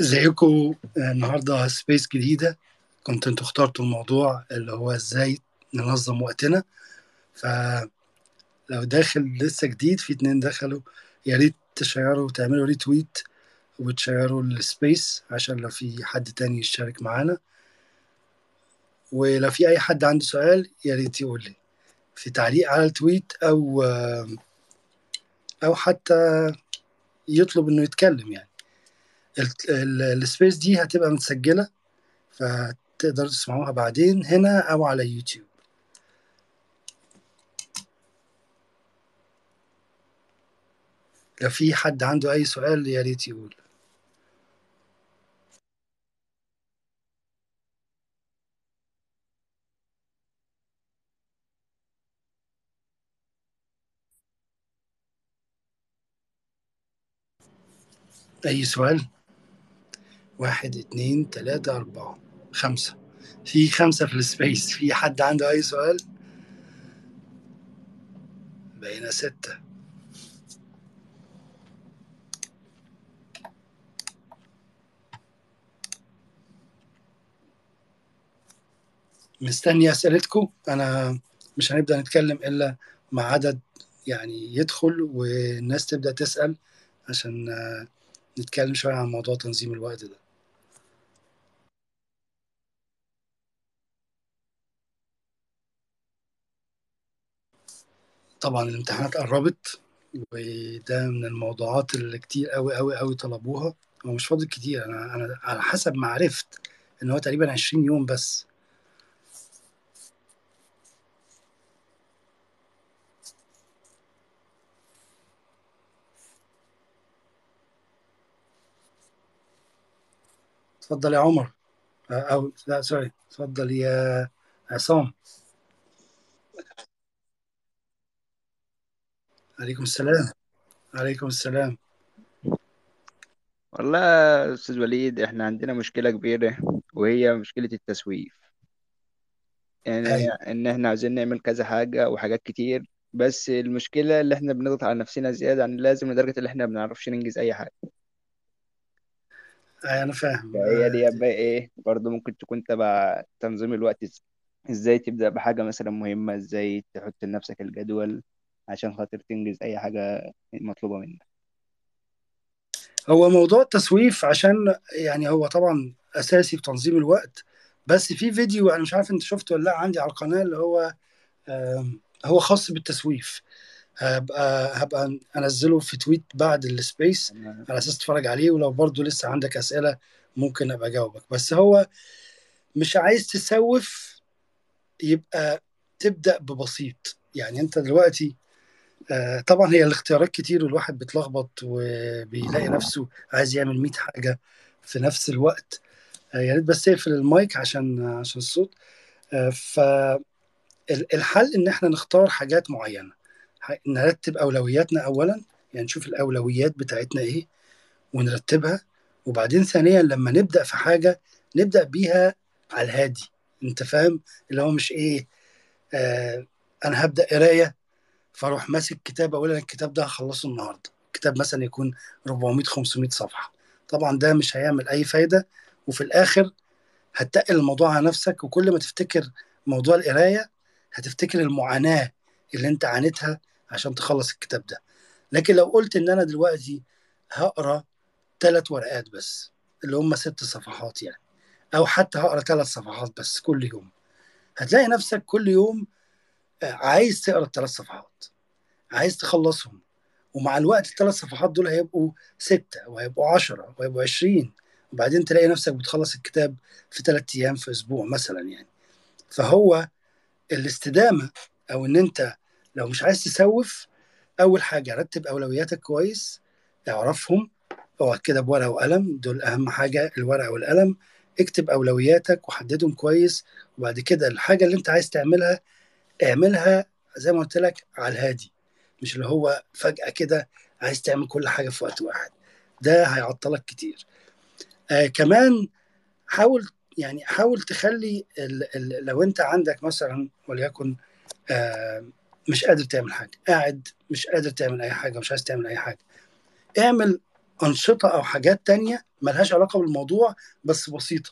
ازيكم النهارده space جديدة. كنت أنتوا اخترتوا الموضوع اللي هو إزاي ننظم وقتنا. فلو ده خل لسه جديد في اتنين دخلوا. يا ريت تشيروا وتعملوا retweet وتشيروا ال space عشان لو في حد تاني يشترك معانا. ولو في أي حد عنده سؤال يا ريت يقول لي. في تعليق على ال tweet أو أو حتى يطلب إنه يتكلم يعني. ال space دي هتبقى متسجلة فتقدروا تسمعوها بعدين هنا أو على يوتيوب لو في حد عنده أي سؤال يا ريت يقول أي سؤال؟ واحد اتنين تلاتة أربعة خمسة. في خمسة في السبيس. في حد عنده أي سؤال؟ بقينا ستة. مستني أسئلتكم. أنا مش هنبدأ نتكلم إلا مع عدد يعني يدخل والناس تبدأ تسأل عشان نتكلم شوية عن موضوع تنظيم الوقت ده. طبعا الامتحانات قربت وده من الموضوعات اللي كتير قوي قوي قوي طلبوها هو مش فاضل كتير. أنا أنا على حسب ما عرفت إن هو تقريبا 20 يوم بس. اتفضل يا عمر. أو لا سوري اتفضل يا عصام. عليكم السلام. عليكم السلام. والله يا أستاذ وليد إحنا عندنا مشكلة كبيرة وهي مشكلة التسويف. يعني أيوه. إن إحنا عايزين نعمل كذا حاجة وحاجات كتير بس المشكلة اللي إحنا بنضغط على نفسنا زيادة عن اللازم لدرجة إن إحنا ما بنعرفش ننجز أي حاجة. أيوة أنا فاهم. فهي دي آه، بقى إيه برضه ممكن تكون تبع تنظيم الوقت إزاي تبدأ بحاجة مثلا مهمة إزاي تحط لنفسك الجدول عشان خاطر تنجز أي حاجة مطلوبة منك. هو موضوع التسويف عشان يعني هو طبعا أساسي في تنظيم الوقت بس في فيديو أنا مش عارف أنت شفته ولا لأ عندي على القناة اللي هو هو خاص بالتسويف. هبقى هبقى أنزله في tweet بعد ال space على أساس تتفرج عليه ولو برضو لسه عندك أسئلة ممكن أبقى أجاوبك. بس هو مش عايز تسوف يبقى تبدأ ببسيط. يعني أنت دلوقتي آه، طبعا هي الاختيارات كتير والواحد بيتلخبط وبيلاقي نفسه عايز يعمل 100 حاجة في نفس الوقت. آه، يا ريت بس تقفل المايك عشان عشان الصوت. فالحل إن إحنا نختار حاجات معينة. نرتب أولوياتنا اولا يعني نشوف الأولويات بتاعتنا إيه ونرتبها. وبعدين ثانيا لما نبدأ في حاجة نبدأ بيها على الهادي. أنت فاهم؟ اللي هو مش إيه آه أنا هبدأ قراية فاروح ماسك كتاب أقول أنا الكتاب ده هخلصه النهارده. كتاب مثلا يكون 400 500 صفحة. طبعا ده مش هيعمل أي فايدة. وفي الآخر هتقل الموضوع على نفسك وكل ما تفتكر موضوع القراية هتفتكر المعاناة اللي أنت عانيتها عشان تخلص الكتاب ده. لكن لو قلت إن أنا دلوقتي هقرأ ثلاث ورقات بس اللي هم ست صفحات يعني أو حتى هقرأ ثلاث صفحات بس كل يوم هتلاقي نفسك كل يوم آه، عايز تقرأ الثلاث صفحات. عايز تخلصهم. ومع الوقت الثلاث صفحات دول هيبقوا ستة وهيبقوا عشرة وهيبقوا عشرين. وبعدين تلاقي نفسك بتخلص الكتاب في ثلاث أيام في أسبوع مثلا يعني. فهو الاستدامة أو إن أنت لو مش عايز تسوف أول حاجة رتب أولوياتك كويس اعرفهم. اقعد كده بورقة وقلم دول أهم حاجة الورقة والقلم. اكتب أولوياتك وحددهم كويس. وبعد كده الحاجة اللي أنت عايز تعملها اعملها زي ما قلت لك على الهادي. مش اللي هو فجأة كده عايز تعمل كل حاجة في وقت واحد. ده هيعطلك كتير. آه كمان حاول يعني حاول تخلي ال ال لو انت عندك مثلا وليكن آه مش قادر تعمل حاجة قاعد مش قادر تعمل أي حاجة مش عايز تعمل أي حاجة اعمل أنشطة أو حاجات تانية ملهاش علاقة بالموضوع بس بسيطة.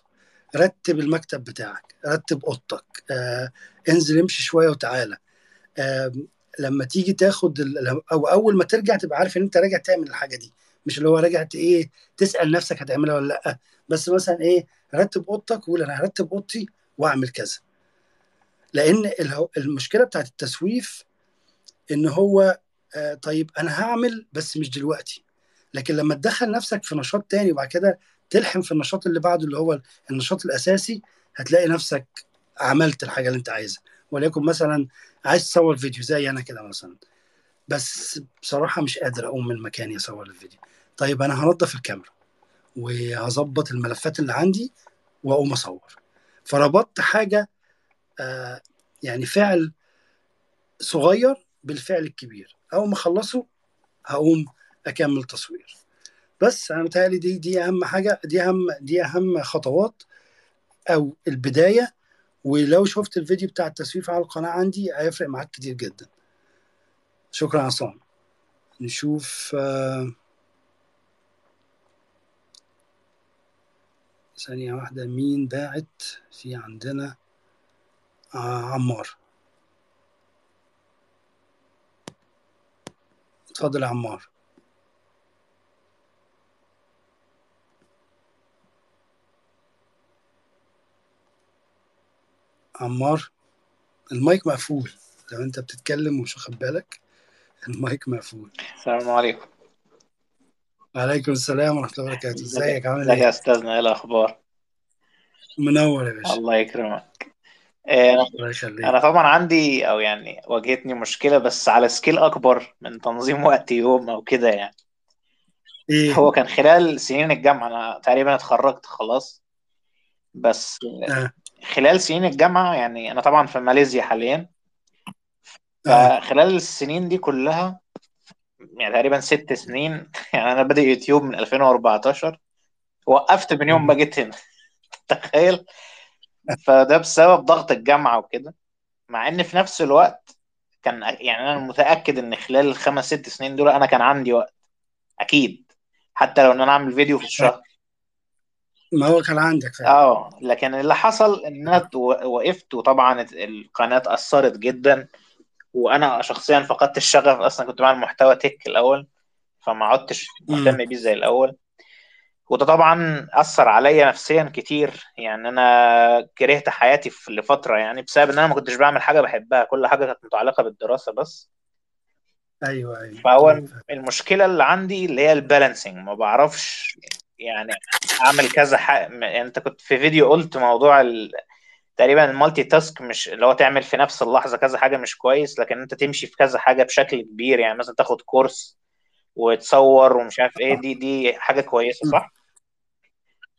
رتب المكتب بتاعك رتب أوضتك آه، انزل امشي شوية وتعالى. آه، لما تيجي تاخد أو أول ما ترجع تبقى عارف إن أنت راجع تعمل الحاجة دي. مش اللي هو راجع إيه تسأل نفسك هتعملها ولا لأ. بس مثلا إيه رتب أوضتك وقول أنا هرتب أوضتي وأعمل كذا. لأن المشكلة بتاعت التسويف إن هو آه، طيب أنا هعمل بس مش دلوقتي. لكن لما تدخل نفسك في نشاط تاني وبعد كده تلحم في النشاط اللي بعده اللي هو النشاط الأساسي هتلاقي نفسك عملت الحاجة اللي أنت عايزها. وليكن مثلا عايز تصور فيديو زي أنا كده مثلا. بس بصراحة مش قادر اقوم من مكاني اصور الفيديو. طيب أنا هنضف الكاميرا وهظبط الملفات اللي عندي واقوم اصور. فربطت حاجة آه يعني فعل صغير بالفعل الكبير. اول ما اخلصه هقوم اكمل تصوير. بس أنا متهيألي دي دي اهم حاجة دي اهم دي اهم خطوات أو البداية ولو شفت الفيديو بتاع التسويف على القناة عندي هيفرق معاك كتير جدا. شكرا عصام. نشوف آه، ثانية واحدة. مين باعت في عندنا؟ آه عمار. اتفضل يا عمار. عمار المايك مقفول. لو انت بتتكلم ومش واخد بالك المايك مقفول. السلام عليكم. وعليكم السلام ورحمة الله وبركاته. ازيك؟ عامل ازيك يا إيه؟ أستاذنا؟ إيه الأخبار؟ منور يا باشا. الله يكرمك. آه، أنا الله يخليك. أنا طبعا عندي أو يعني واجهتني مشكلة بس على scale أكبر من تنظيم وقت يوم أو كده يعني. إيه؟ هو كان خلال سنين الجامعة أنا تقريبا اتخرجت خلاص بس آه. خلال سنين الجامعة يعني أنا طبعا في ماليزيا حاليا. آه. فخلال السنين دي كلها يعني تقريبا ست سنين يعني أنا بادئ يوتيوب من 2014 وقفت من يوم ما. جيت هنا. تخيل. فده بسبب ضغط الجامعة وكده. مع إن في نفس الوقت كان يعني أنا متأكد إن خلال الخمس ست سنين دول أنا كان عندي وقت. أكيد. حتى لو إن أنا أعمل فيديو في الشهر. ما هو كان عندك فعلا آه لكن اللي حصل إن أنا وقفت وطبعا القناة اتأثرت جدا وأنا شخصيا فقدت الشغف أصلا كنت بعمل محتوى تك الأول فما عدتش. مهتم بيه زي الأول. وده طبعا أثر عليا نفسيا كتير يعني أنا كرهت حياتي في لفترة يعني بسبب إن أنا ما كنتش بعمل حاجة بحبها كل حاجة كانت متعلقة بالدراسة بس. أيوه أيوه. فهو طيب. المشكلة اللي عندي اللي هي ال balancing ما بعرفش يعني أعمل كذا حاجة يعني أنت كنت في فيديو قلت موضوع ال... تقريبا ال multitask مش اللي هو تعمل في نفس اللحظة كذا حاجة مش كويس لكن أنت تمشي في كذا حاجة بشكل كبير يعني مثلا تاخد course وتصور ومش عارف إيه دي دي حاجة كويسة مم. صح؟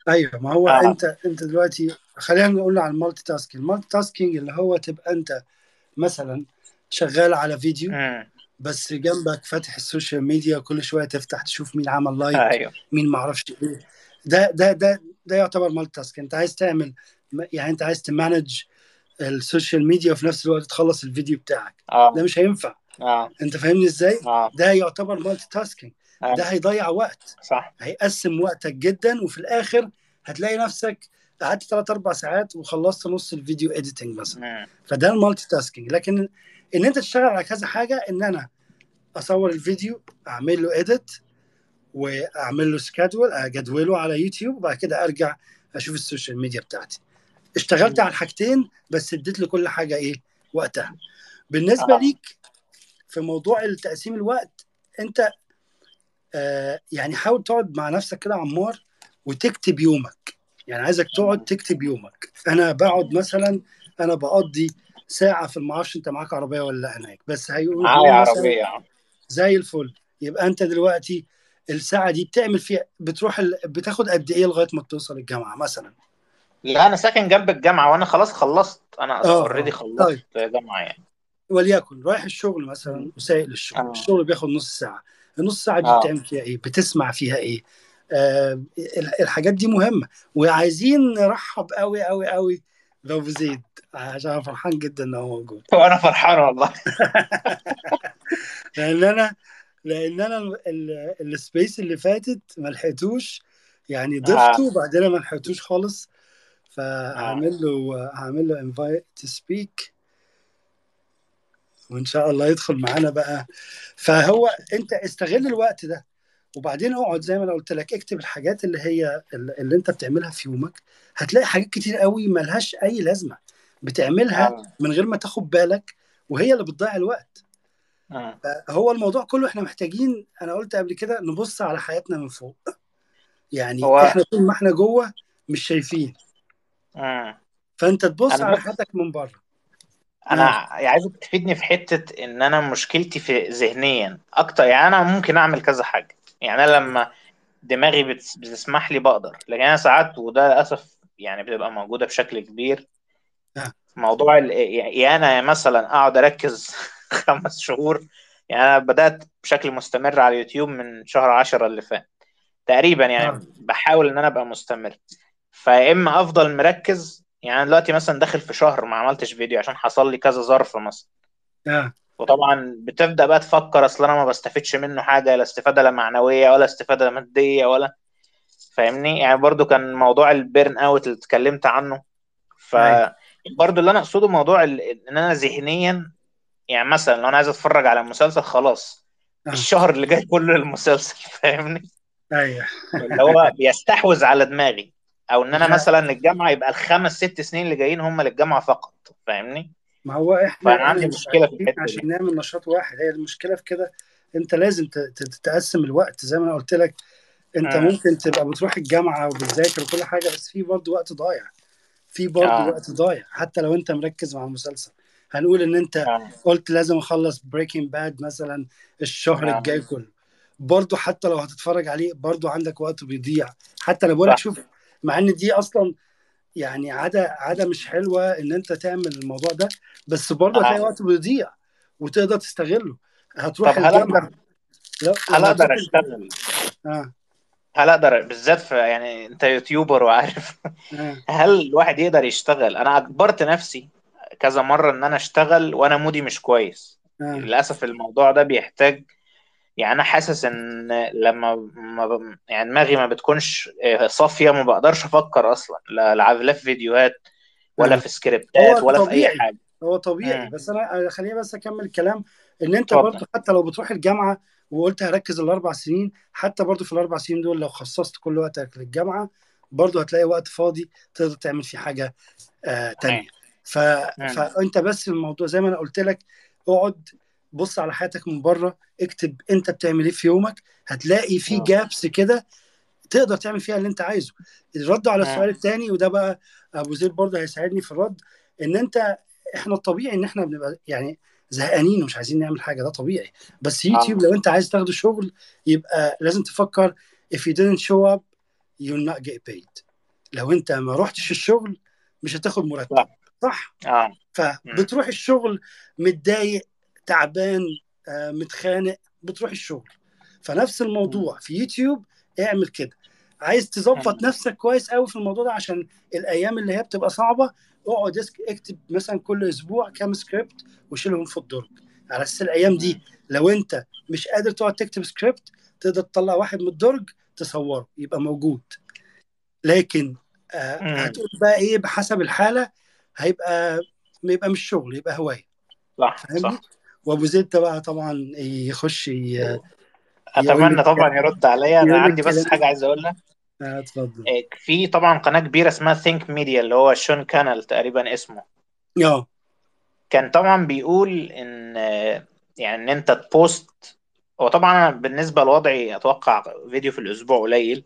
أيوه ما هو آه أنت أنت دلوقتي خلينا نقول على ال multitasking ال multitasking اللي هو تبقى أنت مثلا شغال على فيديو امم بس جنبك فاتح ال social media كل شوية تفتح تشوف مين عمل like أيوه. مين ما أعرفش إيه. ده ده ده ده يعتبر multitask أنت عايز تعمل يعني أنت عايز ت manage ال social media وفي نفس الوقت تخلص الفيديو بتاعك. ده آه مش هينفع. آه. أنت فاهمني إزاي؟ آه. ده يعتبر multitasking آه. ده هيضيع وقت. صح. هيقسم وقتك جدا وفي الآخر هتلاقي نفسك قعدت 3 4 ساعات وخلصت نص الفيديو editing مثلا. مم. فده ال multitasking لكن ان انت تشتغل على كذا حاجة ان أنا اصور الفيديو اعمل له edit واعمل له schedule اجدوله على يوتيوب وبعد كده ارجع أشوف ال social media بتاعتي. اشتغلت على الحاجتين بس اديت لكل حاجة إيه وقتها. بالنسبة آه. ليك في موضوع التقسيم الوقت انت آه يعني حاول تقعد مع نفسك كده عمار وتكتب يومك. يعني عايزك تقعد تكتب يومك. أنا بقعد مثلا أنا بقضي ساعة في المعرفش أنت معاك عربية ولا لا هناك. بس هيقول معايا آه زي الفل. يبقى أنت دلوقتي الساعة دي بتعمل فيها بتروح ال... بتاخد قد إيه لغاية ما توصل الجامعة مثلا؟ لا أنا ساكن جنب الجامعة وأنا خلاص خلصت. أنا already آه خلصت طيب. جامعة يعني. وليكن رايح الشغل مثلا وسايق للشغل. آه. الشغل بياخد نص ساعة. النص ساعة دي آه. بتعمل فيها إيه؟ بتسمع فيها إيه؟ آه ال- الحاجات دي مهمة. وعايزين نرحب قوي قوي قوي بابو زيد عشان أنا فرحان جدا إن هو موجود وأنا فرحان والله. لأن أنا لأن أنا ال- ال- ال space اللي فاتت ما لحقتوش. يعني آه. ضفته وبعدين ما لحقتوش خالص. فهعمل له هعمل له invite to speak وإن شاء الله يدخل معانا بقى. فهو أنت استغل الوقت ده. وبعدين اقعد زي ما أنا قلت لك اكتب الحاجات اللي هي اللي انت بتعملها في يومك. هتلاقي حاجات كتير قوي ملهاش أي لازمة. بتعملها آه. من غير ما تاخد بالك وهي اللي بتضيع الوقت. آه. هو الموضوع كله إحنا محتاجين أنا قلت قبل كده نبص على حياتنا من فوق. يعني هو إحنا طول ما إحنا جوه مش شايفين. فانت تبص على حياتك من بره. أنا آه عايزك تفيدني في حتة إن أنا مشكلتي في ذهنيا أكتر. يعني أنا ممكن أعمل كذا حاجة. يعني أنا لما دماغي بتس- بتسمح لي بقدر لكن أنا ساعات وده للأسف يعني بتبقى موجودة بشكل كبير آه موضوع. يعني أنا مثلا أقعد أركز خمس شهور يعني أنا بدأت بشكل مستمر على اليوتيوب من شهر عشرة اللي فات. تقريبا يعني بحاول إن أنا أبقى مستمر. فيا اما أفضل مركز يعني دلوقتي مثلا داخل في شهر ما عملتش فيديو عشان حصل لي كذا ظرف مثلا. آه وطبعا بتبدأ بقى تفكر أصل أنا ما بستفدش منه حاجة لا استفادة لا معنوية ولا استفادة مادية ولا فاهمني؟ يعني برضو كان موضوع ال burn out اللي اتكلمت عنه. ف أيوه. برضو اللي أنا أقصده موضوع إن أنا ذهنيا يعني مثلا لو أنا عايز أتفرج على مسلسل خلاص آه. الشهر اللي جاي كله المسلسل فاهمني؟ أيوه. اللي هو بيستحوذ على دماغي. أو إن أنا لا مثلا الجامعة يبقى الخمس ست سنين اللي جايين هم للجامعة فقط فاهمني؟ ما هو إحنا فأنا عندي مش مشكلة في الحتة عشان نعمل نشاط واحد. هي المشكلة في كده أنت لازم ت- ت- تتقسم الوقت. زي ما أنا قلت لك أنت امم ممكن تبقى بتروح الجامعة وبتذاكر وكل حاجة بس في برضه وقت ضايع. في برضه آه. وقت ضايع حتى لو أنت مركز مع المسلسل. هنقول إن أنت آه. قلت لازم أخلص Breaking Bad مثلا الشهر آه. الجاي كله. برضه حتى لو هتتفرج عليه برضه عندك وقت بيضيع. حتى أنا بقول لك شوف مع إن دي أصلا يعني عادة عادة مش حلوة إن أنت تعمل الموضوع ده بس برضه هتلاقي آه. وقت بيضيع وتقدر تستغله. هتروح طب هل أقدر هل أقدر أشتغل؟ آه. هل أقدر بالذات في يعني أنت YouTuber وعارف. آه. هل الواحد يقدر يشتغل؟ أنا أجبرت نفسي كذا مرة إن أنا أشتغل وأنا mood ي مش كويس. آه. للأسف الموضوع ده بيحتاج يعني أنا حاسس إن لما ما ب... يعني دماغي ما بتكونش آه، صافية ما بقدرش أفكر أصلا لا لا في فيديوهات ولا آه في سكريبتات ولا في أي طبيعي. حاجة. هو طبيعي. امم بس أنا خليني بس أكمل الكلام. إن أنت برضه حتى لو بتروح الجامعة وقلت هركز الأربع سنين حتى برضه في الأربع سنين دول لو خصصت كل وقتك للجامعة برضه هتلاقي وقت فاضي تقدر تعمل فيه حاجة آه تانية. ف... فأنت بس الموضوع زي ما أنا قلت لك اقعد بص على حياتك من بره اكتب انت بتعمل إيه في يومك. هتلاقي في جابس كده تقدر تعمل فيها اللي انت عايزه. الرد على السؤال امم الثاني وده بقى أبو زيد برضه هيساعدني في الرد إن أنت إحنا الطبيعي إن إحنا بنبقى يعني زهقانين ومش عايزين نعمل حاجة ده طبيعي. بس يوتيوب آه لو أنت عايز تاخده شغل يبقى لازم تفكر if you didn't show up you'll not get paid. لو أنت ما رحتش الشغل مش هتاخد مرتب. صح. آه. امم فبتروح الشغل متضايق تعبان آه، متخانق بتروح الشغل. فنفس الموضوع في يوتيوب اعمل كده. عايز تظبط نفسك كويس قوي في الموضوع ده عشان الأيام اللي هي بتبقى صعبة اقعد اكتب مثلا كل أسبوع كام سكريبت وشيلهم في الدرج. على أساس الأيام دي لو أنت مش قادر تقعد تكتب سكريبت تقدر تطلع واحد من الدرج تصوره يبقى موجود. لكن آه هتقول بقى إيه بحسب الحالة هيبقى يبقى مش شغل يبقى هواية. صح صح. وأبو زيد ده بقى طبعا يخش ي- أتمنى طبعا يرد عليا. أنا عندي بس حاجة عايز أقولها. آه، اتفضل. آه، في طبعا قناة كبيرة اسمها Think Media اللي هو Sean Cannell تقريبا اسمه. آه. كان طبعا بيقول إن آه، يعني إن أنت تبوست. هو طبعا بالنسبة لوضعي أتوقع فيديو في الأسبوع قليل.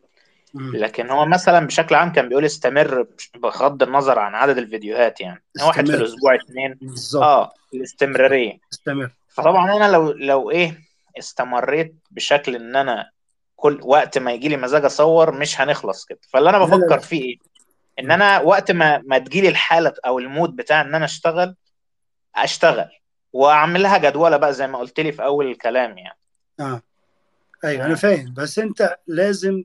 لكن هو مثلا بشكل عام كان بيقول استمر بغض النظر عن عدد الفيديوهات يعني. واحد في استمر. الأسبوع اتنين. بالظبط. آه الاستمرارية. استمر. فطبعا أنا لو لو إيه استمريت بشكل إن أنا كل وقت ما يجي لي مزاج أصور مش هنخلص كده. فاللي أنا بفكر فيه إيه؟ إن. أنا وقت ما ما تجيلي الحالة أو ال mood بتاع إن أنا أشتغل أشتغل. واعمل لها جدولة بقى زي ما قلت لي في أول الكلام يعني. آه. أيوه أنا مم. فاهم. بس أنت لازم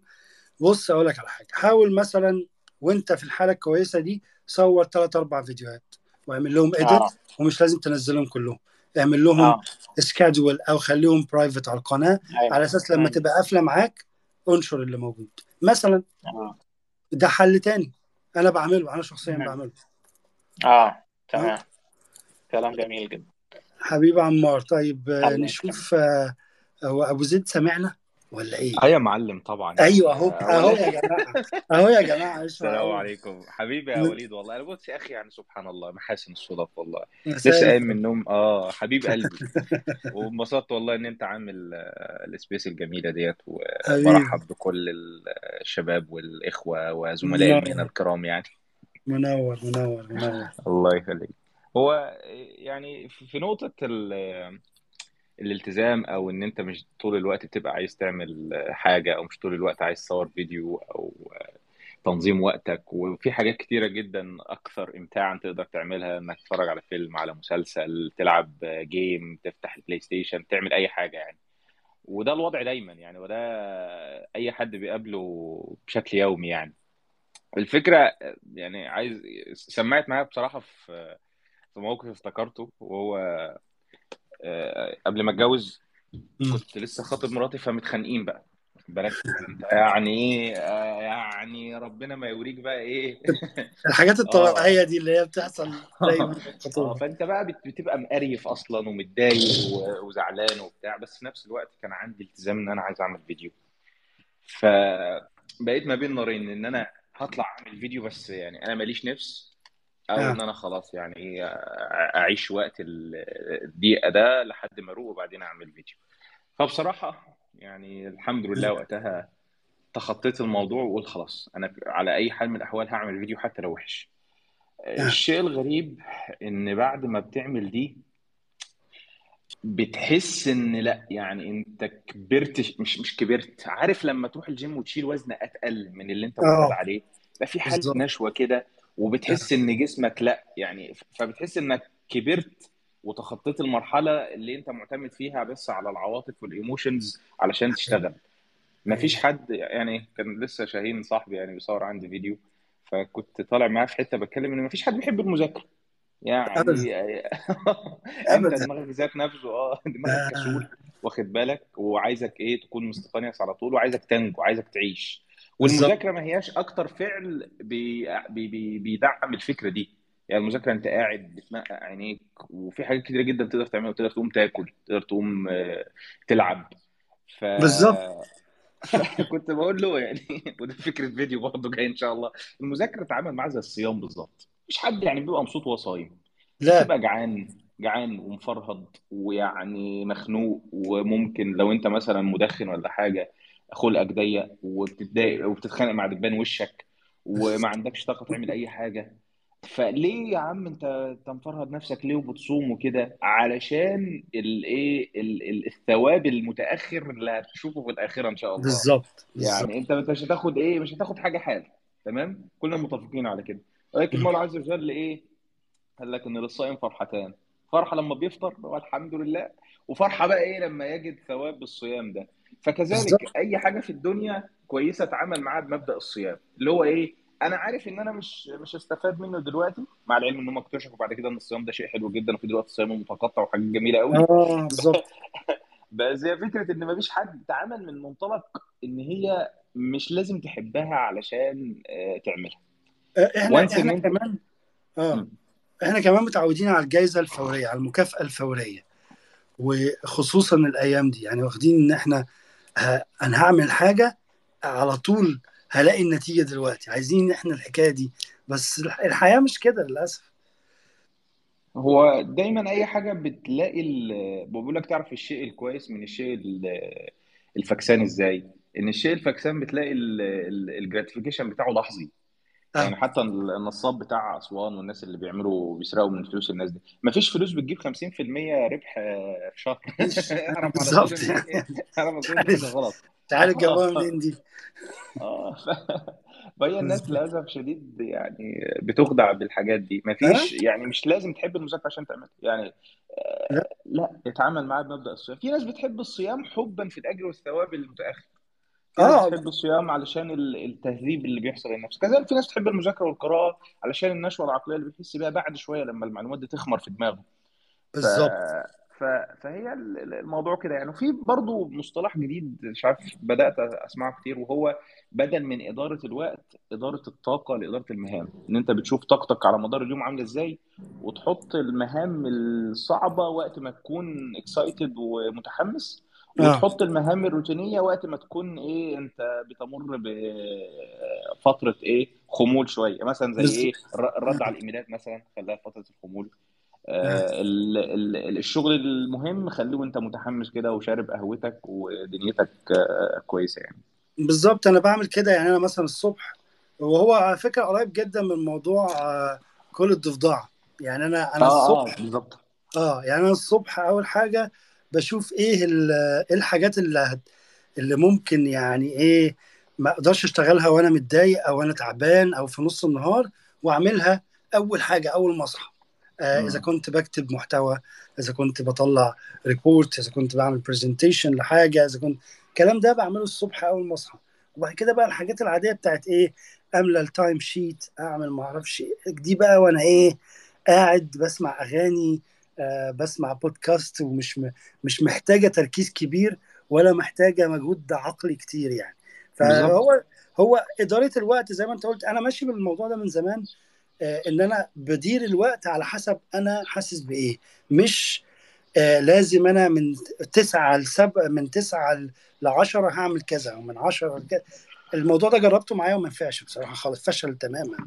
بص أقول لك على حاجة. حاول مثلا وأنت في الحالة الكويسة دي صور ثلاث أربع فيديوهات واعمل لهم آه. اديت ومش لازم تنزلهم كلهم. اعمل لهم آه. schedule أو خليهم private على القناة أيوه. على أساس لما مم. تبقى قافلة معاك انشر اللي موجود. مثلا آه. ده حل تاني. أنا بعمله أنا شخصيا مم. بعمله. آه آه. تمام. كلام جميل جدا. حبيبي عمار طيب آه، نشوف آه، هو أبو زيد سامعنا ولا إيه؟ آه يا معلم طبعا. أيوه أهو أهو. يا جماعة. أهو يا جماعة السلام عليكم. حبيبي يا وليد والله أنا بص يا أخي يعني سبحان الله محاسن الصدف والله. لسه قايم من النوم. آه حبيب قلبي. وانبسطت والله إن أنت عامل آه، ال space الجميلة ديت وبرحب بكل الشباب والإخوة إلى هنا منور. الكرام يعني. منور منور منور. الله يخليك. هو يعني في نقطة ال- الالتزام أو إن أنت مش طول الوقت بتبقى عايز تعمل حاجة أو مش طول الوقت عايز تصور فيديو أو تنظيم وقتك. وفي حاجات كتيرة جدا أكثر إمتاعا تقدر تعملها إنك تتفرج على فيلم على مسلسل تلعب game تفتح ال PlayStation تعمل أي حاجة يعني. وده الوضع دايما يعني وده أي حد بيقابله بشكل يومي يعني. الفكرة يعني عايز سمعت معايا بصراحة في في موقف افتكرته وهو قبل ما اتجوز. كنت لسه خاطب مراتي فمتخانقين بقى. بالك يعني إيه؟ آه، يعني ربنا ما يوريك بقى إيه؟ الحاجات آه. الطبيعية دي اللي هي بتحصل دايما فأنت بقى بت- بتبقى مقريف أصلا ومتضايق وزعلان وبتاع. بس في نفس الوقت كان عندي التزام إن أنا عايز أعمل فيديو. فبقيت ما بين نارين إن أنا هطلع أعمل فيديو بس يعني أنا ماليش نفس. أو آه. إن أنا خلاص يعني أعيش وقت ال- الدقيقه ده لحد ما أروق وبعدين أعمل فيديو. فبصراحة يعني الحمد لله وقتها تخطيت الموضوع وقلت خلاص أنا على أي حال من الأحوال هعمل فيديو حتى لو وحش. آه. الشيء الغريب إن بعد ما بتعمل دي بتحس إن لأ يعني أنت كبرت مش مش كبرت. عارف لما تروح الجيم وتشيل وزن أتقل من اللي أنت معتاد آه عليه؟ يبقى في بالظبط. نشوة كده وبتحس إن جسمك لأ يعني فبتحس إنك كبرت وتخطيت المرحلة اللي أنت معتمد فيها بس على العواطف وال emotions علشان تشتغل. ما فيش حقيقي حد يعني كان لسه شاهين صاحبي يعني بيصور عندي فيديو فكنت طالع معاه في حتة بتكلم إن ما فيش حد بيحب المذاكرة. يعني أنت دماغك ذات نفسه آه دماغك كسول آه. واخد بالك؟ وعايزك إيه تكون مستكنيص على طول وعايزك تنجو وعايزك تعيش. والمذاكرة ما هياش أكتر فعل بي بي بي بيدعم الفكرة دي. يعني المذاكرة أنت قاعد بتنقع عينيك وفي حاجات كتيرة جدا تقدر تعملها تقدر تقوم تاكل تقدر تقوم آه، تلعب. ف بالظبط. فكنت بقول له يعني وده فكرة فيديو برضه جاي إن شاء الله. المذاكرة اتعامل معاها زي الصيام بالظبط. مش حد يعني بيبقى مبسوط وهو صايم. لا. بتبقى جعان جعان ومفرهد ويعني مخنوق وممكن لو أنت مثلا مدخن ولا حاجة خلقك ضيق وبتتضايق وبتتخانق مع دبان وشك وما عندكش طاقة تعمل أي حاجة. فليه يا عم أنت مفرهد نفسك ليه وبتصوم وكده؟ علشان الايه ال- ال- الثواب المتأخر اللي هتشوفه في الآخرة إن شاء الله. بالظبط يعني أنت مش هتاخد إيه مش هتاخد حاجة حال تمام؟ كلنا متفقين على كده. ولكن م. المولى عز وجل إيه؟ قال لك إن للصائم فرحتان. فرحة لما بيفطر والحمد لله. وفرحة بقى إيه لما يجد ثواب الصيام ده؟ فكذلك بالظبط. أي حاجة في الدنيا كويسة اتعامل معاها بمبدأ الصيام. اللي هو إيه أنا عارف إن أنا مش مش هستفاد منه دلوقتي مع العلم إن هم اكتشفوا بعد كده إن الصيام ده شيء حلو جدا وفي دلوقتي الصيام متقطع وحاجات جميلة قوي آه بالظبط. بس هي فكرة إن مفيش حد تعامل من منطلق إن هي مش لازم تحبها علشان آه، تعملها. آه، إحنا إحنا انت كمان آه. إحنا كمان متعودين على الجائزة الفورية على المكافأة الفورية وخصوصا الأيام دي. يعني واخدين إن إحنا أنا هعمل حاجة على طول هلاقي النتيجة دلوقتي. عايزين إحنا الحكاية دي. بس الح- الحياة مش كده للأسف. هو دايما أي حاجة بتلاقي بقول لك تعرف الشيء الكويس من الشيء ال- الفكسان إزاي؟ إن الشيء الفكسان بتلاقي الجراتيفيكيشن بتاعه لحظي. يعني آه حتى النصاب بتاع أسوان والناس اللي بيعملوا بيسرقوا من فلوس الناس دي. مفيش فلوس بتجيب 50% ربح آه، في شهر. بالظبط. يعني غلط. جابوها آه منين دي؟ آه. فهي الناس للأسف شديد يعني بتخدع بالحاجات دي. مفيش يعني مش لازم تحب المذاكرة عشان تعملها. يعني لا. آه، لا اتعامل معاها بمبدأ الصيام. في ناس بتحب الصيام حبا في الأجر والثواب المتأخر. في ناس آه. بتحب الصيام علشان ال- التهذيب اللي بيحصل للنفس. كذلك في ناس بتحب المذاكرة والقراءة علشان النشوة العقلية اللي بيحس بيها بعد شوية لما المعلومات دي تخمر في دماغه. بالظبط. ف... فهي ال- ال- الموضوع كده يعني. وفي برضو مصطلح جديد مش عارف بدأت أسمعه كتير وهو بدل من إدارة الوقت إدارة الطاقة لإدارة المهام. إن أنت بتشوف طاقتك على مدار اليوم عاملة إزاي وتحط المهام الصعبة وقت ما تكون اكسايتد ومتحمس وتحط المهام الروتينية وقت ما تكون إيه أنت بتمر بفترة إيه خمول شوية. مثلا زي الر- الرد على الإيميلات مثلا خليها فترة الخمول. آه. آه، ال- ال- الشغل المهم خليه وأنت متحمس كده وشارب قهوتك ودنيتك آه، كويسة يعني. بالظبط أنا بعمل كده يعني. أنا مثلا الصبح وهو على فكرة قريب جدا من موضوع آه، كل الضفدع. يعني أنا أنا آه الصبح آه بالظبط. آه يعني أنا الصبح أول حاجة بشوف إيه ال- إيه الحاجات اللي هت اللي ممكن يعني إيه ما أقدرش أشتغلها وأنا متضايق أو أنا تعبان أو في نص النهار وأعملها أول حاجة أول ما أصحى آه إذا. كنت بكتب محتوى إذا كنت بطلع report إذا كنت بعمل presentation لحاجة إذا كنت الكلام ده بعمله الصبح أول ما أصحى وبعد كده بقى الحاجات العادية بتاعت إيه أملى ال time sheet أعمل ما أعرفش إيه. دي بقى وأنا إيه قاعد بسمع أغاني بسمع بودكاست ومش مش محتاجة تركيز كبير ولا محتاجة مجهود عقلي كتير يعني. فهو هو إدارة الوقت زي ما أنت قلت أنا ماشي بالموضوع ده من زمان آه إن أنا بدير الوقت على حسب أنا حاسس بإيه. مش آه لازم أنا من تسعة لسبعة من تسعة لعشرة هعمل كذا ومن عشرة لكذا الموضوع ده جربته معايا وما نفعش بصراحة خالص فشل تماما.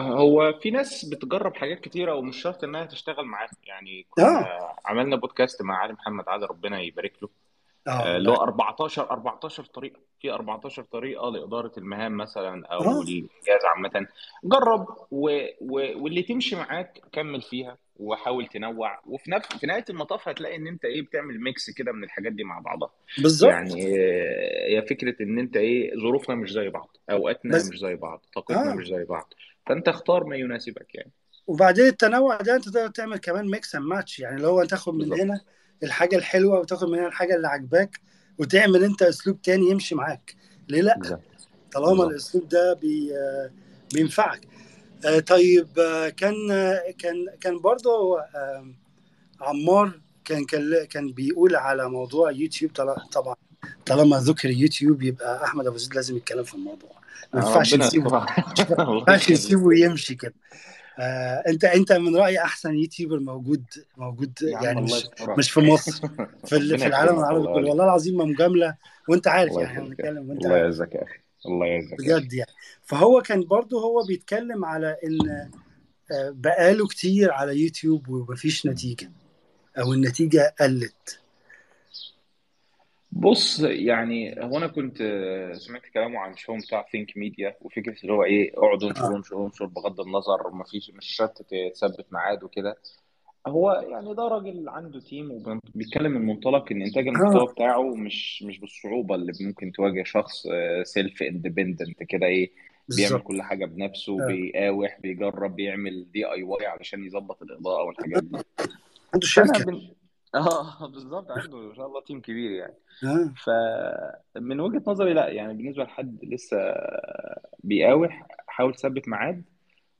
هو في ناس بتجرب حاجات كتيرة ومش شرط إنها تشتغل معاها يعني آه. كنا عملنا بودكاست مع علي محمد عادل ربنا يبارك له. آه، آه اللي هو 14 14 طريقة. في 14 طريقة لإدارة المهام مثلا أو آه. الإنجاز عامة. جرب و... و... واللي تمشي معاك كمل فيها وحاول تنوع. وفي نفس في نهاية المطاف هتلاقي إن أنت إيه بتعمل mix كده من الحاجات دي مع بعضها. بالظبط. يعني آه، هي فكرة إن أنت إيه ظروفنا مش زي بعض أوقاتنا بس مش زي بعض طاقتنا آه. مش زي بعض. فأنت اختار ما يناسبك يعني. وبعدين التنوع ده أنت تقدر تعمل كمان mix and match يعني لو انت تاخد من هنا الحاجة الحلوة وتاخد من هنا الحاجة اللي عاجباك وتعمل أنت أسلوب تاني يمشي معاك. ليه لأ؟ طالما الأسلوب ده بي بينفعك. آه، طيب آه، كان كان كان برضه آه، عمار كان كان كان بيقول على موضوع يوتيوب طبعا طالما ذكر يوتيوب يبقى أحمد أبو زيد لازم يتكلم في الموضوع. ما ينفعش نسيبه. ما ينفعش نسيبه يمشي كده. آه انت انت من رايي أحسن YouTuber موجود موجود يعني مش مش في مصر في في العالم العربي كله. والله العظيم ما مجاملة. وانت عارف يعني إحنا بنتكلم وانت الله يعزك يا أخي. الله يعزك بجد يعني. فهو كان برضه هو بيتكلم على إن آه، بقاله كتير على يوتيوب ومفيش نتيجة أو النتيجة قلت. بص يعني هو أنا كنت آه، سمعت كلامه عن شون بتاع Think Media وفكرة اللي هو إيه اقعد انشر آه. انشر انشر بغض النظر ما فيش مش شرط تثبت ميعاد وكده. هو يعني ده راجل عنده تيم وبيتكلم من منطلق إن إنتاج المحتوى آه بتاعه مش مش بالصعوبة اللي ممكن تواجه شخص self independent كده إيه بيعمل بالظبط. كل حاجة بنفسه بيقاوح بيجرب بيعمل DIY علشان يظبط الإضاءة والحاجات دي. عنده فأنا بن... آه بالظبط عنده ما شاء الله تيم كبير يعني آه فمن وجهة نظري لأ يعني بالنسبة لحد لسه بيقاوح حاول تثبت ميعاد.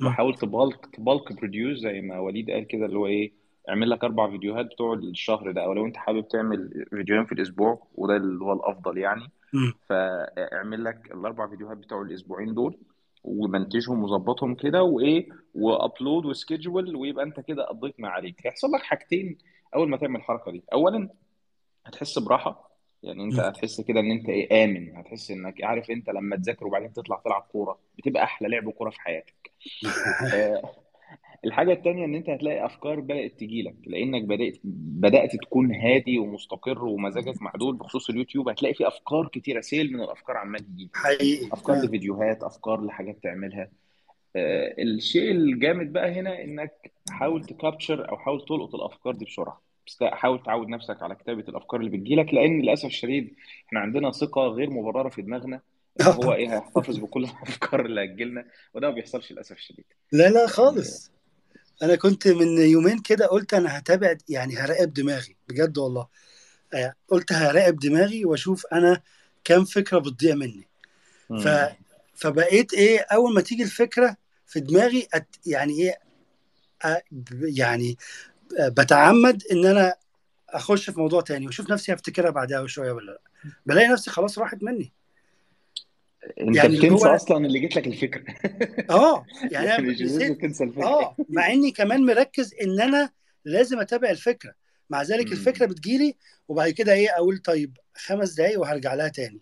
وحاول ت bulk ت bulk produce زي ما وليد قال كده اللي هو إيه اعمل لك أربع فيديوهات بتوع الشهر ده أو لو أنت حابب تعمل فيديوهين في الأسبوع وده اللي هو الأفضل يعني مم. فاعمل لك الأربع فيديوهات بتوع الأسبوعين دول ومنتجهم وظبطهم كده وإيه و upload و schedule ويبقى أنت كده قضيت ما عليك هيحصل لك حاجتين أول ما تعمل الحركة دي اولا هتحس براحة يعني أنت. هتحس كده إن أنت إيه آمن هتحس إنك عارف أنت لما تذاكر وبعدين تطلع تلعب كورة بتبقى أحلى لعب كورة في حياتك. آه، الحاجة التانية إن أنت هتلاقي أفكار بدأت تجيلك لأنك بدأت بدأت تكون هادي ومستقر ومزاجك معدول بخصوص اليوتيوب هتلاقي في أفكار كتيرة سيل من الأفكار عمال تجيلك. حقيقي أفكار لفيديوهات أفكار لحاجات تعملها. آه، الشيء الجامد بقى هنا إنك حاول تكابتشر أو حاول تلقط الأفكار دي بسرعة بس لا، حاول تعود نفسك على كتابة الأفكار اللي بتجيلك لأن للأسف الشديد إحنا عندنا ثقة غير مبررة في دماغنا إن هو. إيه هيحتفظ بكل الأفكار اللي هتجيلنا وده ما بيحصلش للأسف الشديد لا لا خالص أنا كنت من يومين كده قلت أنا هتابع يعني هراقب دماغي بجد والله آه، قلت هراقب دماغي وأشوف أنا كام فكرة بتضيع مني ف. فبقيت إيه أول ما تيجي الفكرة في دماغي أت يعني إيه أ- يعني بتعمد إن أنا أخش في موضوع تاني وأشوف نفسي هفتكرها بعدها بشويه ولا لأ. بلاقي نفسي خلاص راحت مني. أنت يعني بتنسى هو أصلا اللي جت لك الفكرة. آه يعني أنا يعني نسيت. الفكرة. آه مع إني كمان مركز إن أنا لازم أتابع الفكرة. مع ذلك الفكرة. بتجيلي وبعد كده إيه أقول طيب خمس دقايق وهرجع لها تاني.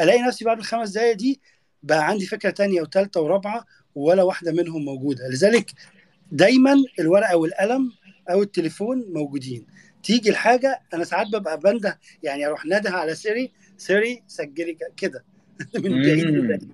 ألاقي نفسي بعد الخمس دقايق دي بقى عندي فكرة تانية وثالثه ورابعة ولا واحدة منهم موجودة. لذلك دايما الورقة والقلم أو التليفون موجودين. تيجي الحاجة أنا ساعات ببقى بنده يعني أروح نادها على سيري سيري سجلي كده. من بعيد.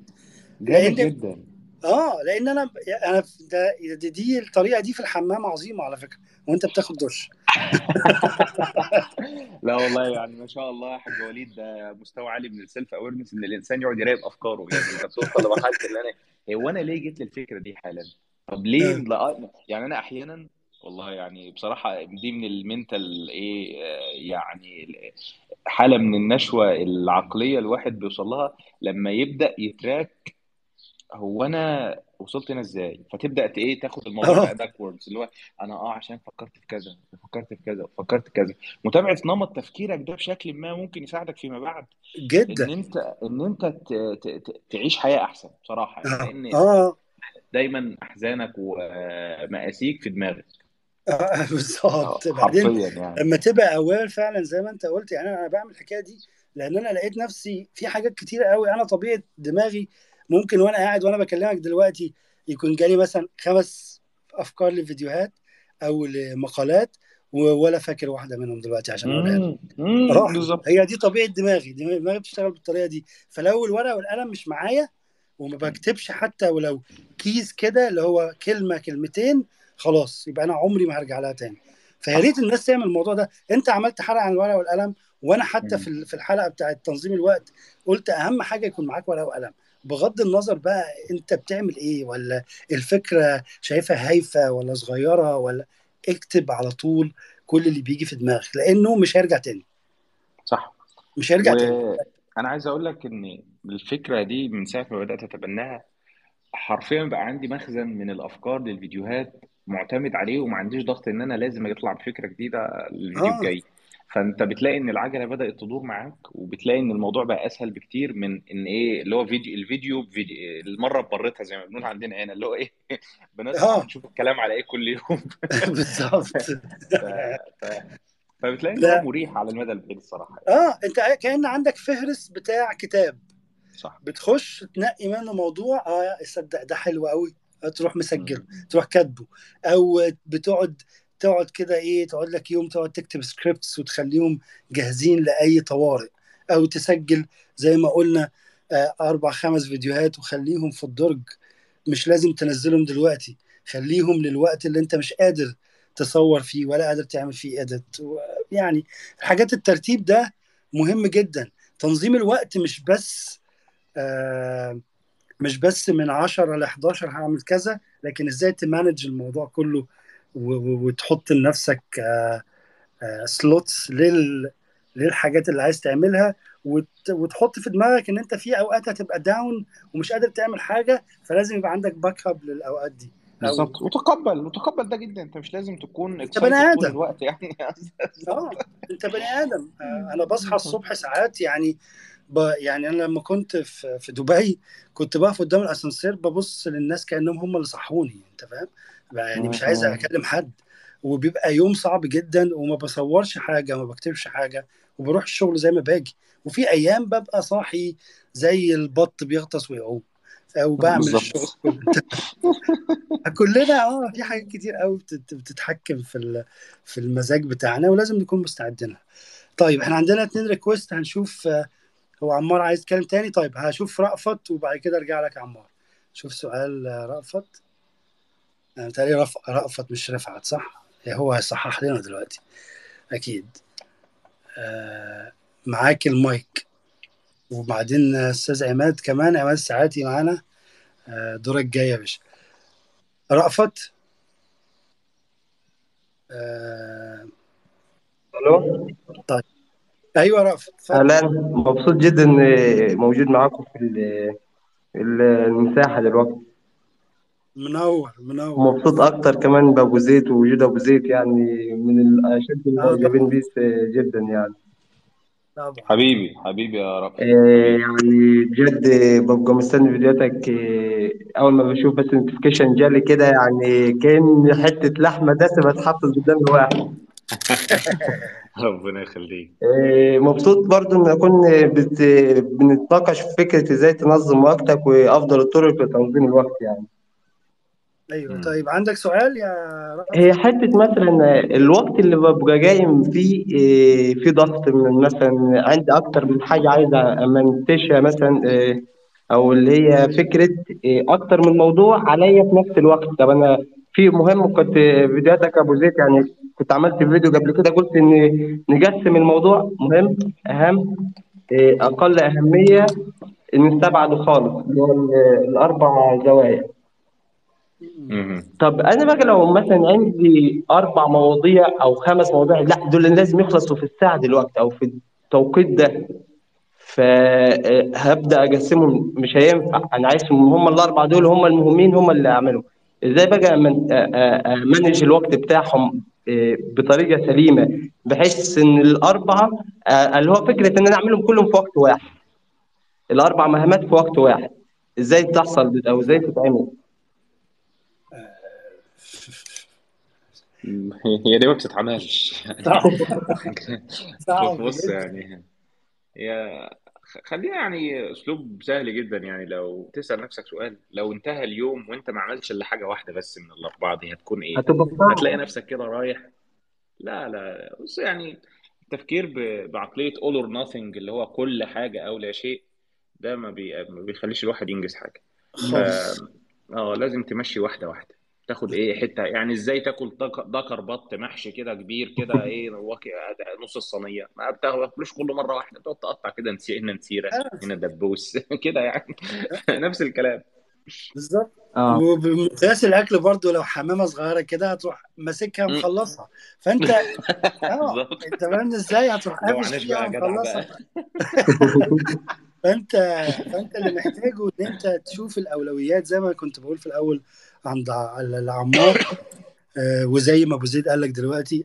لأن جدا. آه لأن أنا أنا ده دي, دي الطريقة دي في الحمام عظيمة على فكرة وأنت بتاخد دش. لا والله يعني ما شاء الله حاج وليد ده مستوى عالي من ال self awareness إن الإنسان يقعد يراقب أفكاره يعني أنت بتوصل لمرحلة اللي أنا هو أنا ليه جيت للفكرة دي حالا؟ طب ليه آه. لا يعني أنا أحيانا والله يعني بصراحة دي من ال mental إيه يعني حالة من النشوة العقلية الواحد بيوصل لها لما يبدأ ي track هو أنا وصلت هنا إزاي؟ فتبدأ ت- إيه تاخد الموضوع بقى آه backwards اللي هو أنا آه عشان فكرت في كذا وفكرت في كذا وفكرت في كذا. متابعة نمط تفكيرك ده بشكل ما ممكن يساعدك فيما بعد إن جدا أنت إن أنت ت- ت- ت- تعيش حياة أحسن بصراحة يعني آه. لأن آه. دايما أحزانك ومآسيك في دماغك. آه، بالظبط. آه، بعدين حرفيا يعني. لما تبقى اوير فعلا زي ما أنت قلت يعني أنا بعمل الحكاية دي لأن أنا لقيت نفسي في حاجات كتيرة قوي أنا طبيعة دماغي ممكن وأنا قاعد وأنا بكلمك دلوقتي يكون جالي مثلا خمس أفكار لفيديوهات أو لمقالات ولا فاكر واحدة منهم دلوقتي عشان أقولها بالظبط. هي دي طبيعة دماغي. دماغي بتشتغل بالطريقة دي. فلو الورقه والقلم مش معايا وما بكتبش حتى ولو كيس كده اللي هو كلمة كلمتين خلاص يبقى أنا عمري ما هرجع لها تاني. فيا ريت الناس تعمل الموضوع ده. أنت عملت حلقة عن الورقه والقلم وأنا حتى. في في الحلقة بتاعة تنظيم الوقت قلت أهم حاجة يكون معاك ورقة وقلم. بغض النظر بقى انت بتعمل إيه ولا الفكرة شايفها هايفة ولا صغيرة ولا اكتب على طول كل اللي بيجي في دماغك لأنه مش هيرجع تاني. صح. مش هيرجع تاني. وأنا عايز أقول لك إن الفكرة دي من ساعة ما بدأت أتبناها حرفيا بقى عندي مخزن من الأفكار للفيديوهات معتمد عليه وما عنديش ضغط إن أنا لازم أطلع بفكرة جديدة الفيديو آه. الجاي. فانت بتلاقي إن العجلة بدأت تدور معاك وبتلاقي إن الموضوع بقى أسهل بكتير من إن إيه اللي هو فيديو الفيديو بفيديو المرة ببرتها زي ما بنقول عندنا هنا اللي هو إيه بنصحى آه. نشوف الكلام على إيه كل يوم. بالظبط. فبتلاقي إن هو مريح على المدى البعيد الصراحة يعني. آه أنت كأن عندك فهرس بتاع كتاب. صح. بتخش تنقي منه موضوع آه صدق ده حلو قوي تروح مسجله. تروح كاتبه. أو بتقعد تقعد كده إيه تقعد لك يوم تقعد تكتب سكريبتس وتخليهم جاهزين لأي طوارئ أو تسجل زي ما قلنا آه، أربع خمس فيديوهات وخليهم في الدرج. مش لازم تنزلهم دلوقتي خليهم للوقت اللي انت مش قادر تصور فيه ولا قادر تعمل فيه اديت يعني حاجات الترتيب ده مهم جدا. تنظيم الوقت مش بس آه مش بس من 10 ل 11 هعمل كذا لكن إزاي تمانج الموضوع كله وتحط لنفسك آه آه slots لل للحاجات اللي عايز تعملها وت- وتحط في دماغك إن أنت في أوقات هتبقى down ومش قادر تعمل حاجة فلازم يبقى عندك backup للأوقات دي. بالظبط. وتقبل وتقبل ده جدا. أنت مش لازم تكون أنت بني آدم. الوقت يعني. آه أنت بني آدم. آه أنا بصحى الصبح ساعات يعني ب... يعني أنا لما كنت في في دبي كنت بقف قدام الأسانسير ببص للناس كأنهم هم اللي صحوني أنت فاهم؟ يعني مش عايز مهم. أكلم حد وبيبقى يوم صعب جدا وما بصورش حاجة ما بكتبش حاجة وبروح الشغل زي ما باجي. وفي أيام ببقى صاحي زي البط بيغطس ويعوم أو بعمل بالظبط. الشغل. كله كلنا آه في حاجات كتير قوي بتت- بتتحكم في في المزاج بتاعنا ولازم نكون مستعدين طيب إحنا عندنا اتنين ريكوست هنشوف آه، هو عمار عايز يتكلم تاني؟ طيب هشوف رأفت وبعد كده أرجع لك عمار. شوف سؤال آه، رأفت. أنا متهيألي رف... رأفت مش رفعت صح؟ هو هيصحح لنا دلوقتي. أكيد. آه، معاك المايك. وبعدين أستاذ عماد كمان عماد ساعاتي معانا. آه، دورك جاي يا باشا. رأفت؟ آه، ألو؟ طيب. أيوه رأفت أهلا. مبسوط جدا إني موجود معاكم في ال- ال- المساحة دلوقتي. منور منور. ومبسوط أكتر كمان بأبو زيد ووجود أبو زيد يعني من الأشد آه المعجبين بيه جدا يعني. طبعا. حبيبي حبيبي يا رأفت آه، يعني بجد ببقى مستني فيديوهاتك آه، أول ما بشوف بس نوتيفيكيشن جالي كده يعني كأن حتة لحمة دسمة اتحطت قدام الواحد ربنا يخليك. آه، مبسوط برضو إن أكون بت... بنتناقش في فكرة إزاي تنظم وقتك وأفضل الطرق لتنظيم الوقت يعني. أيوه مم. طيب عندك سؤال يا هي رأفت حتة مثلا الوقت اللي ببقى قايم فيه إيه، في ضغط من مثلا عندي أكتر من حاجة عايز أمنتجها مثلا إيه، أو اللي هي فكرة إيه، أكتر من موضوع عليا في نفس الوقت طب أنا في مهم كنت فيديوهاتك يا أبو زيد يعني كنت عملت فيديو قبل كده قلت إن نقسم الموضوع مهم أهم إيه، أقل أهمية نستبعده خالص اللي هو ال- الأربع زوايا. طب أنا بقى لو مثلا عندي أربع مواضيع أو خمس مواضيع لا دول لازم يخلصوا في الساعة دلوقتي أو في التوقيت ده. فهبدا أقسمهم. مش هينفع. أنا عايزهم هم الاربعه دول هم المهمين هم اللي أعملهم. إزاي بقى من- أ- أ- أمانج الوقت بتاعهم آه، بطريقة سليمة بحيث إن الأربعة آه، اللي هو فكرة إن أنا أعملهم كلهم في وقت واحد. الأربع مهمات في وقت واحد. إزاي تحصل أو إزاي تتعمل؟ هي دي ما بتتعملش. صعب. صعب بص يعني. هي خليها يعني أسلوب سهل جدا يعني. لو تسأل نفسك سؤال لو انتهى اليوم وانت ما عملتش إلا حاجة واحدة بس من الأربعة دي هتكون إيه؟ هتبقى هتلاقي صعبه نفسك كده رايح. لا لا بص يعني التفكير ب- بعقلية all or nothing اللي هو كل حاجة أو لا شيء ده ما, بي... ما بيخليش الواحد ينجز حاجة. ف خالص آه لازم تمشي واحدة واحدة. تاخد إيه حتة؟ يعني إزاي تاكل دكر بط محشي كده كبير كده إيه نص الصينية؟ ما بتاكلوش كله مرة واحدة تقعد تقطع كده نسي- هنا نسيرة آه، هنا دبوس كده يعني. نفس الكلام. بالظبط. آه. وبمقياس الأكل برضو لو حمامة صغيرة كده هتروح ماسكها. مخلصها. فأنت آه بالظبط. أنت فاهم إزاي هتروح قافش فيها بقى. فأنت فأنت اللي محتاجه إن أنت تشوف الأولويات زي ما كنت بقول في الأول عند العمار. آه، وزي ما أبو زيد قال لك دلوقتي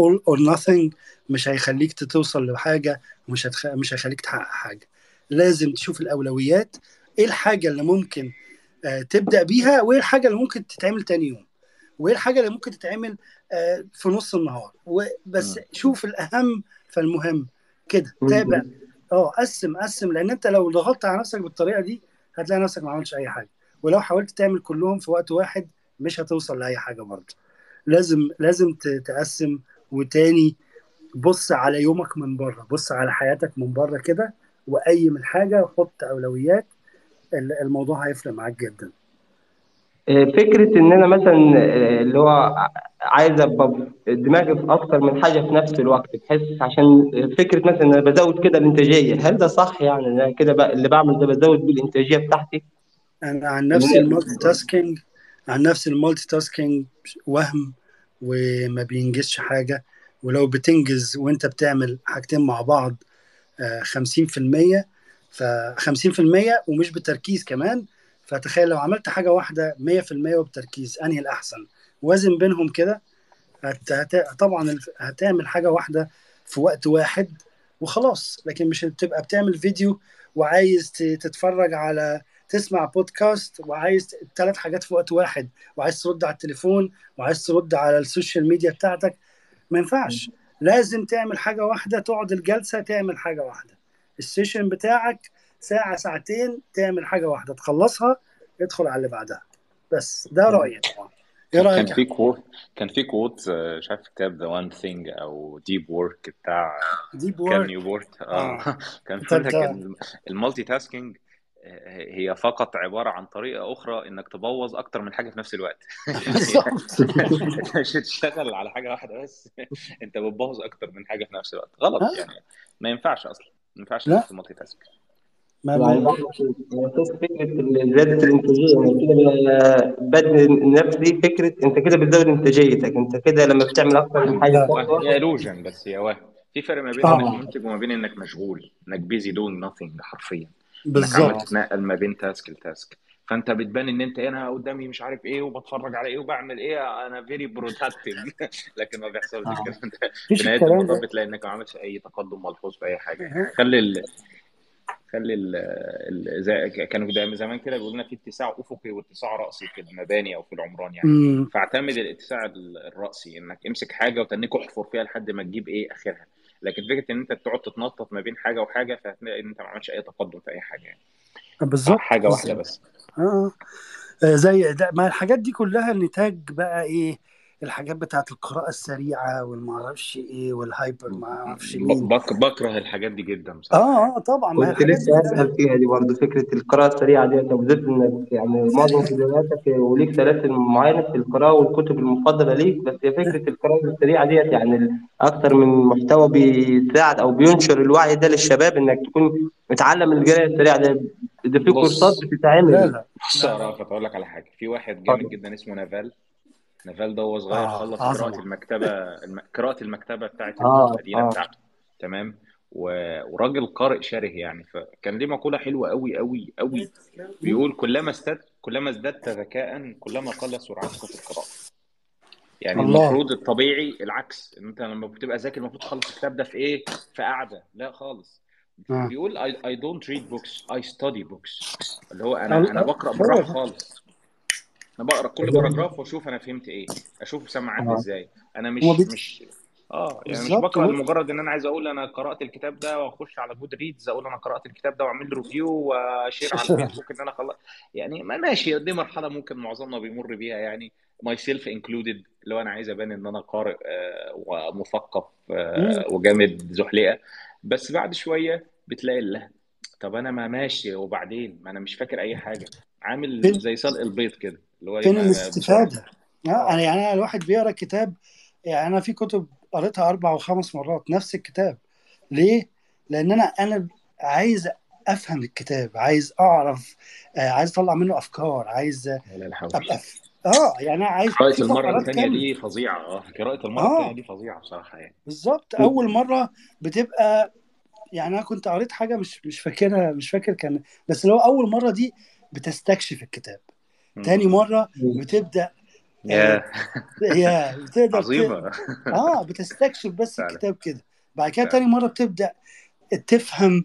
all or nothing مش هيخليك توصل لحاجة ومش هتخ... مش هيخليك تحقق حاجة. لازم تشوف الأولويات إيه الحاجة اللي ممكن آه، تبدأ بيها وإيه الحاجة اللي ممكن تتعمل تاني يوم. وإيه الحاجة اللي ممكن تتعمل آه، في نص النهار. مم. شوف الأهم فالمهم. كده. تابع. آه قسم قسم. لأن أنت لو ضغطت على نفسك بالطريقة دي هتلاقي نفسك ما عملتش أي حاجة. ولو حاولت تعمل كلهم في وقت واحد مش هتوصل لأي حاجة برضه. لازم لازم تقسم. وتاني بص على يومك من بره. بص على حياتك من بره كده. وقيم الحاجة. وحط أولويات. ال- الموضوع هيفرق معاك جدا. آه، فكرة إن أنا مثلا آه، اللي هو عايز أبقى دماغي في أكتر من حاجة في نفس الوقت بحيث عشان فكرة مثلا أنا بزود كده الإنتاجية. هل ده صح يعني أنا كده اللي بعمل ده بزود بيه الإنتاجية بتاعتي؟ أنا عن نفسي ال multitasking عن نفسي ال multitasking وهم وما بينجزش حاجة. ولو بتنجز وانت بتعمل حاجتين مع بعض آه، 50% ف 50% ومش بتركيز كمان فتخيل لو عملت حاجة واحدة 100% وبتركيز أنهي الأحسن؟ وازن بينهم كده هت... هت... طبعا هتعمل حاجة واحدة في وقت واحد وخلاص. لكن مش تبقى بتعمل فيديو وعايز تتفرج على تسمع بودكاست وعايز ثلاث حاجات في وقت واحد وعايز ترد على التليفون وعايز ترد على السوشيال ميديا بتاعتك ما ينفعش. لازم تعمل حاجة واحدة تقعد الجلسة تعمل حاجة واحدة. ال session بتاعك ساعة ساعتين تعمل حاجة واحدة. تخلصها ادخل على اللي بعدها. بس ده رأيي. طبعا إيه كان كان في؟ كوت كان في كوت آه، مش عارف كتاب The One Thing أو Deep Work بتاع deep Cal work Newport. آه. آه. كان ان ال multitasking هي فقط عبارة عن طريقة أخرى إنك تبوظ أكتر من حاجة في نفس الوقت. مش هتشتغل على حاجة واحدة بس. أنت بتبوظ أكتر من حاجة في نفس الوقت. غلط؟ يعني. ما ينفعش أصلا. ما ينفعش إنك لا ت multitask ما يعني ما بعمل أساس فكرة ال- زيادة الإنتاجية. يعني كده ب- بدي نفسي فكرة أنت كده بتزود إنتاجيتك. أنت كده لما بتعمل أكتر من وهم هي illusion بس هي وهم في فرق ما بين إنك آه منتج وما بين إنك مشغول. إنك busy doing nothing حرفيا. إنك عمال بالظبط. تتنقل ما بين task ل task فأنت بتبان إن أنت أنا قدامي مش عارف إيه وبتفرج على إيه وبعمل إيه أنا very productive لكن ما بيحصلش آه. كده انت في نهاية بتلاقي إنك ما عملتش أي تقدم ملحوظ في أي حاجة. خلي ال... خلي ال... ال... زي... كانوا دايما زمان كده بيقولوا لنا في اتساع أفقي واتساع رأسي في المباني أو في العمران يعني. أمم، فاعتمد الاتساع الرأسي إنك امسك حاجة وتنك احفر فيها لحد ما تجيب إيه آخرها. لكن فكرة إن أنت تقعد تتنطط ما بين حاجة وحاجة فهتلاقي إن أنت ما عملتش أي تقدم في أي حاجة يعني. بالظبط حاجة واحدة بس. آه. آه، زي ده ما الحاجات دي كلها نتاج بقى إيه؟ الحاجات بتاعت القراءة السريعة والمعرفش إيه وال hyper ما أعرفش ب- مين. بك... بكره الحاجات دي جدا بصراحة. آه آه طبعا. ما هي كنت لسه أسأل فيها دي برضه فكرة القراءة السريعة دي وبالذات إنك يعني معظم فيديوهاتك وليك سلاسل معينة في القراءة والكتب المفضلة ليك بس هي فكرة القراءة السريعة ديت يعني أكتر من محتوى بيساعد أو بينشر الوعي ده للشباب إنك تكون متعلم القراءة السريعة ده. ده في كورسات بتتعمل. لا بص لا يا لا رافت أقول لك على حاجة. في واحد جامد جدا اسمه نافال. نافال ده وهو صغير آه خلص قراءة عظمة المكتبة الم... قراءة المكتبة بتاعت آه المدينة آه. بتاعته تمام. و... وراجل قارئ شره يعني فكان ليه مقولة حلوة قوي قوي قوي بيقول كلما ازددت كلما ازددت ذكاء كلما قل سرعتك في القراءة. يعني الله. المفروض الطبيعي العكس إن أنت لما بتبقى ذاكر المفروض تخلص الكتاب ده في إيه؟ في قعدة. لا خالص. آه. بيقول I, I don't read books I study books. اللي هو أنا أنا هو بالراحة ده خالص. أنا بقرأ كل paragraph وأشوف أنا فهمت إيه. أشوف سمعت آه. إزاي. أنا مش بيت... مش آه يعني مش بقرأ هو لمجرد إن أنا عايز أقول أنا قرأت الكتاب ده وأخش على Goodreads أقول أنا قرأت الكتاب ده وأعمل له review وأ share على الفيسبوك إن أنا خلص يعني ما ماشي دي مرحلة ممكن معظمنا بيمر بيها يعني. myself included اللي هو أنا عايز أبان إن أنا قارئ آه، ومثقف. آه، وجامد زحليقه بس بعد شوية بتلاقي الله طب أنا ما ماشي وبعدين؟ ما أنا مش فاكر أي حاجة. عامل زي سلق البيض كده. اللي هو فين بسرعة الاستفادة. آه أنا يعني أنا الواحد بيقرأ كتاب يعني أنا في كتب قريتها أربع وخمس مرات نفس الكتاب. ليه؟ لأن أنا أنا عايز أفهم الكتاب عايز أعرف آه عايز أطلع منه أفكار عايز أبقى آه يعني عايز قراءة المرة الثانية دي فظيعة آه قراءة المرة الثانية دي فظيعة بصراحة يعني. بالظبط. أول مرة بتبقى يعني أنا كنت قريت حاجة مش مش فاكرها مش فاكر كان بس لو أول مرة دي بتستكشف الكتاب. تاني. مرة بتبدأ آه يا يا بتقدر ت... عظيمة. آه بتستكشف بس الكتاب كده. بعد كده تاني مرة بتبدأ تفهم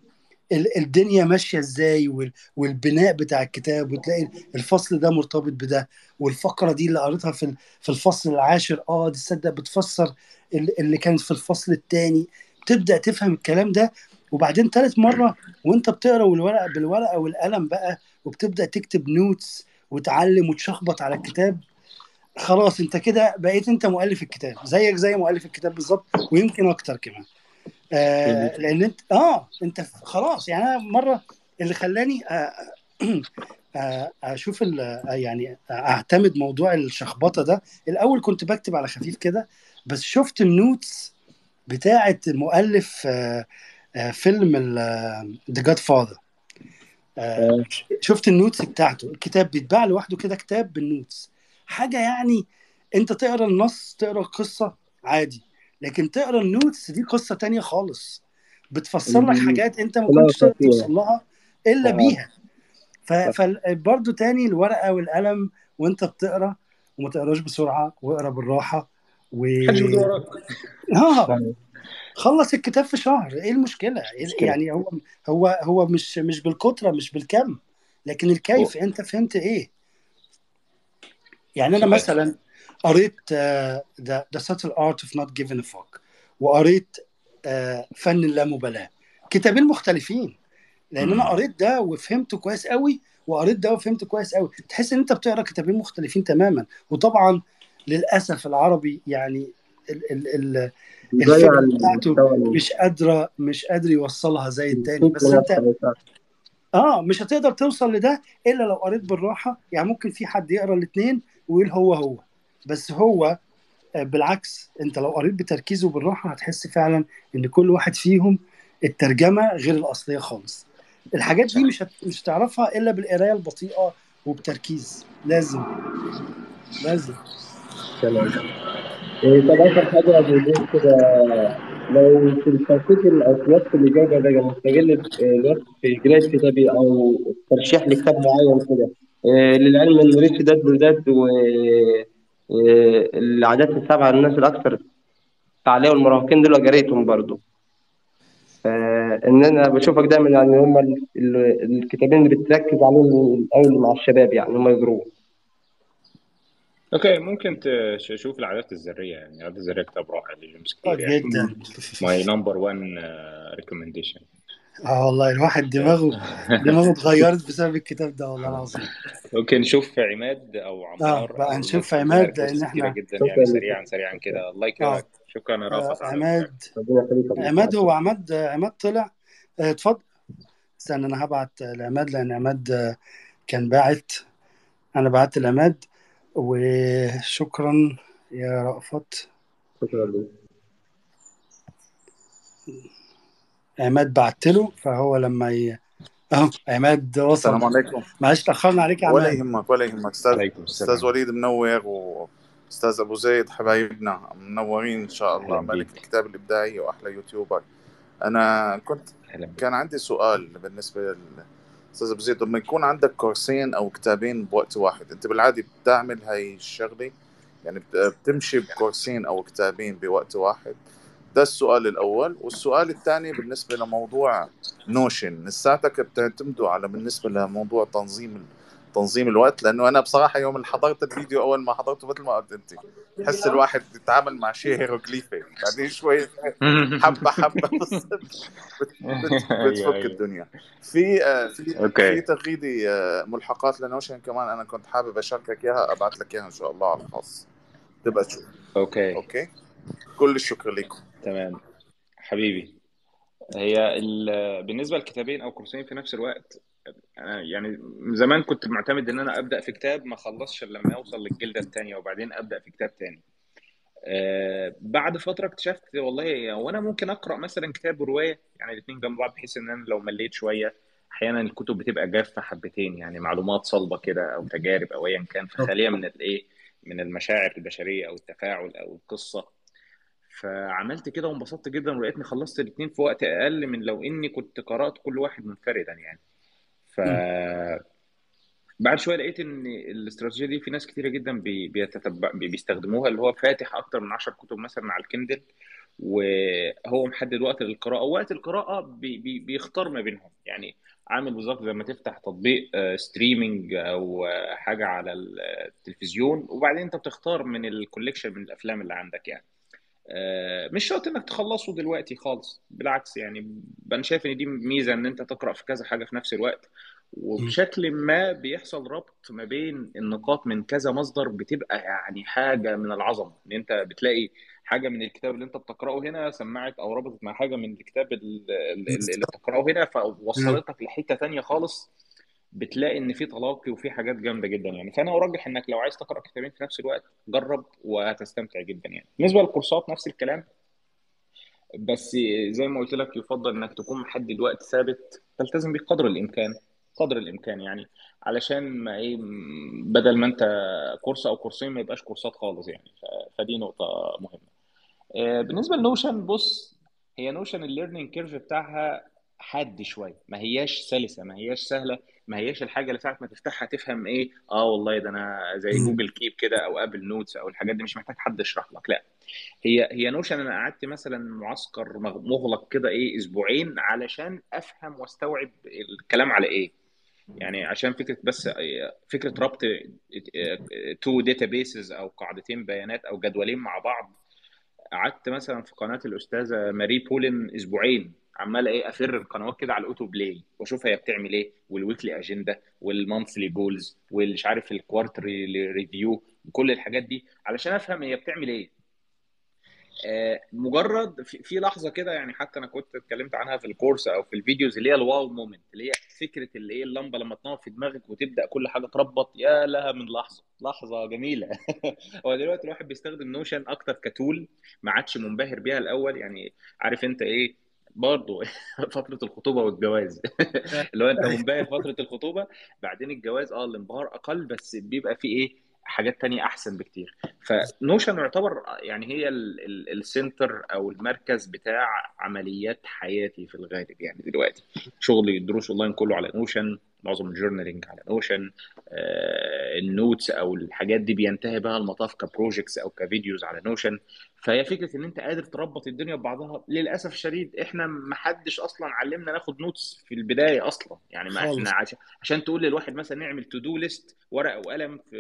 ال- الدنيا ماشية إزاي وال- والبناء بتاع الكتاب وتلاقي الفصل ده مرتبط بده والفقرة دي اللي قريتها في في الفصل العاشر آه دي تصدق بتفسر ال- اللي كانت في الفصل الثاني تبدا تفهم الكلام ده وبعدين تالت مرة وانت بتقرأ والورقة بالورقة والقلم بقى وبتبدأ تكتب نوتس وتعلم وتشخبط على الكتاب خلاص انت كده بقيت انت مؤلف الكتاب زيك زي مؤلف الكتاب بالظبط ويمكن أكتر كمان. آه لأن انت آه انت خلاص يعني أنا مرة اللي خلاني آه آه أشوف ال- آه يعني أعتمد موضوع الشخبطة ده. الأول كنت بكتب على خفيف كده بس شفت ال notes بتاعة مؤلف آه آه فيلم The Godfather آه. شفت ال notes بتاعته الكتاب بيتباع لوحده كده كتاب بال notes حاجة يعني انت تقرا النص تقرا القصة عادي لكن تقرا ال notes دي قصة تانية خالص بتفسر لك حاجات انت ما كنتش تقدر توصل لها إلا آه. بيها. فبرضه تاني الورقة والقلم وانت بتقرا وما تقراش بسرعة واقرا بالراحة و آه آه. خلص الكتاب في شهر إيه المشكلة؟ إيه- يعني هو هو هو مش مش بالكترة مش بالكم لكن الكيف أنت فهمت إيه؟ يعني أنا مثلا قريت ذا ذا art of not giving a fuck وقريت آه، فن اللامبالاه كتابين مختلفين لأن أنا. قريت ده وفهمته كويس قوي وقريت ده وفهمته كويس قوي. تحس إن أنت بتقرأ كتابين مختلفين تماما. وطبعا للأسف العربي يعني ال ال ال الفكرة بتاعته مش قادره مش قادر يوصلها زي التاني. بس أنت. آه مش هتقدر توصل لده إلا لو قريت بالراحة. يعني ممكن في حد يقرأ الاثنين ويقول هو هو. بس هو آه، بالعكس أنت لو قريت بتركيز وبالراحة هتحس فعلا إن كل واحد فيهم الترجمة غير الأصلية خالص. الحاجات دي مش هت... مش هتعرفها إلا بالقراية البطيئة وبتركيز لازم. لازم. تمام طب آخر حاجة بنقول كده. لو في التوقيت ال- أو في الوقت اللي جاي ده مستغل ال- الوقت في قراية كتابي أو ترشيح لكتاب معين كده. إيه، للعلم إن ريتش داد بالذات والعادات السبعة للناس الأكثر فعالية والمراهقين دول قريتهم برضو. فإن أنا بشوفك دايما يعني هم ال- ال- الكتابين اللي بتركز عليهم الأول مع الشباب يعني هم يقروه okay ممكن تشوف العادات الذرية يعني. العادات الذرية كتاب رائع لجيمس آه، كلير يعني. جدا. my number 1 recommendation آه والله الواحد دماغه دماغه اتغيرت بسبب الكتاب ده والله العظيم. ممكن نشوف عماد أو آه عمار بقى أو نشوف عماد لأن إحنا جدا يعني سريعا سريعا كده. الله آه يكرمك. شكرا يا آه، رافض عماد. عماد. هو عماد عماد طلع. آه، اتفضل. استنى أنا هبعت لعماد لأن عماد آه، كان باعت. أنا بعت لعماد. وشكرا يا رأفت. شكرا لك عماد بعت له فهو لما ي... أهو عماد وصل. السلام عليكم. معلش تاخرنا عليك يا ولا عماد يهمك ولا يهمك. أستاذ أستاذ وليد منور وأستاذ أبو زيد حبايبنا منورين إن شاء الله. ملك بيك. الكتاب الإبداعي وأحلى يوتيوبر. أنا كنت كان عندي سؤال بالنسبة للاستاذ ابو زيد لما يكون عندك كورسين أو كتابين بوقت واحد أنت بالعاده بتعمل هاي الشغلة يعني بت- بتمشي بكورسين أو كتابين بوقت واحد. ده السؤال الأول. والسؤال الثاني بالنسبة لموضوع Notion لساتك بتعتمدوا على بالنسبة لموضوع تنظيم تنظيم الوقت لأنه أنا بصراحة يوم اللي حضرت الفيديو أول ما حضرته مثل ما قلت أنت تحس الواحد يتعامل مع شيء هيروغليفي بعدين شوي حبة حبة بس أيوه بتفك أيوه. الدنيا. في آه، في في okay تغريدي آه، ملحقات ل Notion كمان أنا كنت حابب أشاركك إياها أبعث لك إياها إن شاء الله على الخاص. تبقى تشوف. okay. okay? كل الشكر لكم تمام. حبيبي هي ال- بالنسبة لكتابين أو كورسين في نفس الوقت أنا يعني زمان كنت معتمد إن أنا أبدأ في كتاب ما اخلصش الا لما أوصل للجلده الثانية وبعدين أبدأ في كتاب تاني. آه بعد فترة اكتشفت والله وأنا ممكن أقرأ مثلا كتاب ورواية يعني الاثنين جنب بعض بحيث إن أنا لو مليت شوية أحيانا الكتب بتبقى جافة حبتين يعني معلومات صلبة كده أو تجارب أو ايا كان فخالية من الإيه؟ من المشاعر البشرية أو التفاعل أو القصة. فعملت كده وانبسطت جدا ولقيتني خلصت الاثنين في وقت أقل من لو إني كنت قرأت كل واحد منفردا يعني. ف. بعد شوية لقيت إن الاستراتيجية دي في ناس كتيرة جدا بي- بيتتبع بي- بيستخدموها اللي هو فاتح أكتر من 10 كتب مثلا على ال Kindle وهو محدد وقت للقراءه ووقت القراءة بي بي بيختار ما بينهم يعني عامل بالظبط زي ما تفتح تطبيق streaming أو آه، حاجة على التلفزيون وبعدين أنت بتختار من ال collection من الأفلام اللي عندك يعني مش شرط إنك تخلصه دلوقتي خالص بالعكس يعني أنا شايف إن دي ميزة إن أنت تقرأ في كذا حاجة في نفس الوقت. وبشكل ما بيحصل ربط ما بين النقاط من كذا مصدر بتبقى يعني حاجة من العظمة إن أنت بتلاقي حاجة من الكتاب اللي أنت بتقرأه هنا سمعت أو ربطت مع حاجة من الكتاب ال- ال- اللي بتقرأه هنا. فوصلتك لحتة تانية خالص بتلاقي إن في تلاقي وفي حاجات جامدة جدا يعني. فأنا ارجح إنك لو عايز تقرأ كتابين في نفس الوقت جرب وهتستمتع جدا يعني. بالنسبة للكورسات نفس الكلام. بس زي ما قلت لك يفضل إنك تكون محدد وقت ثابت تلتزم بيه قدر الإمكان قدر الإمكان يعني. علشان ما إيه بدل ما أنت كورس أو كورسين ما يبقاش كورسات خالص يعني. فدي نقطة مهمة. آه، بالنسبة ل Notion بص هي Notion ال learning curve بتاعها حاد شوية. ما هياش سلسة ما هياش سهلة. ما هياش الحاجة اللي ساعة ما تفتحها تفهم إيه آه والله ده أنا زي. Google Keep كده أو Apple Notes أو الحاجات دي مش محتاج حد يشرح لك لا. هي هي Notion أنا قعدت مثلا معسكر مغ- مغلق كده إيه أسبوعين علشان أفهم وأستوعب الكلام على إيه. يعني عشان فكرة بس فكرة ربط two databases أو قاعدتين بيانات أو جدولين مع بعض. قعدت مثلا في قناة الأستاذة ماري بولين أسبوعين. عمال إيه أفر القنوات كده على ال autoplay وأشوف هي بتعمل إيه وال weekly agenda وال monthly goals والمش عارف ال quarterly review كل الحاجات دي علشان أفهم هي بتعمل إيه. آه، مجرد في لحظة كده يعني حتى أنا كنت اتكلمت عنها في الكورس أو في الفيديوز اللي هي ال wow moment اللي هي فكرة اللي إيه اللمبة لما تنور في دماغك وتبدأ كل حاجة تربط يا لها من لحظة. لحظة جميلة. هو دلوقتي الواحد بيستخدم Notion أكتر ك tool ما عادش منبهر بيها الأول يعني عارف أنت إيه برضه فترة الخطوبة والجواز. اللي هو انت منبهر فتره الخطوبة بعدين الجواز آه الانبهار أقل بس بيبقى فيه إيه؟ حاجات تانية أحسن بكتير. ف Notion يعتبر يعني هي ال- ال- ال center أو المركز بتاع عمليات حياتي في الغالب يعني دلوقتي. شغلي الدروس اونلاين كله على Notion معظم ال journaling على Notion آه ال notes أو الحاجات دي بينتهي بها المطاف ك projects أو ك videos على Notion فهي فكرة إن أنت قادر تربط الدنيا ببعضها للأسف الشديد إحنا ما حدش أصلا علمنا ناخد notes في البداية أصلا. يعني ما إحنا عشان عشان تقول للواحد مثلا نعمل to-do list ورقة وقلم في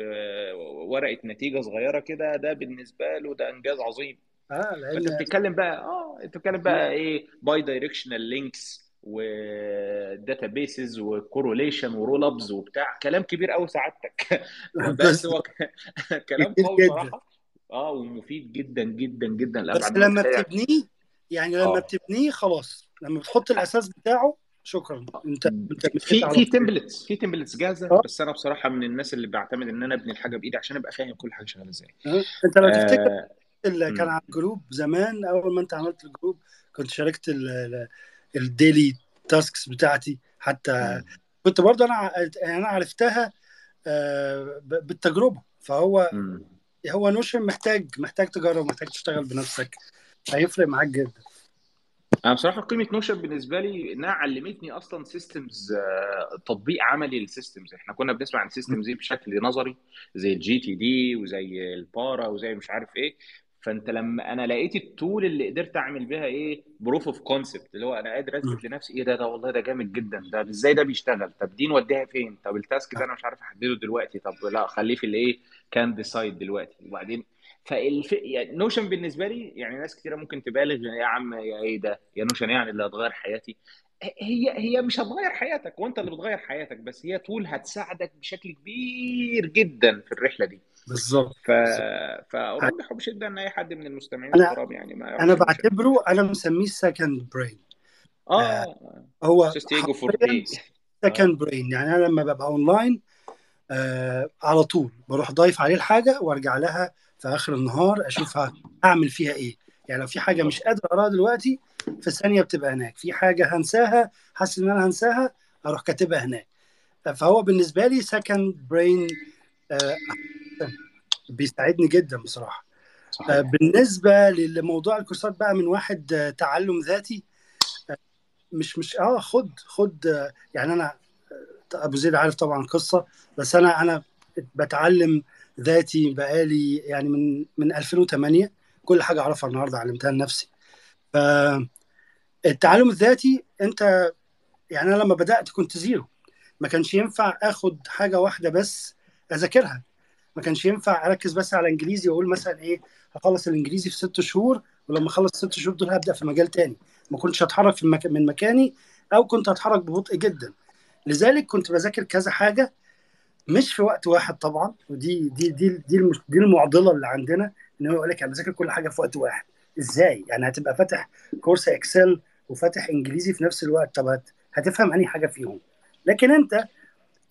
ورقة نتيجة صغيرة كده ده بالنسبة له ده إنجاز عظيم. آه لأن بتتكلم بقى آه أنت بتتكلم بقى إيه bidirectional links و databases و correlation و rollups وبتاع. كلام كبير قوي سعادتك. بس هو كلام قوي جدا. بصراحه آه ومفيد جدا جدا جدا. بس لما بتبنيه يعني لما آه. بتبنيه خلاص. لما بتحط الأساس بتاعه شكرا. أنت في في templates في templates جاهزة. آه. بس أنا بصراحة من الناس اللي بعتمد إن أنا أبني الحاجة بإيدي عشان أبقى فاهم كل حاجة شغالة إزاي. آه. أنت لو تفتكر آه اللي كان. على ال group زمان أول ما أنت عملت الجروب كنت شاركت ال- ال daily tasks بتاعتي حتى مم. كنت برضه أنا يعني أنا عرفتها آه، بالتجربة. فهو مم. هو Notion محتاج محتاج تجرب محتاج تشتغل بنفسك. هيفرق معاك جدا. أنا بصراحة قيمة Notion بالنسبة لي إنها علمتني أصلا systems تطبيق عملي لل systems إحنا كنا بنسمع عن systems دي بشكل نظري زي ال GTD وزي ال PARA وزي مش عارف إيه. فانت لما أنا لقيت ال tool اللي قدرت اعمل بيها إيه proof of concept اللي هو أنا قادر اثبت لنفسي إيه ده ده والله ده جامد جدا ده إزاي ده بيشتغل؟ طب دي نوديها فين؟ طب ال task ده أنا مش عارف أحدده دلوقتي طب لا خليه في الإيه كان ديسايد دلوقتي. وبعدين فالف... يعني Notion بالنسبة لي يعني ناس كتيرة ممكن تبالغ يا عم يا إيه ده؟ يا Notion يعني اللي هتغير حياتي. هي هي مش هتغير حياتك وانت اللي بتغير حياتك بس هي tool هتساعدك بشكل كبير جدا في الرحلة دي. بالظبط ف... بالظبط. فارجح بشده إن أي حد من المستمعين الكرام يعني ما أنا بعتبره أنا مسميه second brain آه هو فورتي آه. second brain يعني أنا لما ببقى اونلاين آه على طول بروح ضايف عليه الحاجة وأرجع لها في آخر النهار اشوفها أعمل فيها إيه. يعني لو في حاجة مش قادر أقراها دلوقتي في ثانية بتبقى هناك. في حاجة هنساها حاسس إن أنا هنساها أروح كاتبها هناك. فهو بالنسبة لي second brain آه بيساعدني جدا بصراحة. آه صحيح بالنسبة لموضوع الكورسات بقى من واحد آه تعلم ذاتي مش مش آه خد خد آه، يعني أنا أبو زيد عارف طبعا القصة بس أنا أنا بتعلم ذاتي بقالي يعني من من 2008 كل حاجة أعرفها النهارده علمتها لنفسي. فالتعلم الذاتي انت يعني أنا لما بدأت كنت زيرو. ما كانش ينفع آخد حاجة واحدة بس أذاكرها. ما كانش ينفع أركز بس على إنجليزي وأقول مثلا إيه هخلص الإنجليزي في ست شهور ولما أخلص ست شهور دول هبدأ في مجال تاني. ما كنتش هتحرك في المك... من مكاني أو كنت هتحرك ببطء جدا. لذلك كنت بذاكر كذا حاجة مش في وقت واحد طبعا ودي دي دي دي, المش... دي المعضلة اللي عندنا إن هو يقول لك أنا بذاكر كل حاجة في وقت واحد. إزاي؟ يعني هتبقى فاتح كورس إكسل وفاتح إنجليزي في نفس الوقت. طب هت... هتفهم أنهي حاجة فيهم. لكن أنت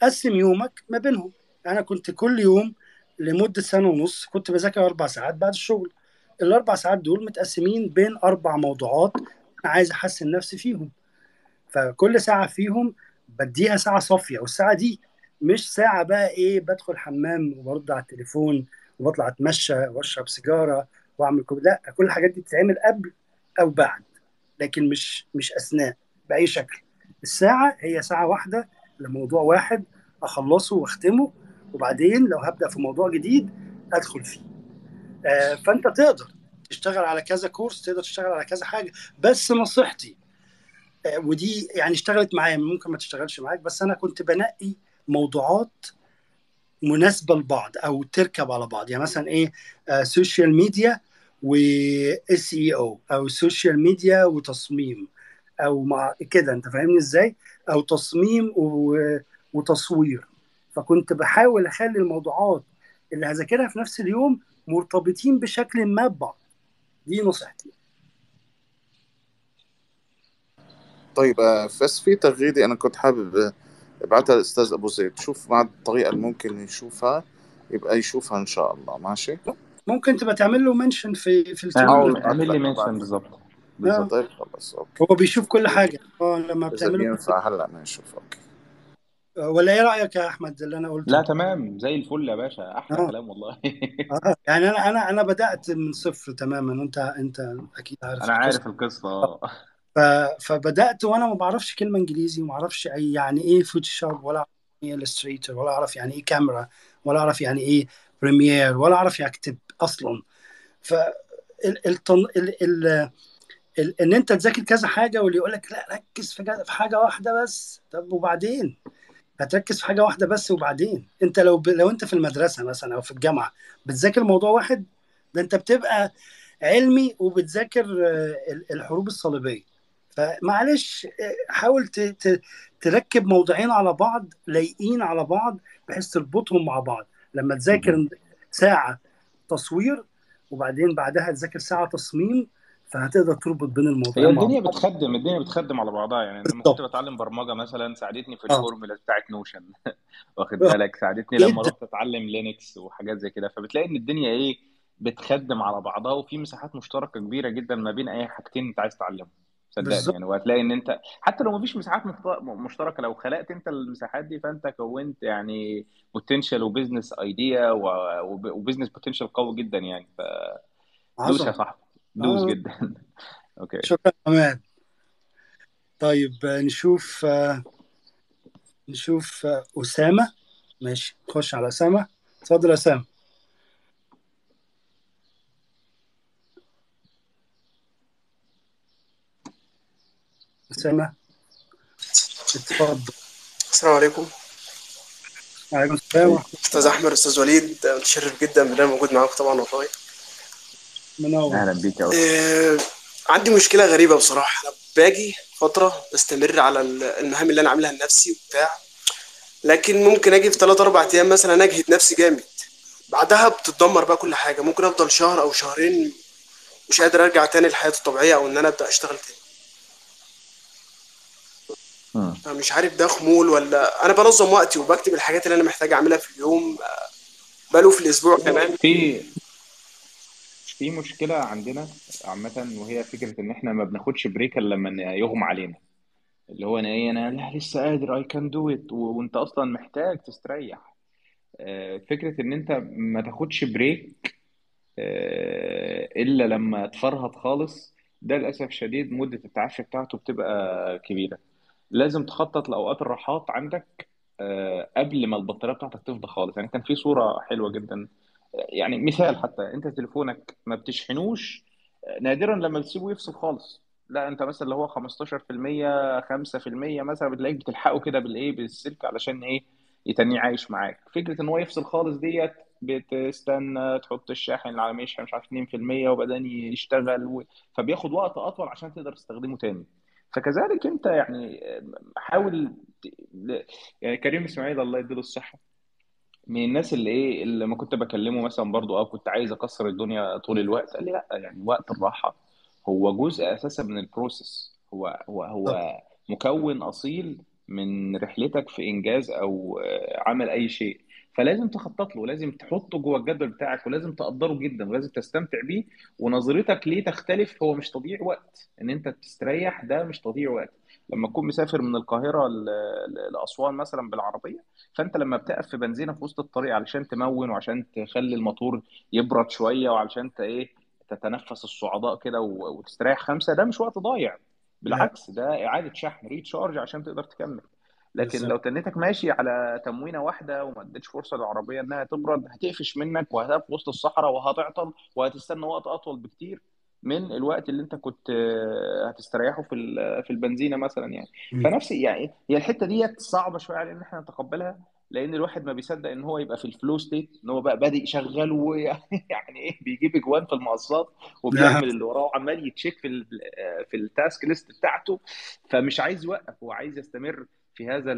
قسم يومك ما بينهم. أنا كنت كل يوم لمدة سنة ونص كنت بذاكر أربع ساعات بعد الشغل. الأربع ساعات دول متقسمين بين أربع موضوعات أنا عايز أحسن نفسي فيهم. فكل ساعة فيهم بديها ساعة صافية والساعة دي مش ساعة بقى إيه بدخل حمام وبرد على التليفون وبطلع أتمشى وأشرب سيجارة وأعمل كل لا كل الحاجات دي بتتعمل قبل أو بعد. لكن مش مش أثناء بأي شكل. الساعة هي ساعة واحدة لموضوع واحد أخلصه وأختمه وبعدين لو هبدأ في موضوع جديد أدخل فيه. آه فأنت تقدر تشتغل على كذا كورس تقدر تشتغل على كذا حاجة بس نصيحتي آه ودي يعني اشتغلت معايا ممكن ما تشتغلش معاك بس أنا كنت بنقي موضوعات مناسبة لبعض أو تركب على بعض. يعني مثلا إيه آه social media و SEO أو social media وتصميم أو مع كده أنت فاهمني إزاي؟ أو تصميم و... وتصوير. فكنت بحاول أخلي الموضوعات اللي هذاكرها في نفس اليوم مرتبطين بشكل ما ببعض. دي نصيحتي. طيب آه، بس في تغريدة أنا كنت حابب آه، أبعتها للأستاذ أبو زيد. شوف مع الطريقة اللي ممكن يشوفها يبقى يشوفها إن شاء الله. ماشي؟ ممكن تبقى تعمل له منشن في في التيم اعمل لي. منشن بالظبط. آه. بالضبط طيب خلاص أوكي. هو بيشوف كل حاجة. آه لما إذا بتعمله بينفع هلا ما نشوف أوكي. ولا إيه رأيك يا أحمد اللي أنا قلته؟ لا تمام. زي الفل يا باشا. أحلى آه. كلام والله. آه. يعني أنا أنا أنا بدأت من صفر تماما. وانت أنت أكيد عارف أنا عارف القصة. آه. فبدأت وأنا ما بعرفش كلمة إنجليزي وما أعرفش أي يعني إيه Photoshop ولا أعرف يعني إيه Illustrator ولا أعرف يعني إيه كاميرا ولا أعرف يعني إيه Premiere ولا أعرف أكتب. أصلا. ف ال... التن... ال... ال... ال... إن أنت تذاكر كذا حاجة واللي يقول لك لا ركز في كذا- في حاجة واحدة بس. طب وبعدين؟ هتركز في حاجة واحدة بس وبعدين. أنت لو ب... لو أنت في المدرسة مثلا أو في الجامعة بتذاكر موضوع واحد ده أنت بتبقى علمي وبتذاكر آه، ال- الحروب الصليبية. فمعلش آه، حاول ت... ت... تركب موضوعين على بعض لايقين على بعض بحيث تربطهم مع بعض. لما تذاكر. ساعة تصوير وبعدين بعدها تذاكر ساعة تصميم فهتقدر تربط بين الموضوعين الدنيا بعض. بتخدم الدنيا بتخدم على بعضها. يعني لما كنت بتعلم برمجة مثلا ساعدتني في آه. الفورمولا بتاعت Notion. واخد آه، بالك؟ ساعدتني لما رحت أتعلم Linux وحاجات زي كده. فبتلاقي إن الدنيا إيه بتخدم على بعضها وفي مساحات مشتركة كبيرة جدا ما بين أي حاجتين أنت عايز تعلمهم صدقني يعني وهتلاقي إن أنت حتى لو مفيش مساحات مشتركة لو خلقت أنت المساحات دي فأنت كونت يعني potential و business idea و business potential قوي جدا يعني. فدوس يا عظمه صاحبي. دوس آه. جدا. okay. شكرا عماد طيب آه، نشوف آه، نشوف آه، أسامة. ماشي نخش على أسامة. اتفضل يا أسامة. أسامة. اتفضل. السلام عليكم. عليكم السلام أستاذ أحمد أستاذ وليد متشرف جدا بان أنا موجود معاكم طبعا والله. الله منور. أهلا بيك يا. آه، عندي مشكلة غريبة بصراحة. أنا باجي فترة بستمر على ال- المهام اللي أنا عاملها لنفسي وبتاع لكن ممكن أجي في 3 4 أيام مثلا أجهد نفسي جامد. بعدها بتتدمر بقى كل حاجة. ممكن أفضل شهر أو شهرين مش قادر أرجع تاني لحياتي الطبيعية أو إن أنا أبدأ أشتغل تاني. فمش عارف ده خمول ولا أنا بنظم وقتي وبكتب الحاجات اللي أنا محتاج أعملها في اليوم آه، بقاله في الأسبوع كمان. في في مشكلة عندنا عامة وهي فكرة إن إحنا ما بناخدش break إلا لما يغمى علينا. اللي هو أنا إيه أنا لا لسه قادر I can do it وأنت أصلا محتاج تستريح. آه، فكرة إن أنت ما تاخدش break آه، إلا لما تفرهد خالص ده للأسف شديد مدة التعافي بتاعته بتبقى كبيرة. لازم تخطط لأوقات الراحات عندك آه، قبل ما البطارية بتاعتك تفضى خالص. يعني كان في صورة حلوة جدا. يعني مثال حتى أنت تليفونك ما بتشحنوش نادرا لما بتسيبه يفصل خالص. لا أنت مثلا اللي هو 15% 5% مثلا بتلاقيك بتلحقه كده بالإيه بالسلك علشان إيه يتنيه عايش معاك. فكرة إن هو يفصل خالص ديت بتستنى تحط الشاحن اللي على مش عارف 2% وبعدين يشتغل و... فبياخد وقت أطول عشان تقدر تستخدمه تاني. فكذلك انت يعني حاول يعني كريم إسماعيل الله يديله الصحة. من الناس اللي إيه اللي ما كنت بكلمه مثلا برضو آه كنت عايز أكسر الدنيا طول الوقت قال لي لأ يعني وقت الراحة هو جزء أساسا من البروسيس هو هو هو مكون أصيل من رحلتك في إنجاز أو آه، عمل أي شيء. فلازم تخطط له لازم تحطه جوه الجدول بتاعك ولازم تقدره جدا ولازم تستمتع بيه. ونظرتك ليه تختلف هو مش تضييع وقت. إن أنت تستريح ده مش تضييع وقت. لما تكون مسافر من القاهرة لأسوان مثلا بالعربية فأنت لما بتقف في بنزينة في وسط الطريق علشان تمون وعشان تخلي الموتور يبرد شوية وعلشان ت إيه تتنفس الصعداء كده وتستريح خمسة ده مش وقت ضايع. بالعكس ده إعادة شحن ريتشارج عشان تقدر تكمل. لكن بالظبط لو تنيتك ماشي على تموينة واحدة وما اديتش فرصة للعربية إنها تبرد هتقفش منك وهتقف في وسط الصحراء وهتعطل وهتستنى وقت أطول بكتير من الوقت اللي أنت كنت آه، هتستريحه في ال- في البنزينة مثلا يعني. فنفس يعني هي الحتة ديت صعبة شوية علينا إن إحنا نتقبلها لأن الواحد ما بيصدق إن هو يبقى في ال flow state إن هو بقى بادئ شغال ويعني إيه بيجيب أجوان في المقصات وبيعمل اللي وراه وعمال يتشيك في ال في ال task list بتاعته فمش عايز يوقف هو عايز يستمر في هذا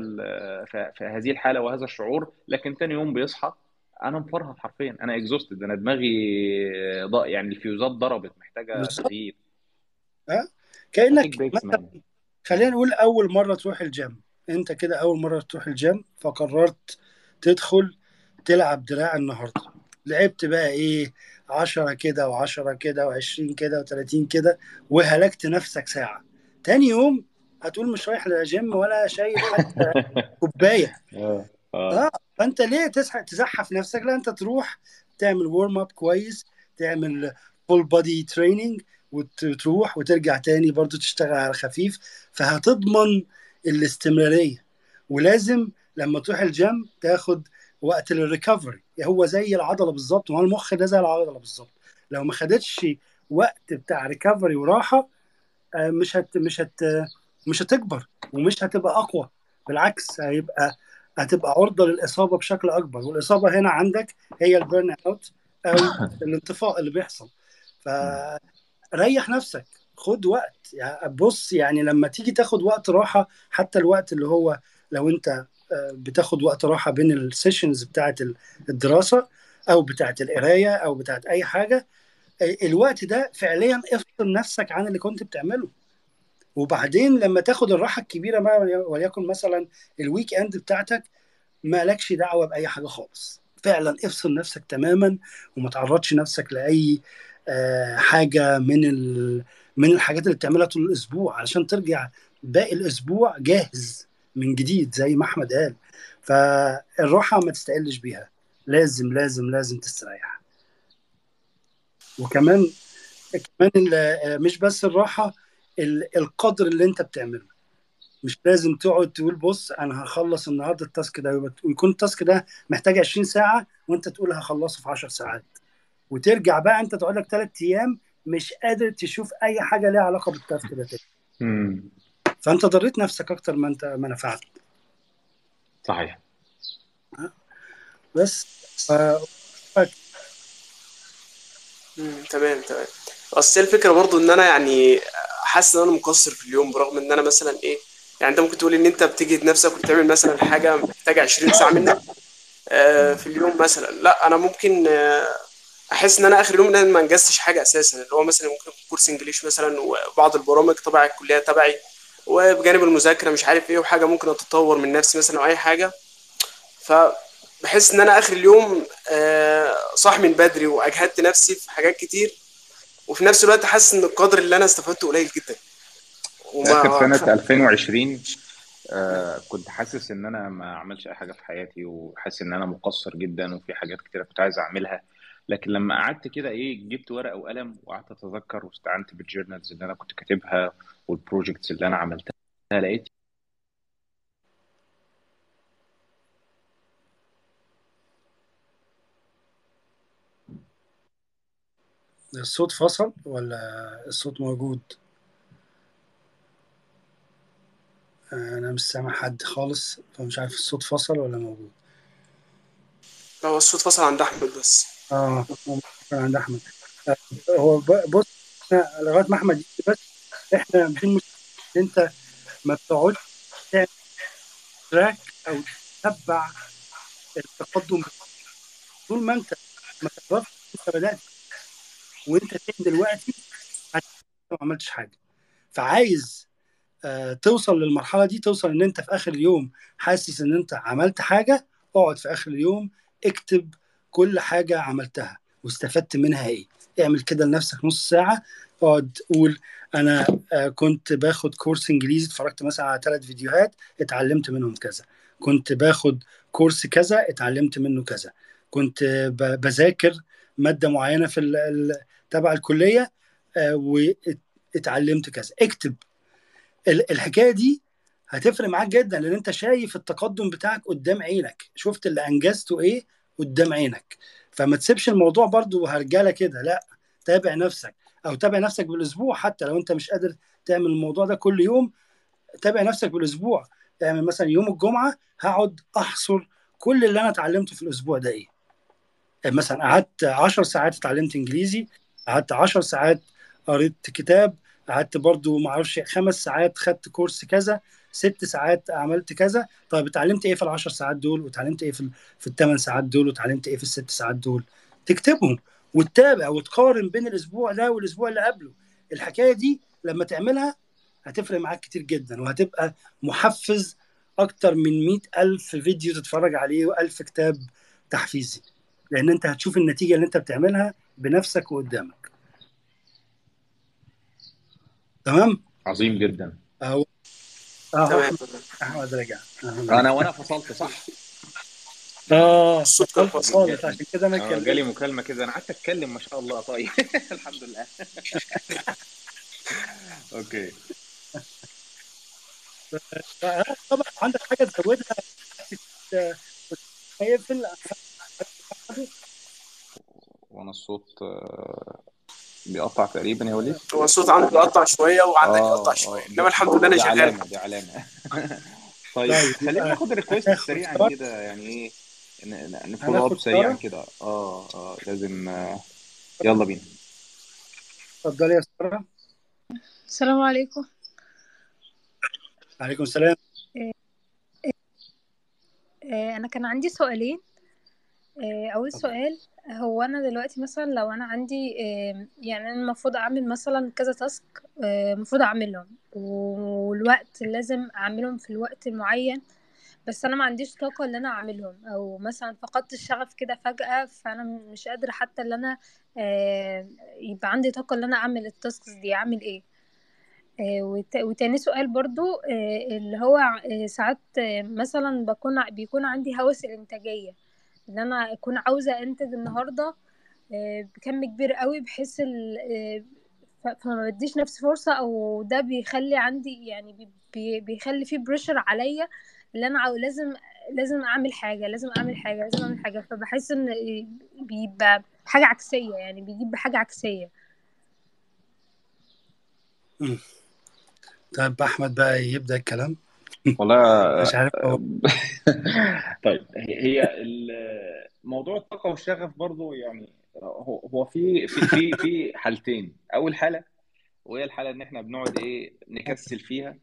في هذه الحالة وهذا الشعور لكن تاني يوم بيصحى أنا مفرهد حرفيا أنا exhausted أنا دماغي ضاق يعني الفيوزات ضربت محتاجة تغيير. ها؟ مان خلينا نقول أول مرة تروح الجيم. أنت كده أول مرة تروح الجيم فقررت تدخل تلعب دراع النهاردة. لعبت بقى إيه؟ عشرة كده وعشرة كده وعشرين كده وتلاتين كده وهلكت نفسك ساعة. تاني يوم هتقول مش رايح للجيم ولا شايل حتى كوباية. آه آه. آه فأنت ليه تسح- تزحف نفسك؟ لا أنت تروح تعمل warm up كويس تعمل full body training وتروح وترجع تاني برضو تشتغل على خفيف. فهتضمن الاستمرارية. ولازم لما تروح الجيم تاخد وقت لل recovery هو زي العضلة بالظبط هو المخ ده زي العضلة بالظبط. لو ما خدتش وقت بتاع recovery وراحة آه، مش هت مش هت مش هتكبر ومش هتبقى أقوى بالعكس هيبقى هتبقى عرضة للإصابة بشكل أكبر. والإصابة هنا عندك هي ال burn out أو الانطفاء اللي بيحصل. فريح نفسك خد وقت. يعني بص يعني لما تيجي تاخد وقت راحة حتى الوقت اللي هو لو أنت آه، بتاخد وقت راحة بين ال sessions بتاعة الدراسة أو بتاعة القراية أو بتاعة أي حاجة آه، الوقت ده فعليا افصل نفسك عن اللي كنت بتعمله. وبعدين لما تاخد الراحة الكبيرة بقى وليكن مثلا ال weekend بتاعتك مالكش دعوة بأي حاجة خالص. فعلا افصل نفسك تماما وما تعرضش نفسك لأي آه، حاجة من. من الحاجات اللي بتعملها طول الأسبوع. علشان ترجع باقي الأسبوع جاهز من جديد زي ما أحمد قال. فالراحة ما تستقلش بيها. لازم لازم لازم تستريح. وكمان كمان ال- مش بس الراحة ال- القدر اللي انت بتعمله. مش لازم تقعد تقول بص أنا هخلص النهارده ال task ده ويكون ال task ده محتاج 20 ساعة وانت تقول هخلصه في 10 ساعات. وترجع بقى انت تقعد لك ثلاث أيام مش قادر تشوف أي حاجة ليها علاقة بال task ده تاني. فانت ضريت نفسك أكتر ما انت ما نفعت. صحيح. بس ف... تمام تمام. أصل الفكرة برضو إن أنا يعني حاسس إن أنا مقصر في اليوم برغم إن أنا مثلا إيه يعني أنت ممكن تقول إن أنت بتجهد نفسك وبتعمل مثلا حاجة محتاجة 20 ساعة منك آه، في اليوم مثلا. لا أنا ممكن آه، أحس إن أنا آخر يوم إن أنا ما أنجزتش حاجة أساسا. اللي هو مثلا ممكن كورس إنجليش مثلا وبعض البرامج تبع الكلية تبعي وبجانب المذاكرة مش عارف إيه وحاجة ممكن أتطور من نفسي مثلا أو أي حاجة. فبحس إن أنا آخر اليوم آه، صاح من بدري وأجهدت نفسي في حاجات كتير. وفي نفس الوقت حاسس إن القدر اللي أنا استفدته قليل جدا. آخر وما سنه 2020 آه كنت حاسس إن أنا ما عملش أي حاجة في حياتي وحاسس إن أنا مقصر جدا وفي حاجات كتيرة كنت عايز أعملها. لكن لما قعدت كده إيه جبت ورقة وقلم وقعدت أتذكر واستعنت بال journals اللي أنا كنت كاتبها وال projects اللي أنا عملتها لقيت الصوت فصل ولا الصوت موجود؟ أنا مش سامع حد خالص فمش عارف الصوت فصل ولا موجود. هو الصوت فصل عند أحمد بس. آه عند أحمد. آه، هو بص إحنا لغاية ما أحمد بس إحنا إن أنت ما بتقعدش تعمل تراك أو تتبع التقدم. طول ما أنت ما تعرفش أنت بدأت وانت فين دلوقتي؟ ما عملتش حاجة. فعايز آه، توصل للمرحلة دي توصل إن أنت في آخر اليوم حاسس إن أنت عملت حاجة اقعد في آخر اليوم اكتب كل حاجة عملتها. واستفدت منها إيه؟ اعمل كده لنفسك نص ساعة اقعد قول أنا آه، كنت باخد كورس إنجليزي اتفرجت مثلا على ثلاث فيديوهات اتعلمت منهم كذا. كنت باخد كورس كذا اتعلمت منه كذا. كنت بذاكر مادة معينة في تبع الكلية آه، واتعلمت كذا. اكتب. ال- الحكاية دي هتفرق معاك جدا لأن أنت شايف التقدم بتاعك قدام عينك. شفت اللي أنجزته إيه؟ قدام عينك. فما تسيبش الموضوع برضو هرجله كده لا. تابع نفسك. أو تابع نفسك بالأسبوع حتى لو أنت مش قادر تعمل الموضوع ده كل يوم. تابع نفسك بالأسبوع. يعني مثلا يوم الجمعة هقعد أحصر كل اللي أنا اتعلمته في الأسبوع ده إيه. مثلا قعدت 10 ساعات اتعلمت إنجليزي قعدت 10 ساعات قريت كتاب قعدت برضو ما أعرفش خمس ساعات خدت كورس كذا ست ساعات عملت كذا. طيب اتعلمت إيه في العشر ساعات دول؟ واتعلمت إيه في ال- في الثمان ساعات دول؟ واتعلمت إيه في الست ساعات دول؟ تكتبهم وتتابع وتقارن بين الأسبوع ده والأسبوع اللي قبله. الحكاية دي لما تعملها هتفرق معاك كتير جدا وهتبقى محفز أكتر من مئة ألف فيديو تتفرج عليه وألف كتاب تحفيزي. لأن أنت هتشوف النتيجة اللي أنت بتعملها بنفسك وقدامك. تمام؟ عظيم جدا. أهو. آه تمام. احمد رجع. أنا وأنا فصلت صح. آه الصوت كان فصلت عشان كده أنا آه جالي كلمت مكالمة كده. أنا قعدت أتكلم ما شاء الله. طيب. الحمد لله. أوكي. آه، طبعا عندك حاجة تزودها؟ آه، هيقفل وأنا الصوت آه، بيقطع تقريبا يا وليد هو الصوت عندك بيقطع شوية وعندك آه يقطع آه شوية دي إنما الحمد لله أنا دي شغال. علامة دي علامة. طيب طيب خلينا ناخد ال request هناخد سريعا كده يعني إيه ن follow up سريعا كده. آه آه لازم آه، يلا بينا. اتفضلي يا سارة. السلام عليكم. عليكم السلام. آه، آه، أنا كان عندي سؤالين. آه، أول اتفضل. سؤال هو أنا دلوقتي مثلا لو أنا عندي يعني أنا المفروض أعمل مثلا كذا تاسك المفروض أعملهم والوقت لازم أعملهم في الوقت المعين بس أنا ما عنديش طاقة إن أنا أعملهم أو مثلا فقدت الشغف كده فجأة فأنا مش قادرة حتى أنا آه، يبقى عندي طاقة إن أنا أعمل التاسكس دي أعمل إيه؟ آه، وت- وتاني سؤال برضو آه، اللي هو آه، ساعات مثلا بكون بيكون عندي هوس الإنتاجية. إن أنا أكون عاوزة أنتج النهاردة آه، بكم كبير قوي بحيث آه، فما بديش نفسي فرصة أو ده بيخلي عندي يعني بي- بي- بيخلي فيه pressure عليا اللي عاو- لازم لازم أعمل حاجة لازم أعمل حاجة لازم أعمل حاجة. فبحس آه، بيبقى حاجة عكسية يعني بيجيب بحاجة عكسية. مم. طيب أحمد بقى يبدأ الكلام. والله مش عارف طيب هي موضوع الطاقة والشغف برضو يعني هو هو في في في في حالتين. أول حالة وهي الحالة إن إحنا بنقعد إيه نكسل فيها.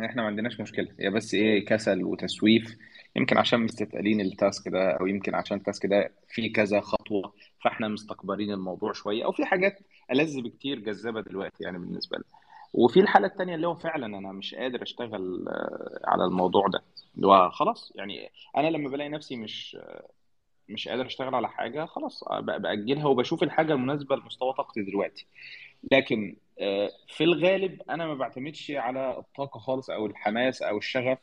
إحنا ما عندناش مشكلة هي بس إيه كسل وتسويف. يمكن عشان مستثقلين ال task ده أو يمكن عشان ال task ده فيه كذا خطوة فإحنا مستكبرين الموضوع شوية. أو في حاجات ألذ بكتير جذابة دلوقتي يعني بالنسبة لنا. وفي الحالة التانية اللي هو فعلا أنا مش قادر أشتغل آه، على الموضوع ده. اللي هو خلاص يعني أنا لما بلاقي نفسي مش مش قادر أشتغل على حاجة خلاص آه، ب- بأجلها وبشوف الحاجة المناسبة لمستوى طاقتي دلوقتي. لكن آه، في الغالب أنا ما بعتمدش على الطاقة خالص أو الحماس أو الشغف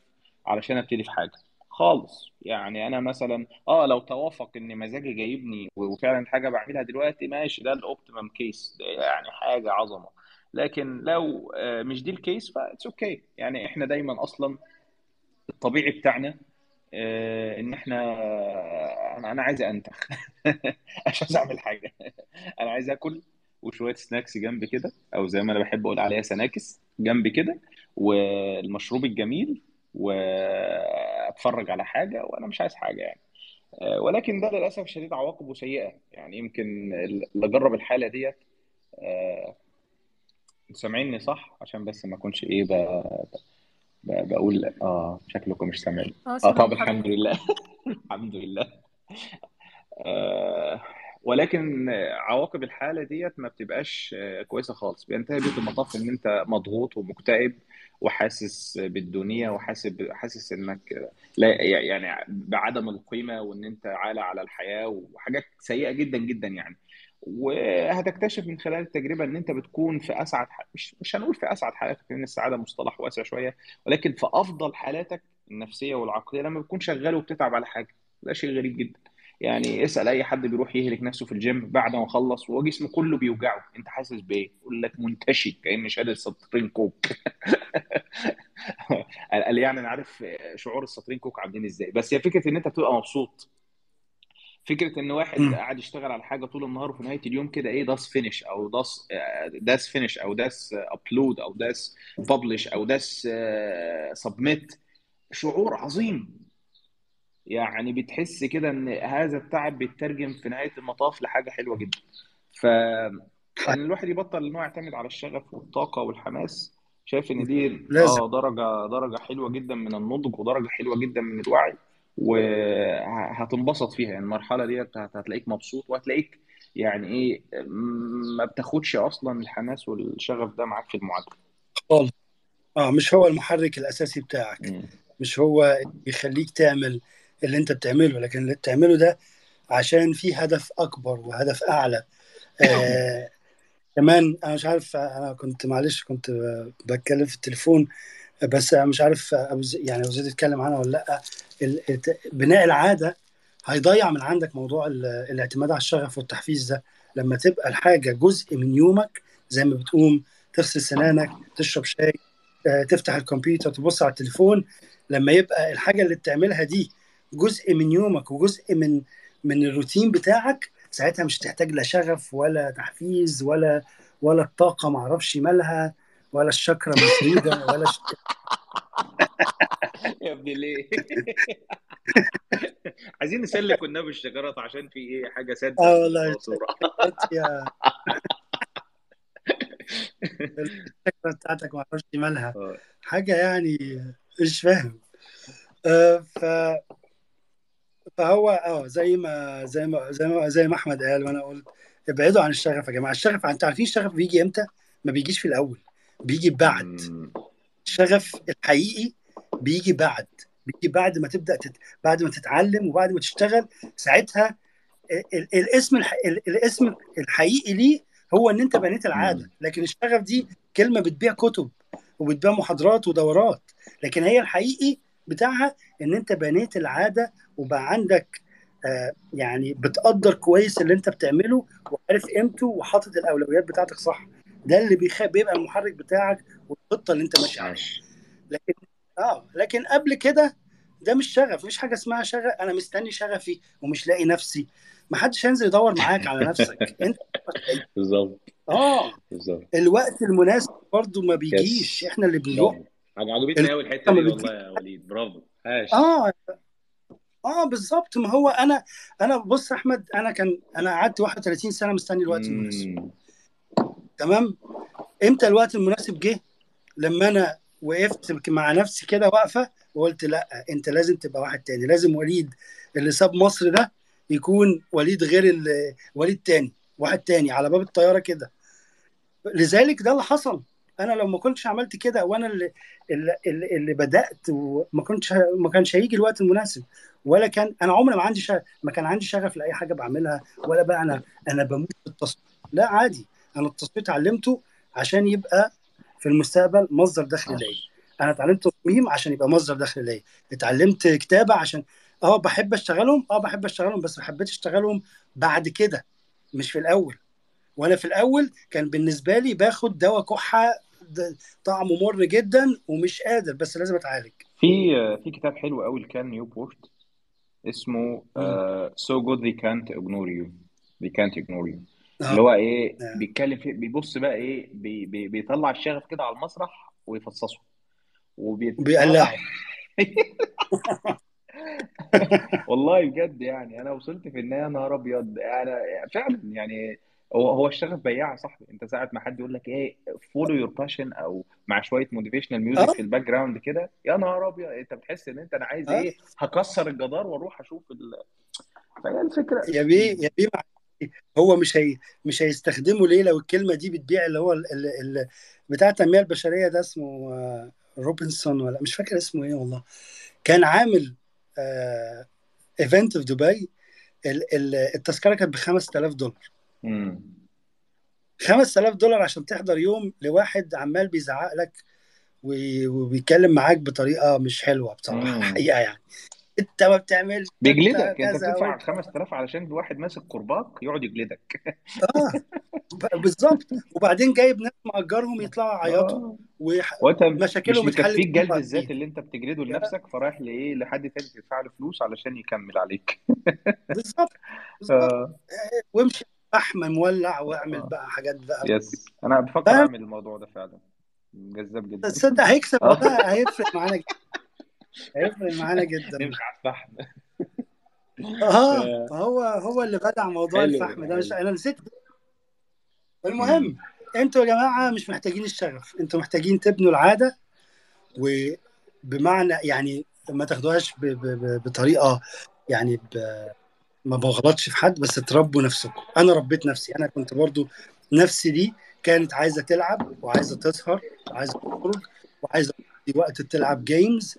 علشان أبتدي في حاجة. خالص. يعني أنا مثلا آه لو توافق إن مزاجي جايبني وفعلا الحاجة بعملها دلوقتي ماشي ده ال optimum case يعني حاجة عظمة. لكن لو آه، مش دي ال case ف that's okay يعني إحنا دايما أصلا الطبيعي بتاعنا آه، إن إحنا أنا أنا عايز أنتخ. مش عايز أعمل حاجة. أنا عايز آكل وشوية snacks جنب كده أو زي ما أنا بحب أقول عليها snacks جنب كده والمشروب الجميل وأتفرج على حاجة وأنا مش عايز حاجة يعني. آه، ولكن ده للأسف الشديد عواقبه سيئة. يعني يمكن اللي جرب الحالة ديت آه، سامعيني صح؟ عشان بس ما أكونش إيه ب- ب- بقول آه شكلكم مش سامعين آه آه سامعين طب الحمد حضرتك لله. الحمد لله. آه، ولكن عواقب الحالة ديت ما بتبقاش آه، كويسة خالص. بينتهي بيك المطاف إن أنت مضغوط ومكتئب وحاسس بالدنيا وحاسس حاسس إنك لا يعني بعدم القيمة وإن أنت عالة على الحياة وحاجات سيئة جدا جدا يعني. وهتكتشف من خلال التجربة إن أنت بتكون في أسعد ح... مش مش هنقول في أسعد حالاتك لأن السعادة مصطلح واسع شوية ولكن في أفضل حالاتك النفسية والعقلية لما بتكون شغال وبتتعب على حاجة. ده شيء غريب جدا. يعني اسأل أي حد بيروح يهلك نفسه في الجيم بعد ما خلص وهو جسمه كله بيوجعه. أنت حاسس بإيه؟ يقول لك منتشي كاني شادد سطرين كوك. قال يعني أنا عارف شعور السطرين كوك عاملين إزاي. بس هي فكرة إن أنت بتبقى مبسوط. فكرة إن واحد. قاعد يشتغل على حاجة طول النهار وفي نهاية اليوم كده إيه داس finish أو داس داس finish أو داس upload أو داس publish أو داس submit شعور عظيم. يعني بتحس كده إن هذا التعب بيترجم في نهاية المطاف لحاجة حلوة جدا. ف إن الواحد يبطل إن هو يعتمد على الشغف والطاقة والحماس شايف إن دي لازم. آه درجة درجة حلوة جدا من النضج ودرجة حلوة جدا من الوعي. وهتنبسط فيها. يعني المرحلة ديت هت- هتلاقيك مبسوط وهتلاقيك يعني إيه م- ما بتاخدش أصلا الحماس والشغف ده معاك في المعادلة. خالص. آه مش هو المحرك الأساسي بتاعك. مم. مش هو بيخليك تعمل اللي أنت بتعمله لكن اللي بتعمله ده عشان في هدف أكبر وهدف أعلى. آه كمان أنا مش عارف أنا كنت معلش كنت بتكلم في التليفون. بس مش عارف يعني أبو زيد اتكلم عنها ولا لأ. بناء العادة هيضيع من عندك موضوع ال- الاعتماد على الشغف والتحفيز ده. لما تبقى الحاجة جزء من يومك زي ما بتقوم تغسل سنانك تشرب شاي آه، تفتح الكمبيوتر تبص على التليفون لما يبقى الحاجة اللي بتعملها دي جزء من يومك وجزء من من الروتين بتاعك ساعتها مش هتحتاج لا شغف ولا تحفيز ولا ولا الطاقة معرفش مالها. ولا الشكرة مسدودة ولا ش... يا ابني ليه؟ عايزين نسلك والنبي الشجرات عشان في إيه؟ حاجة سد آه والله. يا. الشكرة بتاعتك معرفش مالها. آه. حاجة يعني مش فاهم. آه ف فهو آه زي ما زي ما زي ما زي ما أحمد قال وأنا قلت ابعدوا عن الشغف يا جماعة. الشغف أنتوا عارفين الشغف بيجي إمتى؟ ما بيجيش في الأول. بيجي بعد. الشغف الحقيقي بيجي بعد. بيجي بعد ما تبدأ تت... بعد ما تتعلم وبعد ما تشتغل ساعتها ال... ال... الاسم الح... ال... الاسم الحقيقي ليه هو إن أنت بنيت العادة. لكن الشغف دي كلمة بتبيع كتب وبتبيع محاضرات ودورات. لكن هي الحقيقي بتاعها إن أنت بنيت العادة وبقى عندك آه يعني بتقدر كويس اللي أنت بتعمله وعارف قيمته وحاطط الأولويات بتاعتك صح. ده اللي بيخ... بيبقى المحرك بتاعك والخطة اللي انت ماشي عليها. لكن آه لكن قبل كده ده مش شغف مش حاجة اسمها شغف أنا مستني شغفي ومش لاقي نفسي. ما حدش هينزل يدور معاك على نفسك. انت بالظبط. آه. بالظبط. الوقت المناسب برضو ما بيجيش. إحنا اللي بنروح. عجبتني قوي الحتة دي والله يا وليد. برافو. هاش آه. آه بالظبط. ما هو أنا أنا بص أحمد أنا كان أنا قعدت 31 سنة مستني الوقت المناسب. تمام؟ إمتى الوقت المناسب جه لما أنا وقفت مع نفسي كده واقفة وقلت لأ أنت لازم تبقى واحد تاني لازم وليد اللي ساب مصر ده يكون وليد غير وليد تاني واحد تاني على باب الطيارة كده. لذلك ده اللي حصل. أنا لو ما كنتش عملت كده وأنا اللي اللي, اللي اللي بدأت وما كنتش ما كانش هيجي الوقت المناسب ولا كان أنا عمري ما عندي شغف ما كان عندي شغف لأي حاجة بعملها ولا بقى أنا أنا بموت في التصوير. لا عادي. أنا التصوير اتعلمته عشان يبقى في المستقبل مصدر دخل ليا. أنا اتعلمت تصميم عشان يبقى مصدر دخل ليا. اتعلمت كتابة عشان آه بحب أشتغلهم آه بحب أشتغلهم بس ما حبيتش أشتغلهم بعد كده مش في الأول. وأنا في الأول كان بالنسبة لي باخد دواء كحة طعمه مر جدا ومش قادر بس لازم أتعالج. في في كتاب حلو قوي لكال نيوبورت اسمه مم. uh, So Good They Can't Ignore You. They Can't آه اللي هو إيه آه. بيتكلم فيه بيبص بقى إيه بي بي بيطلع الشغف كده على المسرح ويفصصه وبيت بيقلعه والله بجد يعني أنا وصلت في النهايه نهار أبيض. أنا فعلا يعني هو هو الشغف بياع يا صاحبي. أنت ساعة ما حد يقول لك إيه follow your passion أو مع شوية motivational music آه. في ال background كده يا نهار أبيض. أنت بتحس إن أنت أنا عايز آه. إيه هكسر الجدار وأروح أشوف ال... فهي الفكرة. يا بيه يا بيه مع- هو مش هي مش هيستخدمه ليه لو الكلمة دي بتبيع اللي هو ال ال ال بتاع التنمية البشرية ده اسمه آه، روبنسون ولا مش فاكر اسمه إيه والله. كان عامل event في دبي ال- ال- التذكرة كانت ب 5000 دولار. امم 5000 دولار عشان تحضر يوم لواحد عمال بيزعق لك وبيتكلم معاك بطريقة مش حلوة بصراحة الحقيقة يعني. انت ما بتعملش بيجلدك انت بتدفع وانت 5000 علشان واحد ماسك كرباج يقعد يجلدك. آه بالظبط. وبعدين جايب ناس مأجرهم يطلعوا يعيطوا وانت مش ومشاكلهم مكفيك يوم جلد الذات اللي انت بتجلده لنفسك فرايح لإيه؟ لحد تاني تدفع له فلوس علشان يكمل عليك. بالظبط بالظبط. آه. وامشي فحم مولع واعمل بقى حاجات بقى. يس. أنا بفكر أعمل الموضوع ده فعلا. جذاب جدا. تصدق هيكسب والله هيفرق معانا جدا. هيفرق معانا جدا. نمشي على الفحم. آه آه، هو هو اللي بدع موضوع الفحم ده. مش أنا نسيت. المهم. أنتوا يا جماعة مش محتاجين الشغف. أنتوا محتاجين تبنوا العادة. وبمعنى يعني ما تاخدوهاش ب- ب- ب- بطريقة يعني ب- ما بغلطش في حد بس تربوا نفسكم. أنا ربيت نفسي. أنا كنت برضو نفسي دي كانت عايزة تلعب وعايزة تسهر وعايزة تخرج وعايزة وقت تلعب جيمز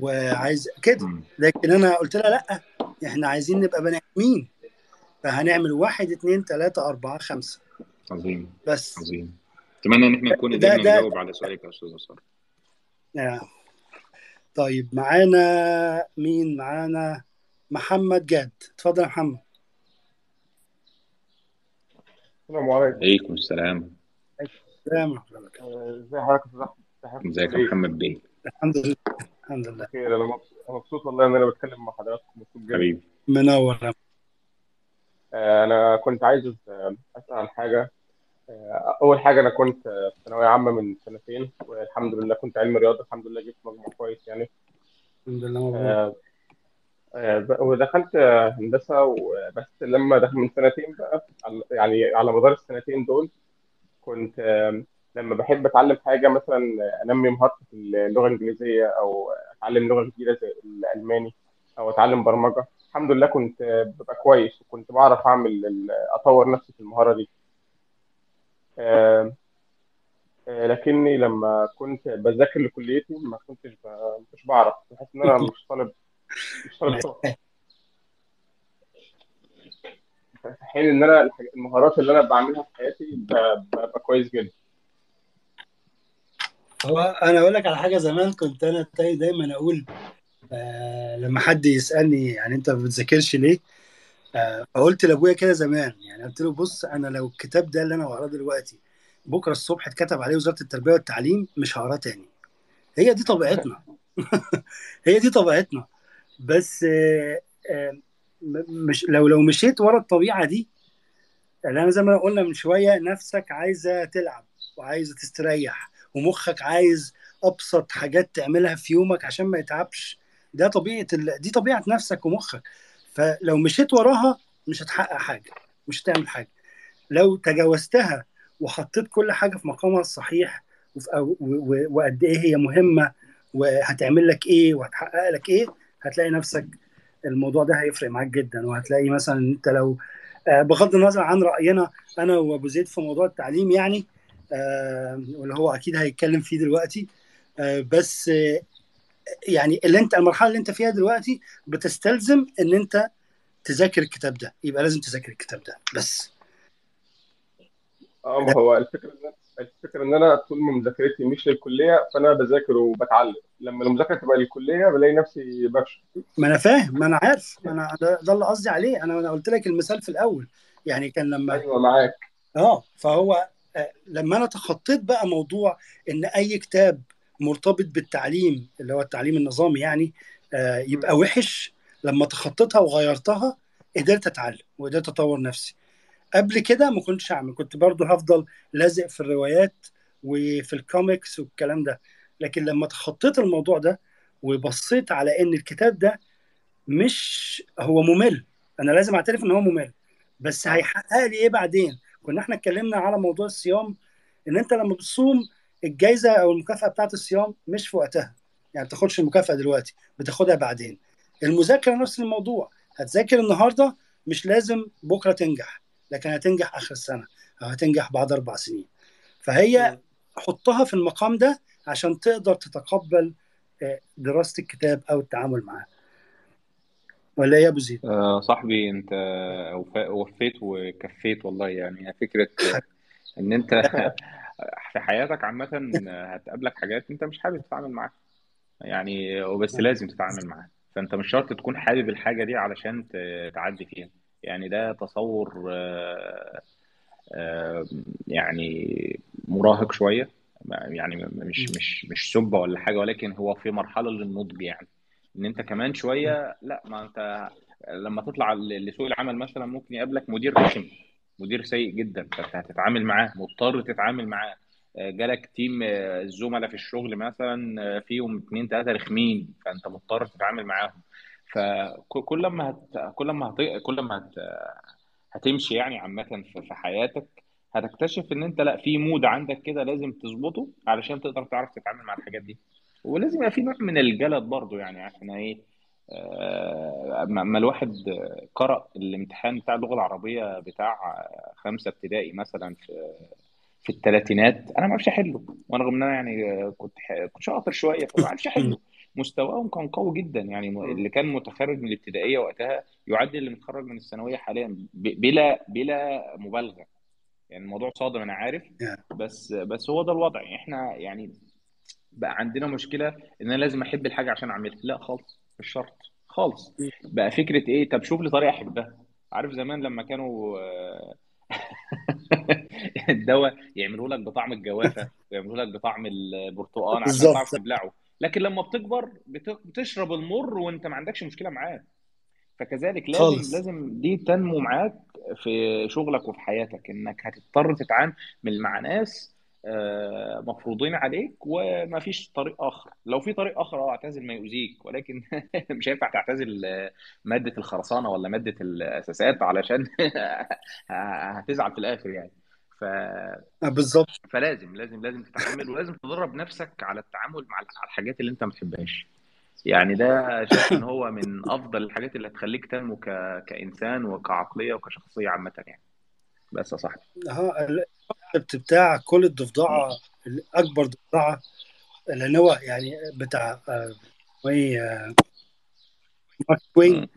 وعايز كده. لكن أنا قلت لها لأ إحنا عايزين نبقى بني آدمين. فهنعمل واحد اتنين تلاتة أربعة خمسة. عظيم بس. عظيم. أتمنى إن إحنا نكون قدرنا نجاوب على سؤالك يا أستاذ اسار آه. طيب معانا مين؟ معانا محمد جاد. اتفضل يا محمد. السلام عليكم. عليكم السلام. سلام ورحمة الله وبركاته. ازي حضرتك يا ازي حضرتك إزيك يا محمد بيه؟ الحمد لله. الحمد لله. بخير. أنا مبسوط والله إن أنا بتكلم مع حضراتكم. مبسوط جدا. حبيبي. منور يا آه، أنا كنت عايز آه، أسأل عن حاجة. آه، أول حاجة أنا كنت في ثانوية عامة من سنتين والحمد لله كنت علم رياضة. الحمد لله جبت مجموع كويس يعني. الحمد لله مبروك. ودخلت هندسة وبس لما دخل من سنتين بقى يعني على مدار السنتين دول كنت لما بحب أتعلم حاجة مثلا أنمي مهارتي في اللغة الإنجليزية أو أتعلم لغة جديدة زي الألماني أو أتعلم برمجة الحمد لله كنت ببقى كويس وكنت بعرف أعمل أطور نفسي في المهارة دي. آه، لكني لما كنت بذاكر لكليتي ما كنتش مش بعرف. بحس إن أنا مش طالب مش طالب في حين إن أنا المهارات اللي أنا بعملها في حياتي ببقى كويس جدا. هو أنا أقول لك على حاجة زمان كنت أنا دايما أقول آه لما حد يسألني يعني أنت ما بتذاكرش ليه آه فقلت لأبويا كده زمان يعني قلت له بص أنا لو الكتاب ده اللي أنا بقراه دلوقتي بكرة الصبح اتكتب عليه وزارة التربية والتعليم مش هقراه تاني. هي دي طبيعتنا. هي دي طبيعتنا. بس آه آه مش لو لو مشيت ورا الطبيعة دي يعني أنا زي ما قلنا من شوية نفسك عايزة تلعب وعايزة تستريح ومخك عايز أبسط حاجات تعملها في يومك عشان ما يتعبش. ده طبيعة ال... دي طبيعة نفسك ومخك. فلو مشيت وراها مش هتحقق حاجة مش هتعمل حاجة. لو تجاوزتها وحطيت كل حاجة في مقامها الصحيح وقد إيه هي مهمة وهتعمل لك إيه وهتحقق لك إيه هتلاقي نفسك الموضوع ده هيفرق معاك جدا. وهتلاقي مثلا أنت لو آه، بغض النظر عن رأينا أنا وأبو زيد في موضوع التعليم يعني واللي هو أكيد هيتكلم فيه دلوقتي. آه، بس آه، يعني اللي أنت المرحلة اللي أنت فيها دلوقتي بتستلزم إن أنت تذاكر الكتاب ده. يبقى لازم تذاكر الكتاب ده. بس. آه ما هو الفكرة إن الفكرة إن أنا طول ما مذاكرتي مش للكلية فأنا بذاكر وبتعلم. لما المذاكرة تبقى للكلية بلاقي نفسي بفشل. ما أنا فاهم ما أنا عارف ما أنا ده, اللي قصدي عليه. أنا قلت لك المثال في الأول. يعني كان لما أيوه معاك. آه فهو آه، لما أنا تخطيت بقى موضوع إن أي كتاب مرتبط بالتعليم اللي هو التعليم النظامي يعني آه، يبقى وحش لما تخطيتها وغيرتها قدرت أتعلم وقدرت أطور نفسي. قبل كده ما كنتش أعمل كنت برضو هفضل لازق في الروايات وفي الكوميكس والكلام ده. لكن لما تخطيت الموضوع ده وبصيت على إن الكتاب ده مش هو ممل أنا لازم أعترف إن هو ممل بس آه. هيحقق لي إيه بعدين؟ كنا إحنا اتكلمنا على موضوع الصيام إن أنت لما بتصوم الجايزة أو المكافأة بتاعت الصيام مش في وقتها. يعني ما بتاخدش المكافأة دلوقتي بتاخدها بعدين. المذاكرة نفس الموضوع. هتذاكر النهارده مش لازم بكرة تنجح لكن هتنجح آخر السنة أو هتنجح بعد أربع سنين. فهي. حطها في المقام ده عشان تقدر تتقبل آه، دراسه الكتاب أو التعامل معاه. ولا إيه يا أبو زيد؟ آه صاحبي أنت وفيت وكفيت والله. يعني فكرة إن أنت في حياتك عامة هتقابلك حاجات أنت مش حابب تتعامل معاها. يعني وبس لازم تتعامل معاها. فأنت مش شرط تكون حابب الحاجة دي علشان تعدي فيها. يعني ده تصور آه، آه، يعني مراهق شوية. يعني مش مش مش سبة ولا حاجة ولكن هو في مرحلة للنضج يعني. إن أنت كمان شوية لأ ما أنت لما تطلع لسوق العمل مثلا ممكن يقابلك مدير رخم مدير سيء جدا فأنت هتتعامل معاه مضطر تتعامل معاه. آه، جالك team آه، الزملاء في الشغل مثلا آه، فيهم اتنين تلاتة رخمين فأنت مضطر تتعامل معاهم. فكل ما هت... كل ما هت... كل ما هت... هتمشي يعني عامة في في حياتك هتكتشف إن أنت لأ في mode عندك كده لازم تظبطه علشان تقدر تعرف تتعامل مع الحاجات دي. ولازم يبقى في نوع من الجلد برضو يعني عشان إيه؟ آه، ما ما الواحد قرأ الامتحان بتاع اللغة العربية بتاع خمسة ابتدائي مثلا في في الثلاثينات أنا ما أعرفش أحله. وأنا رغم إن أنا يعني كنت كنت شاطر شوية فما أعرفش أحله. مستواهم كان قوي جدا يعني اللي كان متخرج من الابتدائية وقتها يعدل اللي متخرج من الثانوية حاليا ب- بلا بلا مبالغة. يعني الموضوع صادم أنا عارف. بس بس هو ده الوضع. إحنا يعني بقى عندنا مشكلة إن أنا لازم أحب الحاجة عشان أعملها. لا خالص مش شرط خالص. بقى فكرة إيه؟ طب شوف لي طريقة أحبها. عارف زمان لما كانوا آه، الدواء يعملوا لك بطعم الجوافة ويعملوا لك بطعم البرتقال عشان تعرف تبلعه. لكن لما بتكبر بت- بتشرب المر وأنت ما عندكش مشكلة معاه. فكذلك لازم خالص. لازم دي تنمو معاك في شغلك وفي حياتك إنك هتضطر تتعامل مع ناس مفروضين عليك وما فيش طريق آخر. لو في طريق آخر آه أعتزل ما يؤذيك ولكن مش هينفع تعتزل آه، مادة الخرسانة ولا مادة الأساسات علشان هتزعل في الآخر يعني. ف آه، بالظبط. فلازم لازم لازم تتعامل ولازم تدرب نفسك على التعامل مع الحاجات اللي انت ما بتحبهاش. يعني ده شايف إن هو من أفضل الحاجات اللي هتخليك تنمو ك... كإنسان وكعقلية وكشخصية عامة يعني. بس يا صاحبي. ها الكونسبت بتاع كل الضفدعة اكبر ضفدعة لأن هو يعني بتاع آه، آه، مارك توين مم.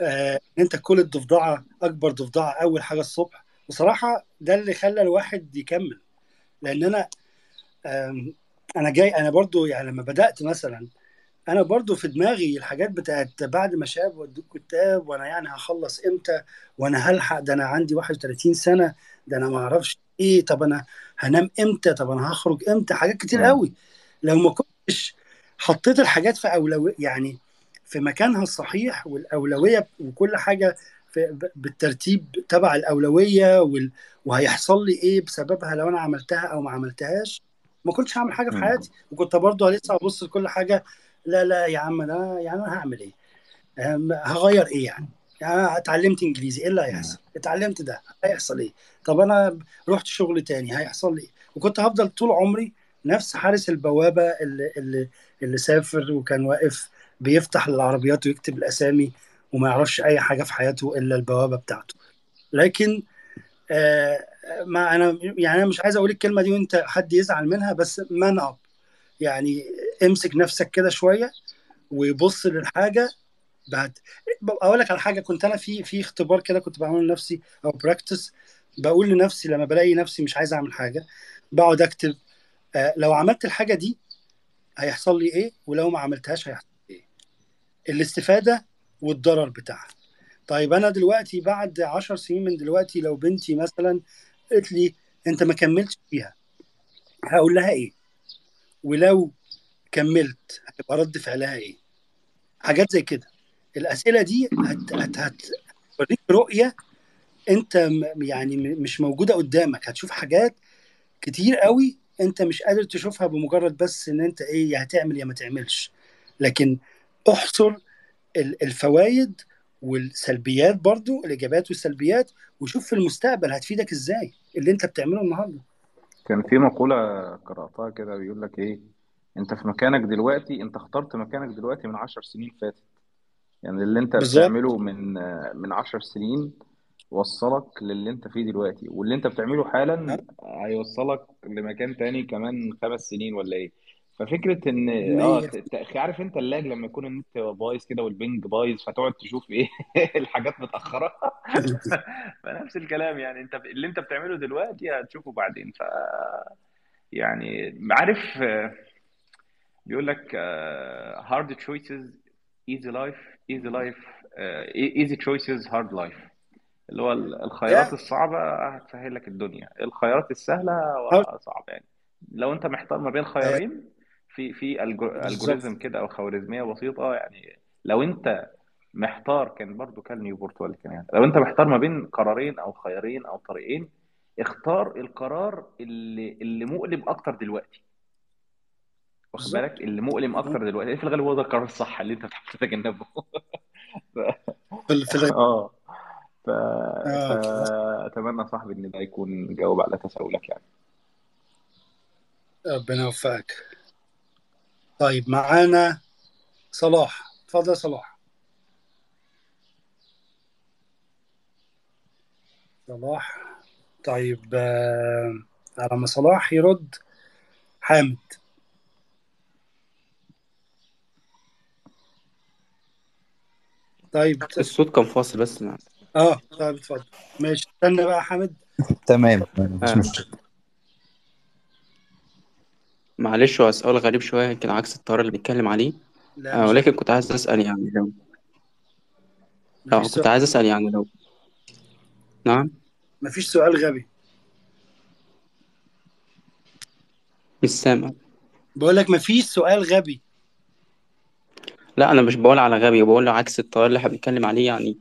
آه، أنت كل الضفدعة أكبر ضفدعة أول حاجة الصبح. بصراحة ده اللي خلى الواحد يكمل. لأن أنا أنا جاي أنا برضو يعني لما بدأت مثلا أنا برضو في دماغي الحاجات بتاعت بعد ما شاب ودوك كتاب وأنا يعني هخلص إمتى وأنا هلحق ده أنا عندي 31 سنة ده أنا ما أعرفش إيه طب أنا هنام إمتى طب أنا هخرج إمتى حاجات كتير مم. قوي لو ما كنتش حطيت الحاجات في اولويه يعني في مكانها الصحيح والأولوية وكل حاجة في بالترتيب تبع الأولوية وال... وهيحصل لي إيه بسببها لو أنا عملتها أو ما عملتهاش ما كنتش هعمل حاجة في. حياتي وكنت برضه لسه ابص لكل حاجة لا لا يا عم أنا يعني أنا هعمل إيه؟ هغير إيه يعني؟ يعني اتعلمت إنجليزي إيه اللي. هيحصل؟ اتعلمت ده هيحصل إيه؟ طب أنا رحت شغل تاني هيحصل لي إيه؟ وكنت هفضل طول عمري نفس حارس البوابة اللي اللي اللي سافر وكان واقف بيفتح العربيات ويكتب الأسامي وما يعرفش أي حاجة في حياته إلا البوابة بتاعته. لكن آه ما أنا يعني أنا مش عايز أقول الكلمة دي وأنت حد يزعل منها بس man up يعني امسك نفسك كده شوية ويبص للحاجة بعد أقول لك على حاجة كنت أنا في في اختبار كده كنت بعمله لنفسي أو practice بقول لنفسي لما بلاقي نفسي مش عايز أعمل حاجة بقعد أكتب آه لو عملت الحاجة دي هيحصل لي إيه؟ ولو ما عملتهاش هيحصل لي إيه؟ الاستفادة والضرر بتاعها. طيب أنا دلوقتي بعد عشر سنين من دلوقتي لو بنتي مثلا قالت لي أنت ما كملتش فيها هقول لها إيه؟ ولو كملت هيبقى رد فعلها إيه؟ حاجات زي كده. الأسئلة دي هت هت هتوريك رؤية أنت يعني مش موجودة قدامك. هتشوف حاجات كتير قوي أنت مش قادر تشوفها بمجرد بس إن أنت إيه يا هتعمل يا ما تعملش. لكن احصر ال- الفوائد والسلبيات برضو الايجابيات والسلبيات وشوف في المستقبل هتفيدك إزاي اللي أنت بتعمله النهارده. كان في مقولة قرأتها كده بيقول لك إيه؟ أنت في مكانك دلوقتي أنت اخترت مكانك دلوقتي من عشر سنين فاتت. يعني اللي أنت بالظبط. بتعمله من من عشر سنين وصلك للي أنت فيه دلوقتي واللي أنت بتعمله حالا هيوصلك لمكان تاني كمان خمس سنين ولا إيه؟ ففكرة إن آه ت- عارف أنت اللاج لما يكون النت بايظ كده والبنج بايظ فتقعد تشوف إيه الحاجات متأخرة؟ فنفس الكلام يعني. أنت اللي أنت بتعمله دلوقتي هتشوفه بعدين. ف يعني عارف بيقول لك choices easy life easy life آه، easy choices hard life. اللي هو ال- الخيارات يا. الصعبة هتسهل لك الدنيا. الخيارات السهلة هاو- صعبة يعني. لو أنت محتار ما بين خيارين في في الجوريزم كده أو خوارزمية بسيطة يعني لو أنت محتار كان برضو كان نيوبورت ولا كان يعني لو أنت محتار ما بين قرارين أو خيارين أو طريقين اختار القرار اللي اللي مؤلم أكتر دلوقتي. واخد بالك؟ اللي مؤلم أكتر دلوقتي. في الغالب هو ده القرار الصح اللي أنت بتحاول تتجنبه. ف... في ال- في الغ- آه. ف... آه فأتمنى صاحبي إن ده يكون جاوب على تساؤلك يعني. ربنا يوفقك. طيب معانا صلاح. اتفضل يا صلاح. صلاح. طيب آه، على ما صلاح يرد حامد. طيب الصوت كان فاصل بس آه طيب اتفضل. ماشي استنى بقى يا حامد. تمام مفيش آه. معلش هو سؤال غريب شوية يمكن عكس الطيار اللي بيتكلم عليه. لا آه مش ولكن كنت عايز أسأل يعني لو مفيش كنت سؤال. عايز أسأل يعني لو نعم؟ مفيش سؤال غبي. مش سامع. بقول لك مفيش سؤال غبي. لا أنا مش بقول على غبي بقول عكس الطيار اللي إحنا بنتكلم عليه يعني.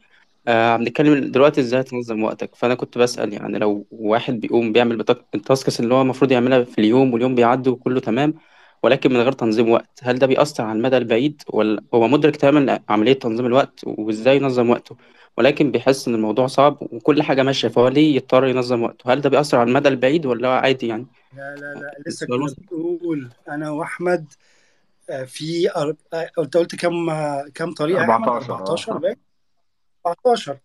آه بنتكلم دلوقتي إزاي تنظم وقتك. فأنا كنت بسأل يعني لو واحد بيقوم بيعمل بتاك- التاسكس اللي هو المفروض يعملها في اليوم واليوم بيعدي وكله تمام ولكن من غير تنظيم وقت هل ده بيأثر على المدى البعيد ولا هو مدرك تماما عملية تنظيم الوقت وإزاي ينظم وقته؟ ولكن بيحس إن الموضوع صعب وكل حاجة ماشية فهو ليه يضطر ينظم وقته؟ هل ده بيأثر على المدى البعيد ولا هو عادي يعني؟ لا لا لا لسه السؤال كنا وصل بنقول أنا وأحمد آه، في أر... آه، قلت قلت كم آه، كم طريقه يا أحمد 14 14 آه. باين؟ 14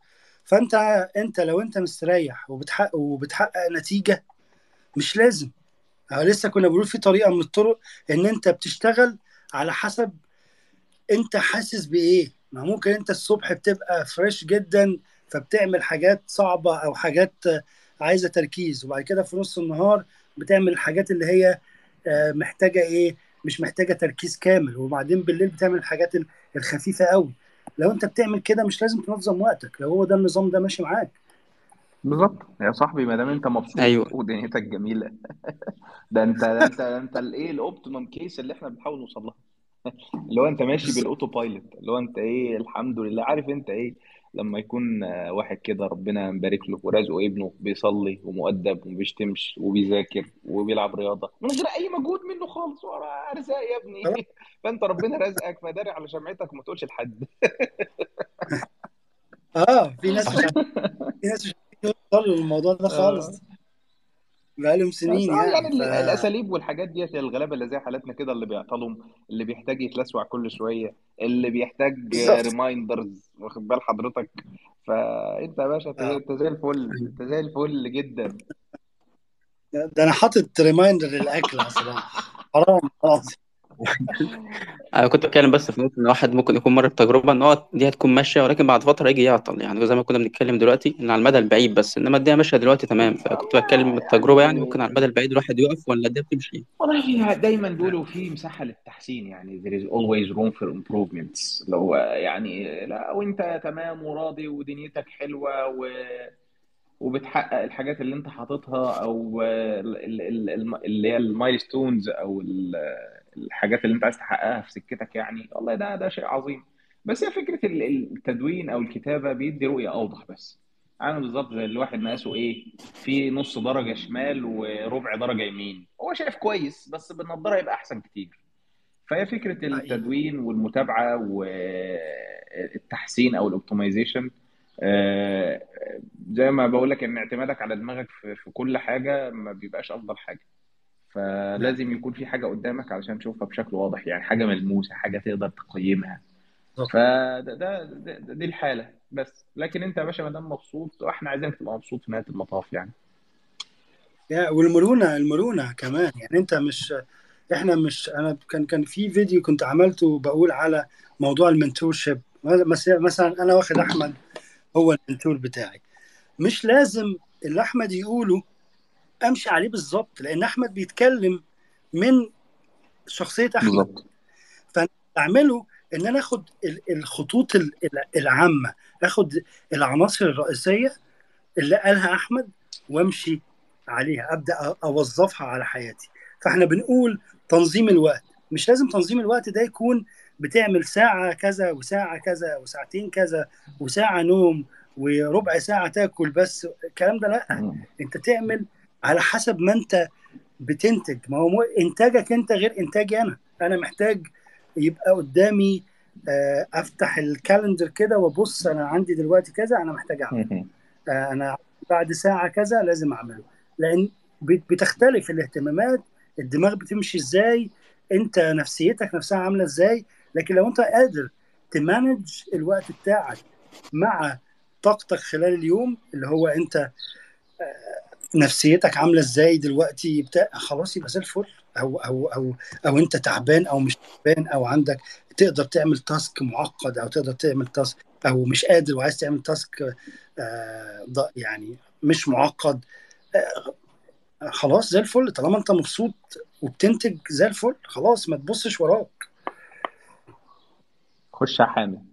فأنت أنت لو أنت مستريح وبتحقق وبتحقق نتيجة مش لازم. لسه كنا بنقول في طريقة من الطرق إن أنت بتشتغل على حسب أنت حاسس بإيه. ما ممكن أنت الصبح بتبقى fresh جدا فبتعمل حاجات صعبة أو حاجات عايزة تركيز وبعد كده في نص النهار بتعمل الحاجات اللي هي آه، محتاجة إيه؟ مش محتاجة تركيز كامل. وبعدين بالليل بتعمل الحاجات ال- الخفيفة قوي لو انت بتعمل كده مش لازم تنظم وقتك لو هو ده النظام ده ماشي معاك. بالظبط. يا صاحبي ما دام انت مبسوط أيوه. ودنيتك جميلة. ده انت ده انت ده انت الايه ال optimum case اللي إحنا بنحاول نوصل لها. اللي هو انت ماشي بال autopilot اللي هو انت إيه الحمد لله. عارف انت إيه؟ لما يكون آه، واحد كده ربنا مبارك له ورزقه ابنه بيصلي ومؤدب وما بيشتمش وبيذاكر وبيلعب رياضة من غير أي مجهود منه خالص ورا ارزاق يا ابني. فأنت ربنا رزقك فداري على شمعتك وما تقولش لحد. آه في ناس في ناس مش للموضوع ده آه. خالص. بقالهم بس سنين آه يعني يعني ف الأساليب والحاجات ديت الغلابة اللي زي حالتنا كده اللي بيعطلهم اللي بيحتاج يتلسوع كل شوية اللي بيحتاج بالظبط. reminders واخد بال حضرتك؟ فانت يا باشا انت زي آه. انت زي الفل. انت زي الفل جدا. ده أنا حاطط reminder للأكل أصلا. حرام خلاص. أنا كنت بتكلم بس في نقطة إن واحد ممكن يكون مر بتجربة إن هو دي هتكون ماشية ولكن بعد فترة يجي يعطل. يعني زي ما كنا بنتكلم دلوقتي إن على المدى البعيد بس إنما الدنيا ماشية دلوقتي تمام. فكنت بتكلم من التجربة يعني ممكن على المدى البعيد الواحد يقف ولا الدنيا بتمشي. والله دايما بيقولوا في مساحة للتحسين. يعني there is always room for improvements. اللي هو يعني لا وإنت تمام وراضي ودنيتك حلوة و وبتحقق الحاجات اللي إنت حاططها أو اللي هي المايلستونز أو ال- الحاجات اللي انت عايز تحققها في سكتك يعني والله ده ده شيء عظيم. بس هي فكرة ال- التدوين أو الكتابة بيدي رؤية أوضح بس. عامل بالظبط زي الواحد مقاسه إيه في نص درجة شمال وربع درجة يمين. هو شايف كويس بس بالنضاره يبقى أحسن كتير. فهي فكرة حقيقي التدوين والمتابعة والتحسين أو الاوبتمايزيشن زي ما بقول لك إن اعتمادك على دماغك في كل حاجة ما بيبقاش أفضل حاجة. فلازم يكون في حاجة قدامك علشان تشوفها بشكل واضح يعني حاجة ملموسة حاجة تقدر تقيمها. فده ده, ده, ده دي الحالة بس. لكن انت يا باشا ما دام مبسوط وإحنا عايزينك تبقى مبسوط في نهاية المطاف يعني. يا والمرونة المرونة كمان. يعني انت مش إحنا مش أنا كان كان في فيديو كنت عملته بقول على موضوع المنتور شيب مثلا أنا واخد أحمد هو المنتور بتاعي. مش لازم اللي احمد يقوله امشي عليه بالظبط لأن احمد بيتكلم من شخصية أحمد. بالظبط. فأنا بعمله إن أنا آخد ال- الخطوط ال- ال- العامة آخد العناصر الرئيسية اللي قالها أحمد وأمشي عليها أبدأ أوظفها على حياتي. فإحنا بنقول تنظيم الوقت مش لازم تنظيم الوقت ده يكون بتعمل ساعة كذا وساعة كذا وساعتين كذا وساعة نوم وربع ساعة تاكل بس الكلام ده لأ. أنت تعمل على حسب ما انت بتنتج. ما هو إنتاجك انت غير إنتاجي أنا. أنا محتاج يبقى قدامي آه، أفتح الكالندر كده وأبص أنا عندي دلوقتي كذا أنا محتاج اعمله. آه، أنا بعد ساعة كذا لازم أعمله. لأن بت- بتختلف الاهتمامات الدماغ بتمشي إزاي أنت نفسيتك نفسها عاملة إزاي. لكن لو أنت قادر تمانج الوقت بتاعك مع طاقتك خلال اليوم اللي هو أنت نفسيتك عاملة إزاي دلوقتي؟ بتاع خلاص يبقى زي الفل. أو أو أو أو أنت تعبان أو مش تعبان أو عندك تقدر تعمل تاسك معقد أو تقدر تعمل تاسك أو مش قادر وعايز تعمل تاسك آه ض- يعني مش معقد آه خلاص زي الفل. طالما أنت مبسوط وبتنتج زي الفل خلاص ما تبصش وراك. خش يا حامد.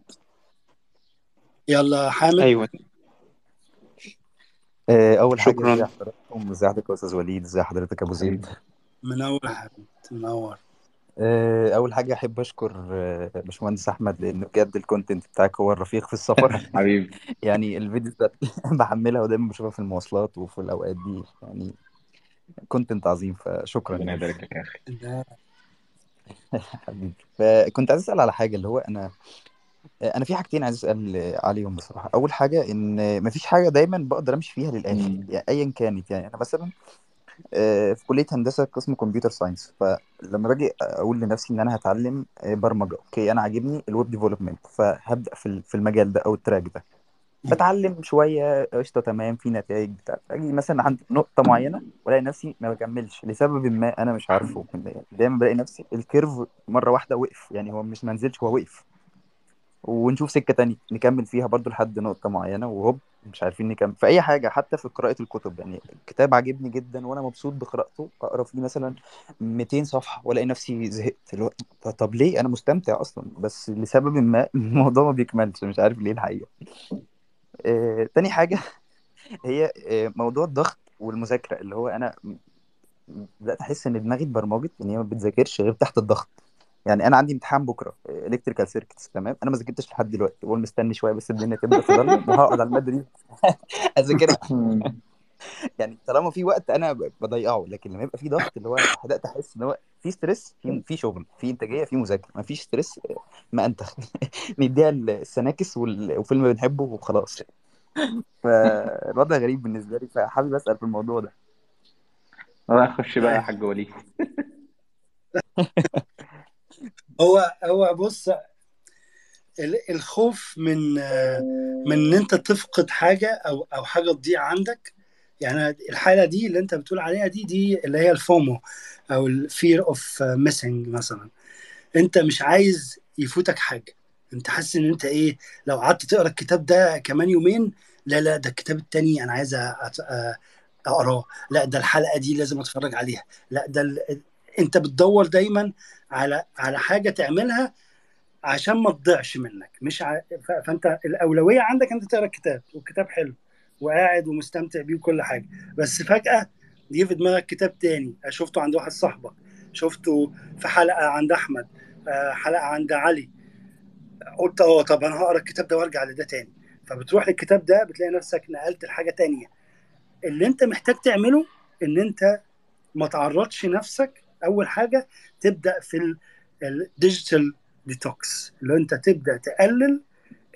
يلا حامد. أيوه. آه، أول حاجة ازي شكرا حضراتكم ازي حضرتك يا أستاذ وليد ازي حضرتك يا أبو زيد. حبيبي. منور حامد منور آه، أول حاجة أحب أشكر آه، باشمهندس أحمد لأنه بجد ال content بتاعك هو الرفيق في السفر. حبيبي. يعني ال videos بحملها ودايما بشوفها في المواصلات وفي الأوقات دي. يعني content عظيم فشكرا ربنا يعني. يبارك لك يا أخي. حبيبي. فكنت عايز أسأل على حاجة اللي هو أنا أنا في حاجتين عايز أسأل عليهم بصراحة. أول حاجة إن مفيش حاجة دايما بقدر أمشي فيها للآخر مم. يعني ايا كانت. يعني أنا مثلا آه، في كلية هندسة قسم computer science فلما باجي أقول لنفسي إن أنا هتعلم آه، برمجة okay أنا عاجبني ال web development فهبدأ في ال- في المجال ده أو ال track ده. بتعلم شوية قشطة تمام في نتائج بتاع. أجي مثلا عند نقطة معينة وألاقي نفسي ما بكملش لسبب ما أنا مش عارفه. دايما بلاقي نفسي الكيرف مرة واحدة وقف يعني هو مش منزلش هو وقف. ونشوف سكة تانية نكمل فيها برضو لحد نقطة معينة وهوب مش عارفين نكمل. في أي حاجة حتى في قراءة الكتب يعني الكتاب عاجبني جدا وأنا مبسوط بقراءته. أقرأ فيه مثلا 200 صفحة وألاقي نفسي زهقت. اللي طب ليه؟ أنا مستمتع أصلا. بس لسبب ما الموضوع ما بيكملش. مش عارف ليه الحقيقة. آه، تاني حاجة هي آه، موضوع الضغط والمذاكرة. اللي هو أنا بدأت أحس إن دماغي اتبرمجت إن هي ما بتذاكرش غير تحت الضغط. يعني أنا عندي امتحان بكرة electrical circuits تمام؟ أنا ما ذاكرتش لحد دلوقتي بقول مستني شوية بس الدنيا تبدأ تضلم وهقعد على المادة دي أذاكرها. يعني طالما في وقت أنا بضيعه لكن لما يبقى في ضغط اللي هو بدأت أحس إن هو في stress في في شغل في إنتاجية في مذاكرة ما فيش stress ما أنتخ نديها ال snacks وال- وفيلم بنحبه وخلاص. فالوضع غريب بالنسبة لي فحابب أسأل في الموضوع ده. خش بقى يا حاج وليد. هو هو بص ال- الخوف من من إن أنت تفقد حاجة أو أو حاجة تضيع عندك يعني الحالة دي اللي أنت بتقول عليها دي دي اللي هي ال FOMO أو ال fear of missing مثلا. أنت مش عايز يفوتك حاجة. أنت حاسس إن أنت إيه لو قعدت تقرأ الكتاب ده كمان يومين لا لا ده الكتاب التاني أنا عايز أقراه. لا ده الحلقة دي لازم أتفرج عليها. لا ده. انت بتدور دايما على على حاجة تعملها عشان ما تضيعش منك. مش ع... فانت الأولوية عندك أنت تقرأ الكتاب والكتاب حلو وقاعد ومستمتع بيه وكل حاجة. بس فجأة يجي في دماغك كتاب تاني. شفته عند واحد صاحبك. شفته في حلقة عند أحمد آه، حلقة عند علي. قلت آه طب أنا هقرأ الكتاب ده وأرجع لده تاني. فبتروح للكتاب ده بتلاقي نفسك نقلت لحاجة تانية. اللي أنت محتاج تعمله إن أنت ما تعرضش نفسك أول حاجة تبدأ في ال digital detox اللي أنت تبدأ تقلل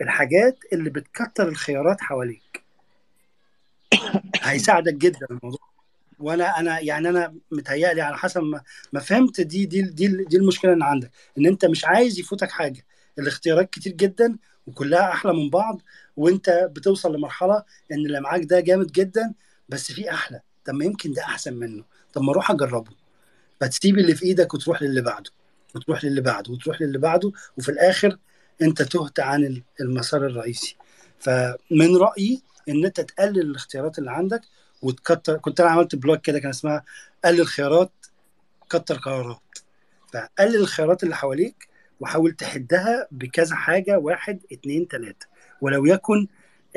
الحاجات اللي بتكتر الخيارات حواليك. هيساعدك جدا الموضوع. وأنا أنا يعني أنا متهيألي على حسب ما فهمت دي دي دي دي المشكلة اللي عندك. إن أنت مش عايز يفوتك حاجة. الاختيارات كتير جدا وكلها أحلى من بعض وأنت بتوصل لمرحلة إن اللي معاك ده جامد جدا بس في أحلى. طب ما يمكن ده أحسن منه. طب ما أروح أجربه. فتسيب اللي في إيدك وتروح للي بعده وتروح للي بعده وتروح للي بعده وفي الآخر أنت تهت عن المسار الرئيسي. فمن رأيي إن أنت تقلل الاختيارات اللي عندك وتكتر كنت أنا عملت بلوج كده كان اسمها قلل خيارات كتر قرارات. فقلل الخيارات اللي حواليك وحاول تحدها بكذا حاجة واحد اتنين تلاتة. ولو يكن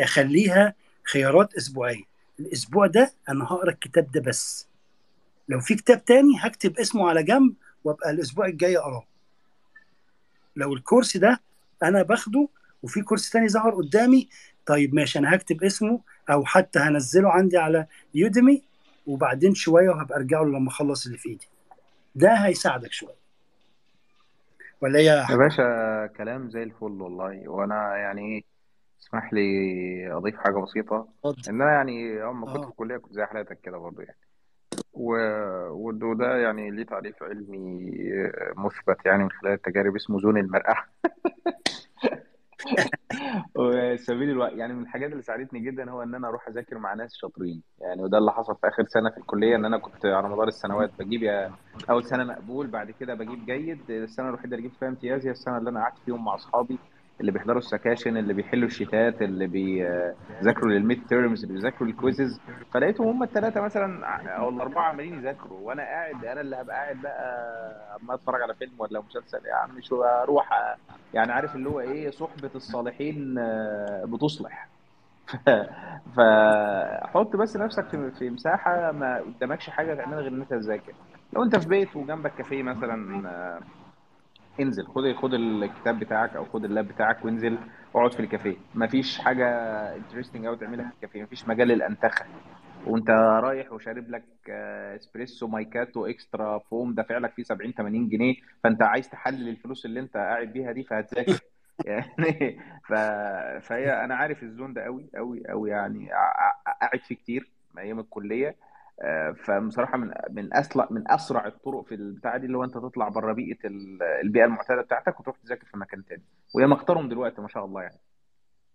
خليها خيارات أسبوعية. الأسبوع ده أنا هقرأ الكتاب ده بس. لو في كتاب تاني هكتب اسمه على جنب وابقى الأسبوع الجاي أقراه. لو الكورس ده أنا باخده وفي كورس تاني ظهر قدامي طيب ماشي أنا هكتب اسمه أو حتى هنزله عندي على يوديمي وبعدين شوية وهبقى أرجع له لما أخلص اللي في إيدي. ده هيساعدك شوية. ولا إيه يا باشا كلام زي الفل والله. وأنا يعني إيه اسمح لي أضيف حاجة بسيطة. إن أنا يعني أول ما كنت في آه الكلية كنت زي حالاتك كده برضه يعني. وده يعني ليه تعريف علمي مثبت يعني من خلال التجارب اسمه زون المرآة. وسبيل الوقت يعني من الحاجات اللي ساعدتني جدا هو إن أنا أروح أذاكر مع ناس شاطرين. يعني وده اللي حصل في آخر سنة في الكلية إن أنا كنت على مدار السنوات بجيب يا أول سنة مقبول بعد كده بجيب جيد. السنة الوحيدة اللي جبت فيها امتياز هي السنة اللي أنا قعدت فيهم مع أصحابي. اللي بيحضروا السكاشن اللي بيحلوا الشيتات اللي بيذاكروا لل midterms اللي بيذاكروا ال quizzes فلقيتهم هم الثلاثه مثلا أو الأربعة عمالين يذاكروا وأنا قاعد أنا اللي هبقى قاعد بقى عمال أتفرج على فيلم ولا مسلسل. يا عم شو أروح يعني عارف اللي هو إيه صحبة الصالحين آه، بتصلح. فحط بس نفسك في في مساحة ما قدامكش حاجة تعملها غير إن أنت تذاكر. لو أنت في بيت وجنبك كافيه مثلا آه، انزل خد خد الكتاب بتاعك أو خد اللاب بتاعك وانزل اقعد في الكافيه. مفيش حاجة interesting قوي تعملها في الكافيه مفيش مجال للأنتخة. وأنت رايح وشارب لك آه، اسبريسو macchiato extra foam دافع لك فيه 70 80 جنيه. فأنت عايز تحلل الفلوس اللي أنت قاعد بيها دي فهتذاكر. يعني ف... فهي أنا عارف ال zone ده قوي قوي قوي يعني قاعد فيه كتير أيام الكلية. آه، فبصراحة من من اسرع من أسرع الطرق في البتاعة دي اللي هو أنت تطلع بره بيئة ال- البيئة المعتادة بتاعتك وتروح تذاكر في مكان تاني. وهي مختارهم دلوقتي ما شاء الله يعني.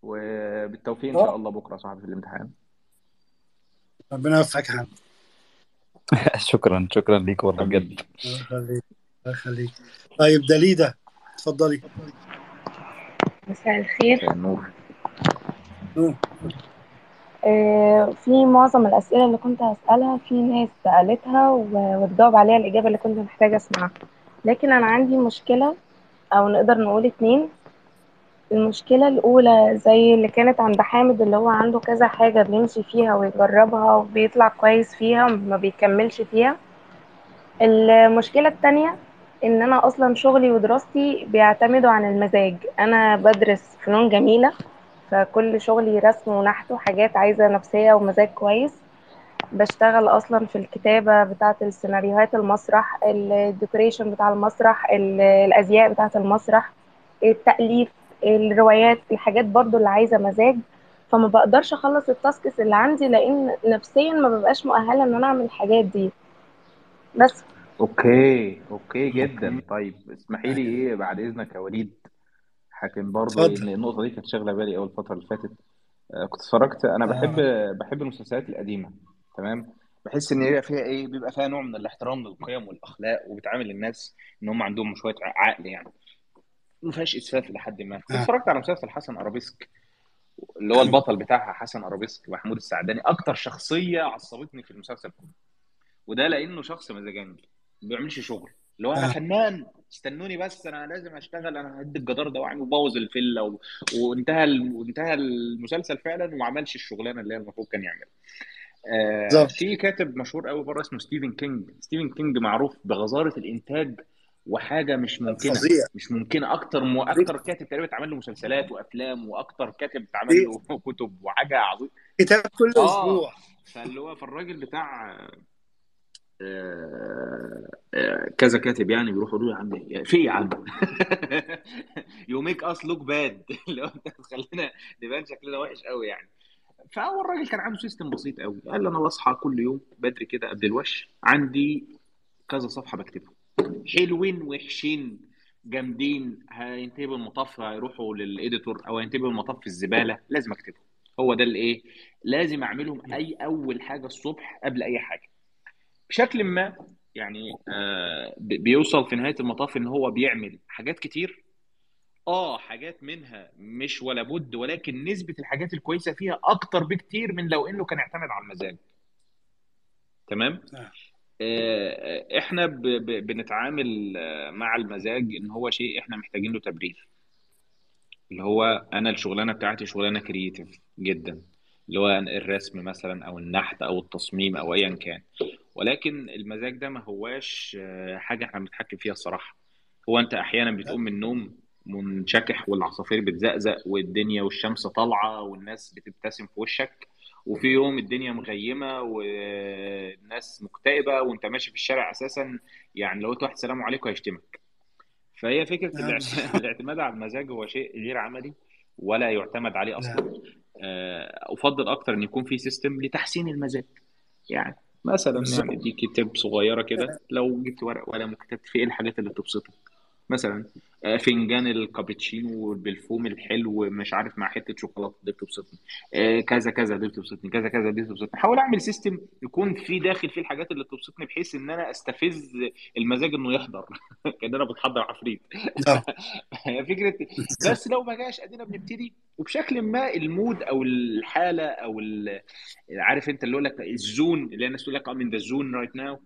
وبالتوفيق إن شاء الله بكرة يا صاحبي في الامتحان. ربنا يوفقك يا حمد شكرا شكرا ليك والله بجد. الله يخليك الله يخليك. طيب دليدة اتفضلي. مساء الخير. النور. نور. آه، في معظم الأسئلة اللي كنت هسألها في ناس سألتها وتجاوب عليها الإجابة اللي كنت محتاجة أسمعها. لكن أنا عندي مشكلة أو نقدر نقول اتنين. المشكلة الأولى زي اللي كانت عند حامد اللي هو عنده كذا حاجة بيمشي فيها ويجربها وبيطلع كويس فيها ما بيكملش فيها. المشكلة التانية إن أنا أصلا شغلي ودراستي بيعتمدوا عن المزاج. أنا بدرس فنون جميلة. فكل شغلي رسم ونحت وحاجات عايزة نفسية ومزاج كويس. بشتغل أصلا في الكتابة بتاعة السيناريوهات المسرح ال decoration بتاع المسرح ال- الأزياء بتاعة المسرح التأليف الروايات الحاجات برضو اللي عايزة مزاج. فما بقدرش أخلص ال tasks اللي عندي لأن نفسيا ما ببقاش مؤهلة إن أنا أعمل الحاجات دي. بس. أوكي أوكي جدا. طيب اسمحي لي إيه بعد إذنك يا وليد؟ حاكم برضه اتفضل. ان النقطة دي كانت شاغلة بالي أول الفترة اللي فاتت. آه، كنت اتفرجت أنا بحب بحب المسلسلات القديمة تمام؟ بحس إن هي فيها إيه بيبقى فيها نوع من الاحترام للقيم والأخلاق وبتعامل الناس إن هم عندهم شوية عقل يعني. ما فيهاش إسفاف لحد ما. كنت آه. اتفرجت على مسلسل حسن أرابيسك اللي هو البطل بتاعها حسن أرابيسك محمود السعداني. أكتر شخصية عصبتني في المسلسل كله وده لأنه شخص مزاجنجي ما بيعملش شغل. اللي هو أنا آه. فنان استنوني بس أنا لازم أشتغل أنا هدي الجدار ده وأعمل وبوظ الفيلا و... وانتهى ال... وانتهى المسلسل فعلا وما عملش الشغلانة اللي هي المفروض كان يعملها. آه في كاتب مشهور قوي بره اسمه ستيفن كينج. ستيفن كينج معروف بغزارة الإنتاج وحاجة مش ممكنة. فظيع. مش ممكنة. أكتر م... أكتر كاتب تقريبا اتعمل له مسلسلات وأفلام وأكتر كاتب اتعمل له كتب وحاجة عظيمة. كتاب كل آه أسبوع. فاللي هو فالراجل بتاع آه، آه، كذا كاتب يعني بيروحوا يقولوا يا عم في يا عم. you make us look bad اللي هو انت بتخلينا نبان شكلنا وحش قوي يعني. فهو الراجل كان عنده system بسيط قوي. قال لي أنا بصحى كل يوم بدري كده قبل الوش عندي كذا صفحة بكتبها. حلوين وحشين جامدين. هينتهي بالمطاف هيروحوا لل editor أو هينتهي بالمطاف في الزبالة. لازم أكتبهم. هو ده الإيه؟ لازم أعملهم أي أول حاجة الصبح قبل أي حاجة. بشكل ما يعني آه بي- بيوصل في نهاية المطاف إن هو بيعمل حاجات كتير. آه حاجات منها مش ولا بد ولكن نسبة الحاجات الكويسة فيها أكتر بكتير من لو إنه كان اعتمد على المزاج. تمام؟ آه. آه، إحنا ب- ب- بنتعامل آه، مع المزاج إن هو شيء إحنا محتاجين له تبرير. اللي هو أنا الشغلانة بتاعتي شغلانة كرييتيف جدا. اللي هو الرسم مثلا أو النحت أو التصميم أو ايا كان. ولكن المزاج ده ما هواش آه، حاجة إحنا بنتحكم فيها الصراحة. هو أنت أحيانا بتقوم من النوم منشكح والعصافير بتزقزق والدنيا والشمس طالعة والناس بتبتسم في وشك وفي يوم الدنيا مغيمة والناس مكتئبة وأنت ماشي في الشارع أساسا يعني لو قلت واحد سلام عليكم هيشتمك. فهي فكرة نعم. الاعت- الاعتماد على المزاج هو شيء غير عملي ولا يعتمد عليه نعم أصلا. آه، أفضل أكتر إن يكون في سيستم لتحسين المزاج. يعني مثلا يعني دي كتاب صغيرة كده لو جبت ورق وقلم وكتبت فيه إيه الحاجات اللي بتبسطك. مثلا آه، فنجان الكابتشينو بالفوم الحلو مش عارف مع حتة شوكولاتة دي بتبسطني آه، كذا كذا دي بتبسطني كذا كذا دي بتبسطني احاول أعمل system يكون في داخل فيه الحاجات اللي بتبسطني بحيث إن أنا أستفز المزاج إنه يحضر. كاننا بتحضر عفريت آه. فكرة بس لو ما جاش أدينا بنبتدي. وبشكل ما ال mood أو الحالة أو عارف أنت اللي يقول لك ال zone اللي الناس تقول لك I'm in the zone right now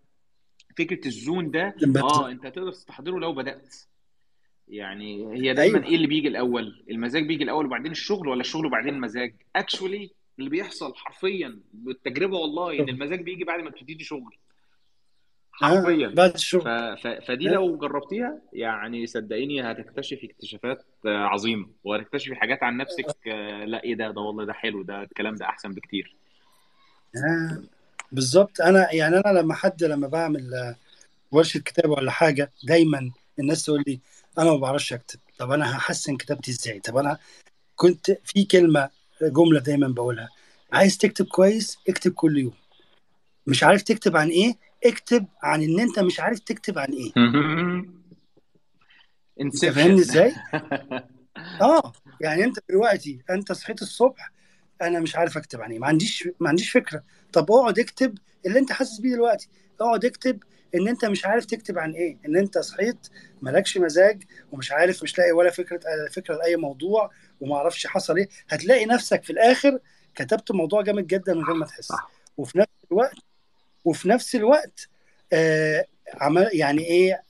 فكرة الزون ده آه أنت تقدر تستحضره لو بدأت. يعني هي دايما أيوه. إيه اللي بيجي الأول؟ المزاج بيجي الأول وبعدين الشغل ولا الشغل وبعدين المزاج اكشولي اللي بيحصل حرفيا بالتجربة والله إن المزاج بيجي بعد ما تبتدي شغل. آه حرفيا. بعد ف... الشغل. ف... فدي آه. لو جربتيها يعني صدقيني هتكتشفي اكتشافات آه، عظيمة وهتكتشفي حاجات عن نفسك آه، لا إيه ده؟ ده والله ده حلو ده الكلام ده أحسن بكتير. آه. بالظبط. أنا يعني أنا لما حد لما بعمل آه، ورشة كتابة ولا حاجة دايما الناس تقول لي أنا ما بعرفش أكتب. طب أنا هحسن كتابتي إزاي؟ طب أنا كنت في كلمة جملة دايما بقولها. عايز تكتب كويس؟ اكتب كل يوم. مش عارف تكتب عن إيه؟ اكتب عن إن أنت مش عارف تكتب عن إيه. أنت فاهمني إزاي؟ آه. يعني أنت دلوقتي أنت صحيت الصبح أنا مش عارف أكتب عن إيه. ما عنديش ما عنديش فكرة. طب اقعد اكتب اللي انت حاسس بيه دلوقتي. اقعد اكتب ان انت مش عارف تكتب عن إيه ان انت صحيت مالكش مزاج ومش عارف مش لاقي ولا فكرة فكرة لأي موضوع وما أعرفش حصل إيه. هتلاقي نفسك في الآخر كتبت موضوع جامد جدا من غير ما تحس. وفي نفس الوقت وفي نفس الوقت آه عمل يعني إيه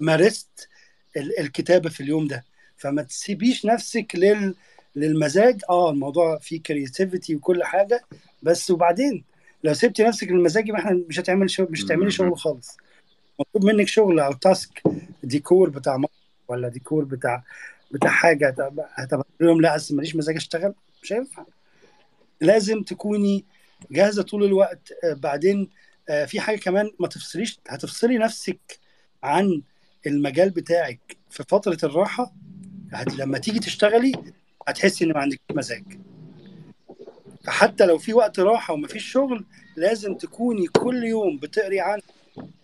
مارست ال- الكتابة في اليوم ده. فما تسيبيش نفسك لل للمزاج آه الموضوع فيه creativity وكل حاجة. بس وبعدين لو سبتي نفسك للمزاج يبقى إحنا مش هتعمل شغل مش هتعملي شغل خالص. مطلوب منك شغل أو task ديكور بتاع مطبخ ولا ديكور بتاع بتاع حاجة هتبقى لهم لا أصل ماليش مزاج أشتغل مش هينفع. لازم تكوني جاهزة طول الوقت. آه، بعدين آه، في حاجة كمان ما تفصليش هتفصلي نفسك عن المجال بتاعك في فترة الراحة. لما تيجي تشتغلي هتحسي إن ما عندك مزاج. فحتى لو في وقت راحة ومفيش شغل لازم تكوني كل يوم بتقري عن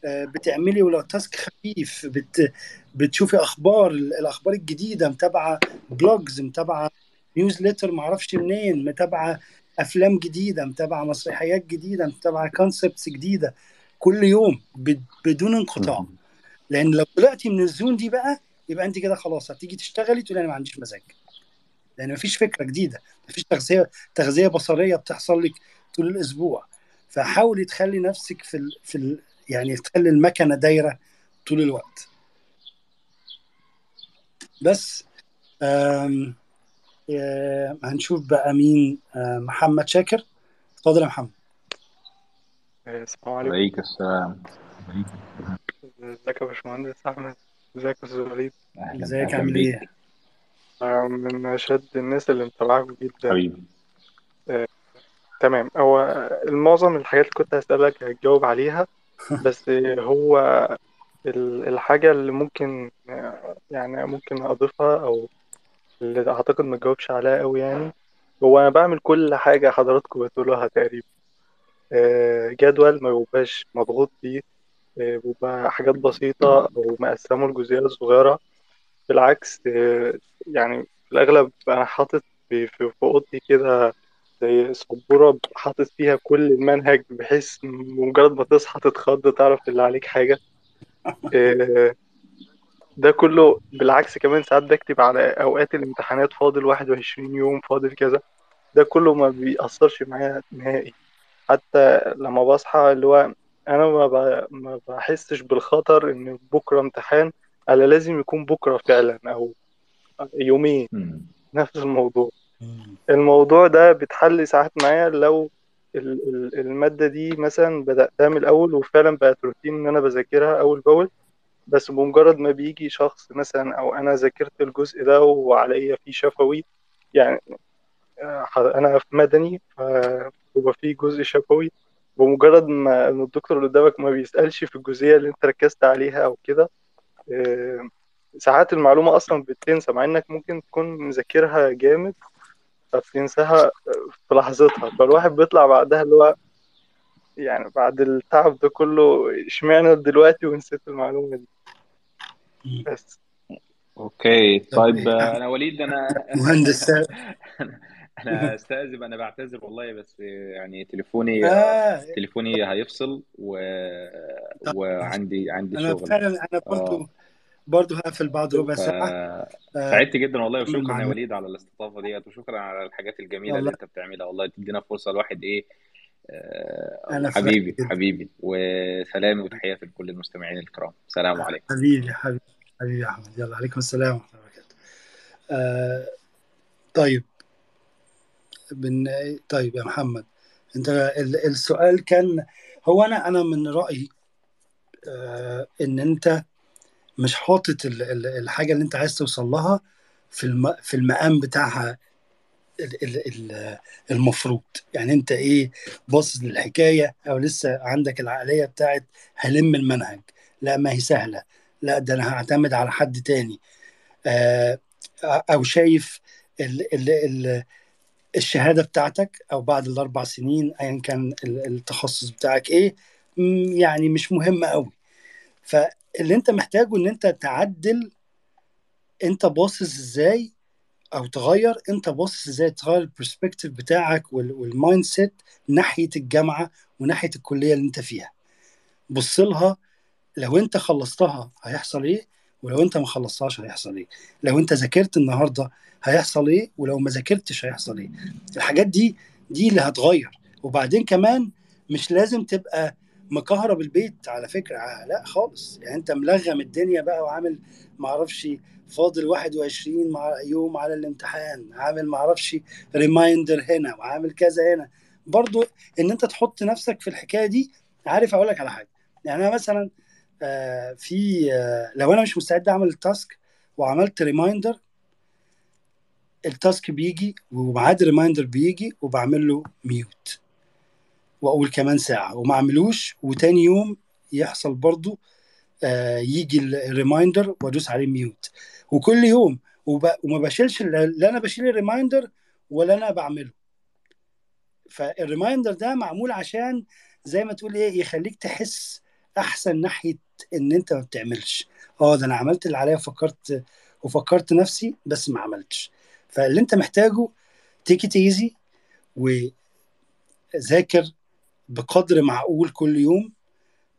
آه، بتعملي ولو task خفيف بت... بتشوفي أخبار الأخبار الجديدة متابعة blogs متابعة newsletter معرفش منين متابعة أفلام جديدة متابعة مسرحيات جديدة متابعة كونسبتس جديدة. كل يوم. بدون انقطاع. لأن لو طلعتي من الزون دي بقى يبقى أنت كده خلاص هتيجي تشتغلي تقولي أنا ما عنديش مزاج. لأن مفيش فكرة جديدة مفيش تغذية تغذية بصرية بتحصل لك طول الأسبوع. فحاولي تخلي نفسك في ال... في ال... يعني تخلي المكنة دايرة طول الوقت. بس آم... آه، هنشوف بقى مين آه، محمد شاكر. اتفضل يا محمد. السلام عليكم. عليك السلام. ازيك يا باشمهندس؟ أحمد ازيك يا أستاذ وليد؟ ازيك؟ عامل إيه؟ آه، من أشد الناس اللي متابعاكم جدا. حبيبي. آه، تمام. هو المعظم الحاجات اللي كنت هسألك هتجاوب عليها بس هو ال- الحاجة اللي ممكن يعني ممكن أضيفها أو اللي أعتقد ما تجاوبش عليها أوي يعني. هو أنا بعمل كل حاجة حضراتكم بتقولوها تقريبا. آه، جدول ما بيبقاش مضغوط فيه آه، بيبقى حاجات بسيطة أو مقسمة لجزئيات صغيرة. بالعكس آه، يعني في الأغلب أنا حاطط في أوضتي كده زي سبورة حاطط فيها كل المنهج بحيث مجرد ما تصحى تتخض تعرف اللي عليك حاجة. آه، ده كله بالعكس كمان ساعات بكتب على أوقات الامتحانات فاضل 21 يوم فاضل كذا. ده كله ما بيأثرش معايا نهائي. حتى لما بصحى اللي هو أنا ما بحسش بالخطر إن بكرة امتحان أنا لازم يكون بكرة فعلا أو يومين. نفس الموضوع. الموضوع ده بيتحل ساعات معايا لو ال- ال- المادة دي مثلا بدأتها من الأول وفعلا بقت روتين إن أنا بذاكرها أول بأول. بس بمجرد ما بيجي شخص مثلا أو أنا ذاكرت الجزء ده وعليا فيه شفوي يعني آه، أنا في مدني فبيبقى فيه جزء شفوي. بمجرد ما إن الدكتور اللي قدامك ما بيسألش في الجزئية اللي أنت ركزت عليها أو كده ساعات المعلومة أصلا بتنسى مع إنك ممكن تكون مذاكرها جامد فبتنساها في لحظتها. فالواحد بيطلع بعدها اللي هو يعني بعد التعب ده كله اشمعنى دلوقتي ونسيت المعلومة دي؟ بس. أوكي. طيب آه، أحمد أنا وليد أنا مهندس. أنا أنا أستأذن أنا بعتذر والله بس يعني تليفوني آه، تليفوني هيفصل و... وعندي عندي أنا شغل. فعلا أنا آه. برضو هقفل بعد ربع ف ساعة. آه، سعدت جدا والله وشكرا يا وليد على الاستضافة ديت وشكرا على الحاجات الجميلة اللي أنت بتعملها. والله تدينا فرصة الواحد إيه آه، فرحت حبيبي جدا. حبيبي. وسلامي وتحياتي لكل المستمعين الكرام. سلام عليكم. حبيبي حبيبي حبيبي يا أحمد. يلا عليكم السلام ورحمة الله وبركاته. آه طيب. بن... طيب يا محمد أنت ال- السؤال كان هو أنا أنا من رأيي آه إن أنت مش حاطط ال- ال- الحاجة اللي انت عايز توصل لها في الم... في المقام بتاعها ال- ال- ال- المفروض. يعني انت إيه باصص للحكاية أو لسه عندك العقلية بتاعت هلم المنهج. لا ما هي سهلة. لا ده أنا هعتمد على حد تاني. آه، أو شايف ال ال ال الشهادة بتاعتك أو بعد الأربع سنين ايا كان ال- التخصص بتاعك إيه يعني مش مهم قوي. فاللي انت محتاجه ان انت تعدل انت باصص إزاي أو تغير انت باصص إزاي تغير ال perspective بتاعك وال- وال mindset ناحية الجامعة وناحية الكلية اللي انت فيها. بص لها لو انت خلصتها هيحصل إيه؟ ولو انت ما خلصتهاش هيحصل إيه؟ لو انت ذاكرت النهارده هيحصل إيه؟ ولو ما ذاكرتش هيحصل إيه؟ الحاجات دي دي اللي هتغير. وبعدين كمان مش لازم تبقى مكهرب البيت على فكرة. آه، لا خالص. يعني أنت ملغم الدنيا بقى وعامل معرفش فاضل 21 مع يوم على الامتحان عامل معرفش reminder هنا وعامل كذا هنا. برضو إن أنت تحط نفسك في الحكاية دي عارف أقول لك على حاجة. يعني أنا مثلا آه، في آه، لو أنا مش مستعد أعمل ال task وعملت reminder ال task بيجي وميعاد ال reminder بيجي وبعمل له mute وأقول كمان ساعة. وما أعملوش. وتاني يوم يحصل برضو آه، يجي ال reminder وأدوس عليه mute وكل يوم. وب... وما بشيلش لا أنا بشيل ال reminder ولا أنا بعمله. فال reminder ده معمول عشان زي ما تقول إيه يخليك تحس أحسن ناحية إن أنت ما بتعملش. آه ده أنا عملت اللي عليا وفكرت وفكرت نفسي بس ما عملتش. فاللي أنت محتاجه take easy وذاكر بقدر معقول كل يوم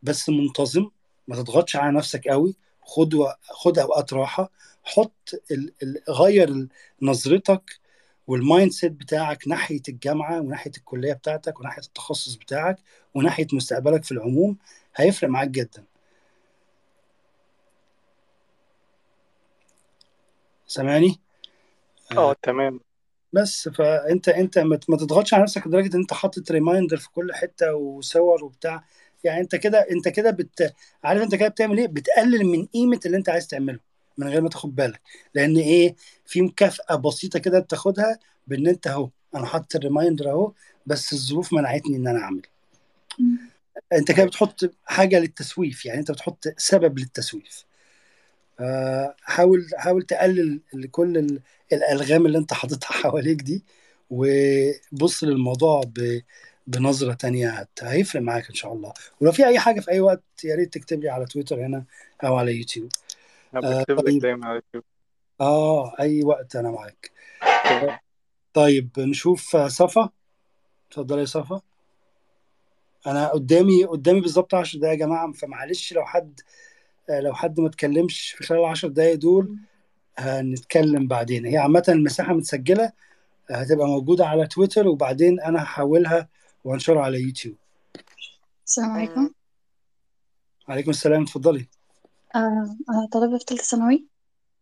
بس منتظم ما تضغطش على نفسك قوي. خد. خد أوقات راحة. حط ال... ال... غير نظرتك وال mindset بتاعك ناحية الجامعة وناحية الكلية بتاعتك وناحية التخصص بتاعك وناحية مستقبلك في العموم هيفرق معاك جدا. سامعني؟ آه تمام. بس فأنت أنت ما تضغطش على نفسك لدرجة إن أنت حاطط reminder في كل حتة وصور وبتاع. يعني أنت كده أنت كده بت عارف أنت كده بتعمل إيه؟ بتقلل من قيمة اللي أنت عايز تعمله من غير ما تاخد بالك. لأن إيه؟ في مكافأة بسيطة كده بتاخدها بإن أنت أهو أنا حاطط ال reminder أهو بس الظروف منعتني إن أنا أعمل. أنت كده بتحط حاجة للتسويف يعني أنت بتحط سبب للتسويف. حاول حاول تقلل كل ال- الألغام اللي أنت حاططها حواليك دي وبص للموضوع ب- بنظرة تانية هيفرق معاك إن شاء الله. ولو في أي حاجة في أي وقت يا ريت تكتب لي على تويتر هنا أو على يوتيوب. أنا آه بكتب لك طيب. دايما على اليوتيوب آه أي وقت أنا معاك. طيب نشوف آه، صفا. اتفضلي يا صفا. أنا قدامي قدامي بالظبط 10 دقايق يا جماعة فمعلش لو حد آه، لو حد ما اتكلمش في خلال العشر دقايق دول هنتكلم بعدين. هي عامة المساحة متسجلة هتبقى موجودة على تويتر وبعدين أنا هحولها وأنشرها على يوتيوب. السلام عليكم. عليكم السلام اتفضلي. آه، أنا طالبة في تالتة ثانوي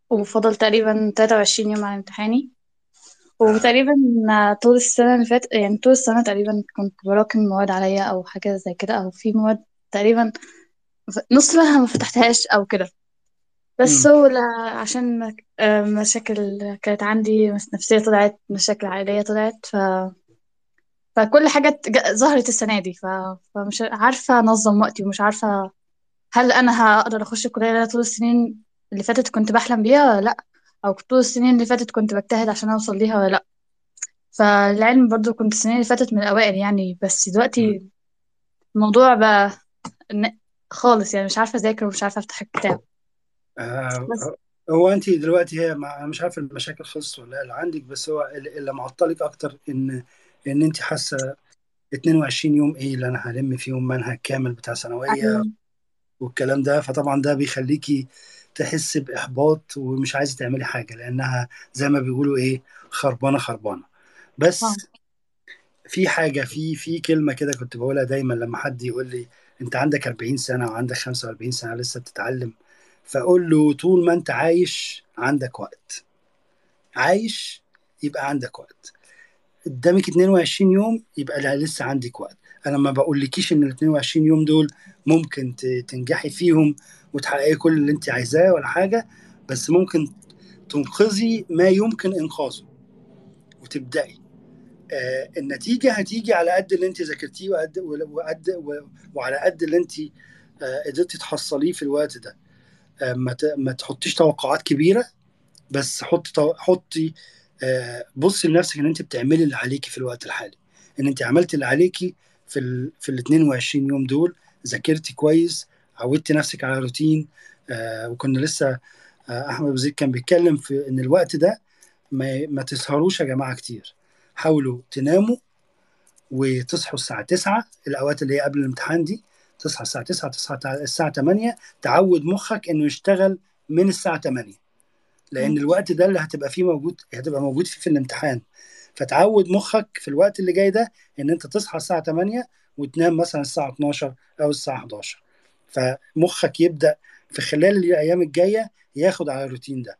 وفضل تقريبا 23 يوم على امتحاني. وتقريبا آه، طول السنة اللي فاتت يعني طول السنة تقريبا كنت براكم مواد عليا أو حاجة زي كده أو في مواد تقريبا ف- نص منها ما فتحتهاش أو كده. بس مم. هو عشان مشاكل كانت عندي نفسية طلعت مشاكل عائلية طلعت ف... فكل حاجة ظهرت السنة دي ف... فمش عارفة أنظم وقتي ومش عارفة هل أنا هقدر أخش الكلية اللي أنا طول السنين اللي فاتت كنت بحلم بيها ولا لأ أو طول السنين اللي فاتت كنت بجتهد عشان أوصل ليها ولا لأ. فالعلم برضو كنت السنين اللي فاتت من الأوائل يعني بس دلوقتي الموضوع بقى خالص يعني مش عارفة أذاكر ومش عارفة أفتح الكتاب. آه، بس هو انت دلوقتي هي مع- أنا مش عارف المشاكل خلصت ولا لا اللي عندك بس هو اللي اللي معطلك أكتر إن إن انت حاسة 22 يوم إيه اللي أنا هلم فيهم منهج كامل بتاع ثانوية أيوة. والكلام ده. فطبعا ده بيخليكي تحس بإحباط ومش عايزة تعملي حاجة لأنها زي ما بيقولوا إيه خربانة خربانة. بس آه. في حاجة في في كلمة كده كنت بقولها دايما لما حد يقول لي انت عندك 40 سنة وعندك 45 سنة لسه بتتعلم فاقول له طول ما انت عايش عندك وقت. عايش يبقى عندك وقت. قدامك 22 يوم يبقى لسه عندك وقت. أنا ما بقولكيش إن ال 22 يوم دول ممكن تنجحي فيهم وتحققي كل اللي انت عايزاه ولا حاجة بس ممكن تنقذي ما يمكن إنقاذه وتبدأي. آه النتيجة هتيجي على قد اللي انت ذاكرتيه وقد وقد وعلى قد اللي انت آه قدرتي تحصليه في الوقت ده. آه ما ما تحطيش توقعات كبيرة بس حطي حطي بصي لنفسك ان انت بتعملي اللي عليكي في الوقت الحالي. ان انت عملتي اللي عليكي في ال في ال 22 يوم دول ذاكرتي كويس عودتي نفسك على روتين. آه وكنا لسه آه أحمد أبو زيد كان بيتكلم في إن الوقت ده ما, ما تسهروش يا جماعة كتير. حاولوا تناموا وتصحوا الساعة 9 الأوقات اللي هي قبل الامتحان دي. تصحى الساعة 9 تصحى الساعة 8 تعود مخك إنه يشتغل من الساعة 8 لأن الوقت ده اللي هتبقى فيه موجود هتبقى موجود فيه في الامتحان. فتعود مخك في الوقت اللي جاي ده إن أنت تصحى الساعة 8 وتنام مثلا الساعة 12 أو الساعة 11 فمخك يبدأ في خلال الأيام الجاية ياخد على الروتين ده.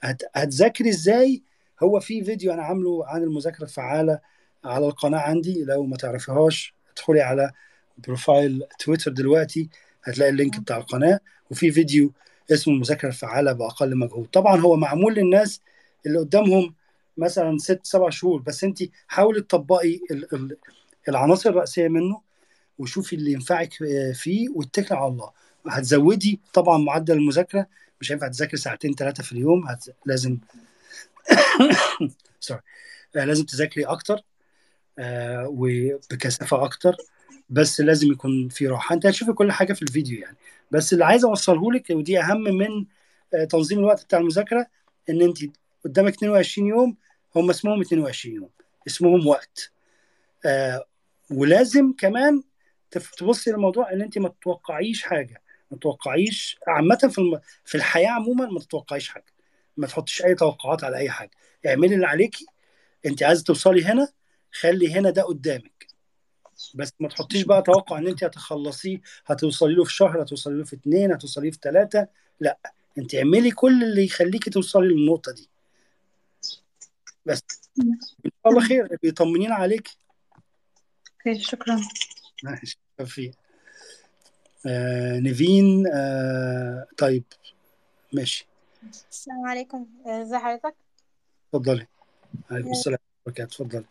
هت... هتذاكري إزاي؟ هو في فيديو أنا عامله عن المذاكرة الفعالة على القناة عندي لو ما تعرفيهاش ادخلي على profile تويتر دلوقتي هتلاقي ال link بتاع القناة. وفي فيديو اسمه المذاكرة الفعالة بأقل مجهود. طبعا هو معمول للناس اللي قدامهم مثلا ست سبع شهور بس أنت حاولي تطبقي ال... ال... العناصر الرئيسية منه وشوفي اللي ينفعك فيه واتكلي على الله. هتزودي طبعا معدل المذاكرة مش هينفع تذاكري ساعتين ثلاثة في اليوم هت... لازم سوري آه، لازم تذاكري أكتر آه، وبكثافة أكتر بس لازم يكون في راحة. أنت هتشوفي كل حاجة في الفيديو يعني. بس اللي عايز اوصله لك ودي أهم من آه، تنظيم الوقت بتاع المذاكرة إن أنت قدامك 22 يوم هم اسمهم 22 يوم. اسمهم وقت. ولازم كمان تبصي للموضوع إن أنت ما تتوقعيش حاجة. ما تتوقعيش عامة. في الحياة عموما ما تتوقعيش حاجة. ما تحطيش أي توقعات على أي حاجة. اعملي اللي عليكي. أنت عايزه توصلي هنا خلي هنا ده قدامك. بس ما تحطيش بقى توقع إن أنت هتخلصيه هتوصلي له في شهر هتوصلي له في اتنين هتوصلي له في ثلاثة لا أنت اعملي كل اللي يخليكي توصلي للنقطة دي. بس إن شاء الله خير بيطمنين عليك أوكي شكرا. ماشي آه نيفين آه طيب ماشي. السلام عليكم. ازي حضرتك؟ اتفضلي. عليكم السلام ورحمة الله اتفضلي.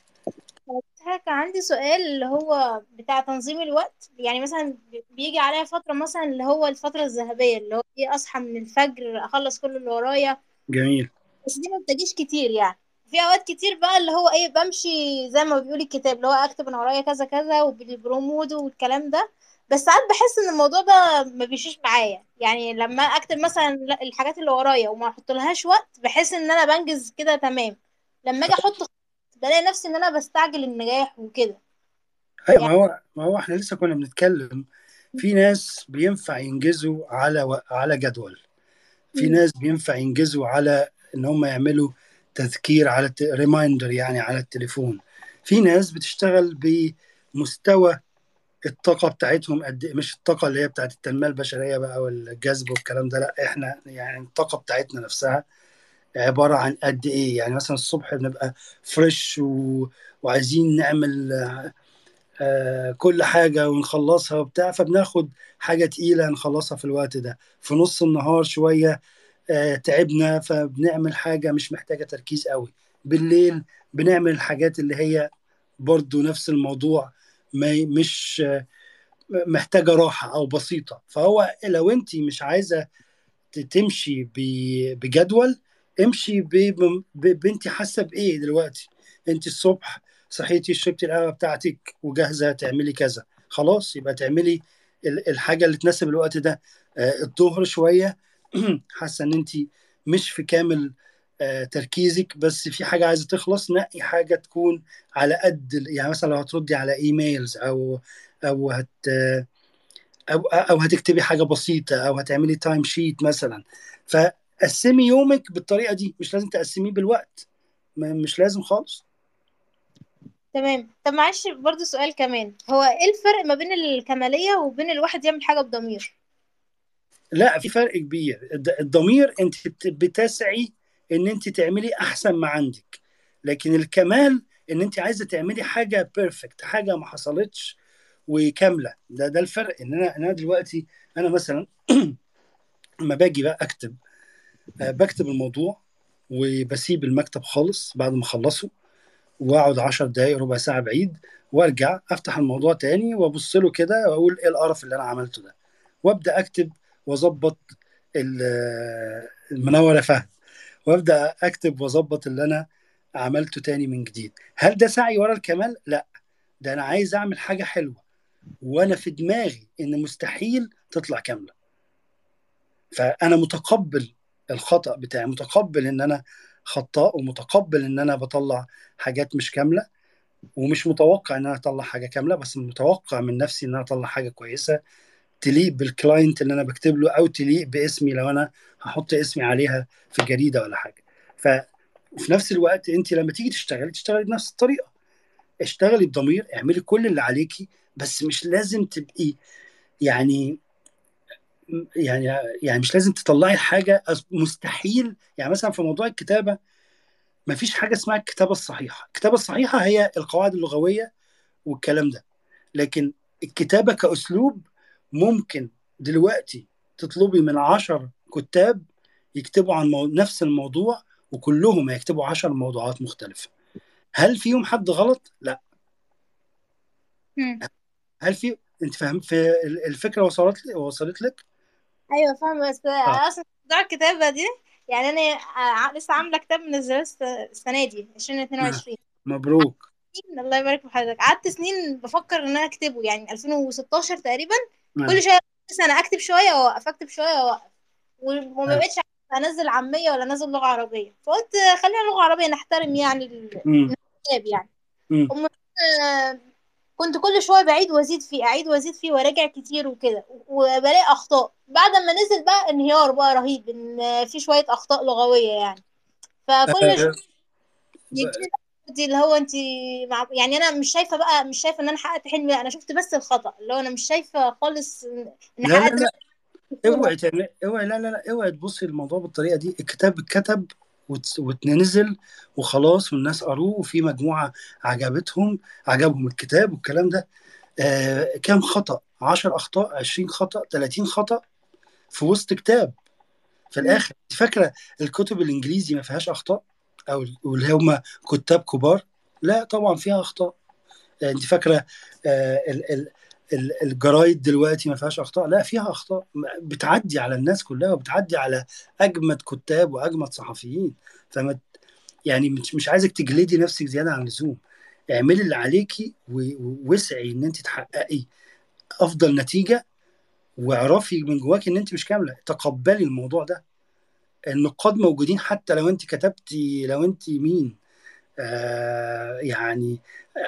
حضرتك عندي سؤال اللي هو بتاع تنظيم الوقت. يعني مثلا بيجي عليا فترة مثلا اللي هو الفترة الذهبية اللي هو إيه أصحى من الفجر أخلص كل اللي ورايا. جميل. بس دي ما بتجيش كتير يعني. في أوقات كتير بقى اللي هو إيه بمشي زي ما بيقول الكتاب اللي هو أكتب أنا ورايا كذا كذا وبالبرومود والكلام ده. بس ساعات بحس إن الموضوع ده ما بيمشيش معايا. يعني لما أكتب مثلا لا- الحاجات اللي ورايا وما أحط لهاش وقت بحس إن أنا بنجز كده تمام. لما أجي أحط بلاقي نفسي إن أنا بستعجل النجاح وكده. أيوه ما هو ما هو إحنا لسه كنا بنتكلم. في ناس بينفع ينجزوا على و... على جدول. في. ناس بينفع ينجزوا على إن هم يعملوا تذكير على. ريمايندر يعني على التليفون. في ناس بتشتغل بمستوى الطاقة بتاعتهم قد إيه، مش الطاقة اللي هي بتاعت التنمية البشرية بقى والجذب والكلام ده لأ إحنا يعني الطاقة بتاعتنا نفسها عبارة عن قد إيه؟ يعني مثلا الصبح بنبقى فريش و... وعايزين نعمل آه، كل حاجة ونخلصها وبتاع فبناخد حاجة تقيلة نخلصها في الوقت ده. في نص النهار شوية آه، تعبنا فبنعمل حاجة مش محتاجة تركيز قوي. بالليل بنعمل الحاجات اللي هي برضو نفس الموضوع. ما مش محتاجة راحة أو بسيطة. فهو لو أنت مش عايزة ت- تمشي بجدول امشي بنتي حاسة بإيه دلوقتي؟ أنت الصبح صحيتي شربتي القهوة بتاعتك وجاهزة تعملي كذا. خلاص يبقى تعملي ال- الحاجة اللي تناسب الوقت ده. آه، الظهر شوية. حاسة إن أنت مش في كامل تركيزك بس في حاجة عايزة تخلص نقي حاجة تكون على قد يعني مثلا لو هتردي على إيميلز أو أو هت أو أو هتكتبي حاجة بسيطة أو هتعملي time sheet مثلا. فقسمي يومك بالطريقة دي مش لازم تقسميه بالوقت. مش لازم خالص. تمام. طب معلش برضو سؤال كمان. هو إيه الفرق ما بين الكمالية وبين الواحد يعمل حاجة بضمير؟ لا في فرق كبير. الضمير أنت بت- بتسعي إن أنت تعملي أحسن ما عندك. لكن الكمال إن أنت عايزة تعملي حاجة perfect حاجة ما حصلتش وكاملة. ده ده الفرق. إن أنا أنا دلوقتي أنا مثلا لما باجي بقى أكتب آه، بكتب الموضوع وبسيب المكتب خالص بعد ما أخلصه وأقعد 10 دقايق ربع ساعة بعيد وأرجع أفتح الموضوع تاني وأبص له كده وأقول إيه القرف اللي أنا عملته ده. وأبدأ أكتب وأظبط ال- المنوره فهد وأبدأ أكتب وأظبط اللي أنا عملته تاني من جديد. هل ده سعي ورا الكمال؟ لا. ده أنا عايز أعمل حاجة حلوة وأنا في دماغي إن مستحيل تطلع كاملة. فأنا متقبل الخطأ بتاعي متقبل إن أنا خطاء ومتقبل إن أنا بطلع حاجات مش كاملة ومش متوقع إن أنا أطلع حاجة كاملة بس متوقع من نفسي إن أنا أطلع حاجة كويسة. تليق بالكلاينت اللي أنا بكتب له أو تليق باسمي لو أنا هحط اسمي عليها في جريده ولا حاجة. ففي نفس الوقت أنت لما تيجي تشتغلي تشتغلي بنفس الطريقة. اشتغلي بضمير اعملي كل اللي عليكي بس مش لازم تبقي يعني يعني يعني مش لازم تطلعي الحاجة أص- مستحيل. يعني مثلا في موضوع الكتابة ما فيش حاجة اسمها الكتابة الصحيحة. الكتابة الصحيحة هي القواعد اللغوية والكلام ده. لكن الكتابة كأسلوب ممكن دلوقتي تطلبي من عشر كتاب يكتبوا عن مو... نفس الموضوع وكلهم هيكتبوا عشر موضوعات مختلفة. هل فيهم حد غلط؟ لا. مم. هل في انت فاهم في ال- الفكرة وصلت لي وصلت لك؟ أيوه فاهمة. بس آه. أصلا موضوع الكتابة دي يعني أنا ع- لسه عاملة كتاب منزله الس- السنة دي آه. 2022 مبروك. الله يبارك في حضرتك. قعدت سنين بفكر إن أنا أكتبه يعني 2016 تقريبا. آه. كل شوية سنه أكتب شوية واوقف أكتب شوية واوقف وما. بقتش أنزل عامية ولا أنزل لغة عربية. فقلت خلينا لغة عربية نحترم يعني. الكتاب يعني. كنت كل شوية بعيد وأزيد فيه أعيد وأزيد فيه وراجع كتير وكده. وبلاقي أخطاء. بعد ما نزل بقى انهيار بقى رهيب إن في شوية أخطاء لغوية يعني. فكل شوية دي اللي هو انت مع... يعني أنا مش شايفة بقى مش شايفة إن أنا حققت حلمي أنا شفت بس الخطأ اللي هو أنا مش شايفة خالص إن لا لا حققت لا. بطولة اوعي تعمل اوعي لا لا لا اوعي تبصي للموضوع بالطريقة دي. الكتاب اتكتب واتنزل وخلاص والناس قروه وفي مجموعة عجبتهم عجبهم الكتاب والكلام ده. آه كام خطأ؟ 10 أخطاء 20 خطأ 30 خطأ في وسط كتاب. في. الآخر انت فاكرة الكتب الإنجليزي ما فيهاش أخطاء؟ أو واللي هم كتاب كبار لا طبعا فيها أخطاء. يعني أنت فاكرة آه، ال- ال- ال- الجرايد دلوقتي ما فيهاش أخطاء؟ لا فيها أخطاء. بتعدي على الناس كلها وبتعدي على أجمد كتاب وأجمد صحفيين. فما يعني مش مش عايزك تجلدي نفسك زيادة عن اللزوم. اعملي اللي عليكي و- واسعي إن أنت تحققي أفضل نتيجة واعرفي من جواك إن أنت مش كاملة. تقبلي الموضوع ده. النقاد موجودين حتى لو انت كتبتي لو انت مين. آه يعني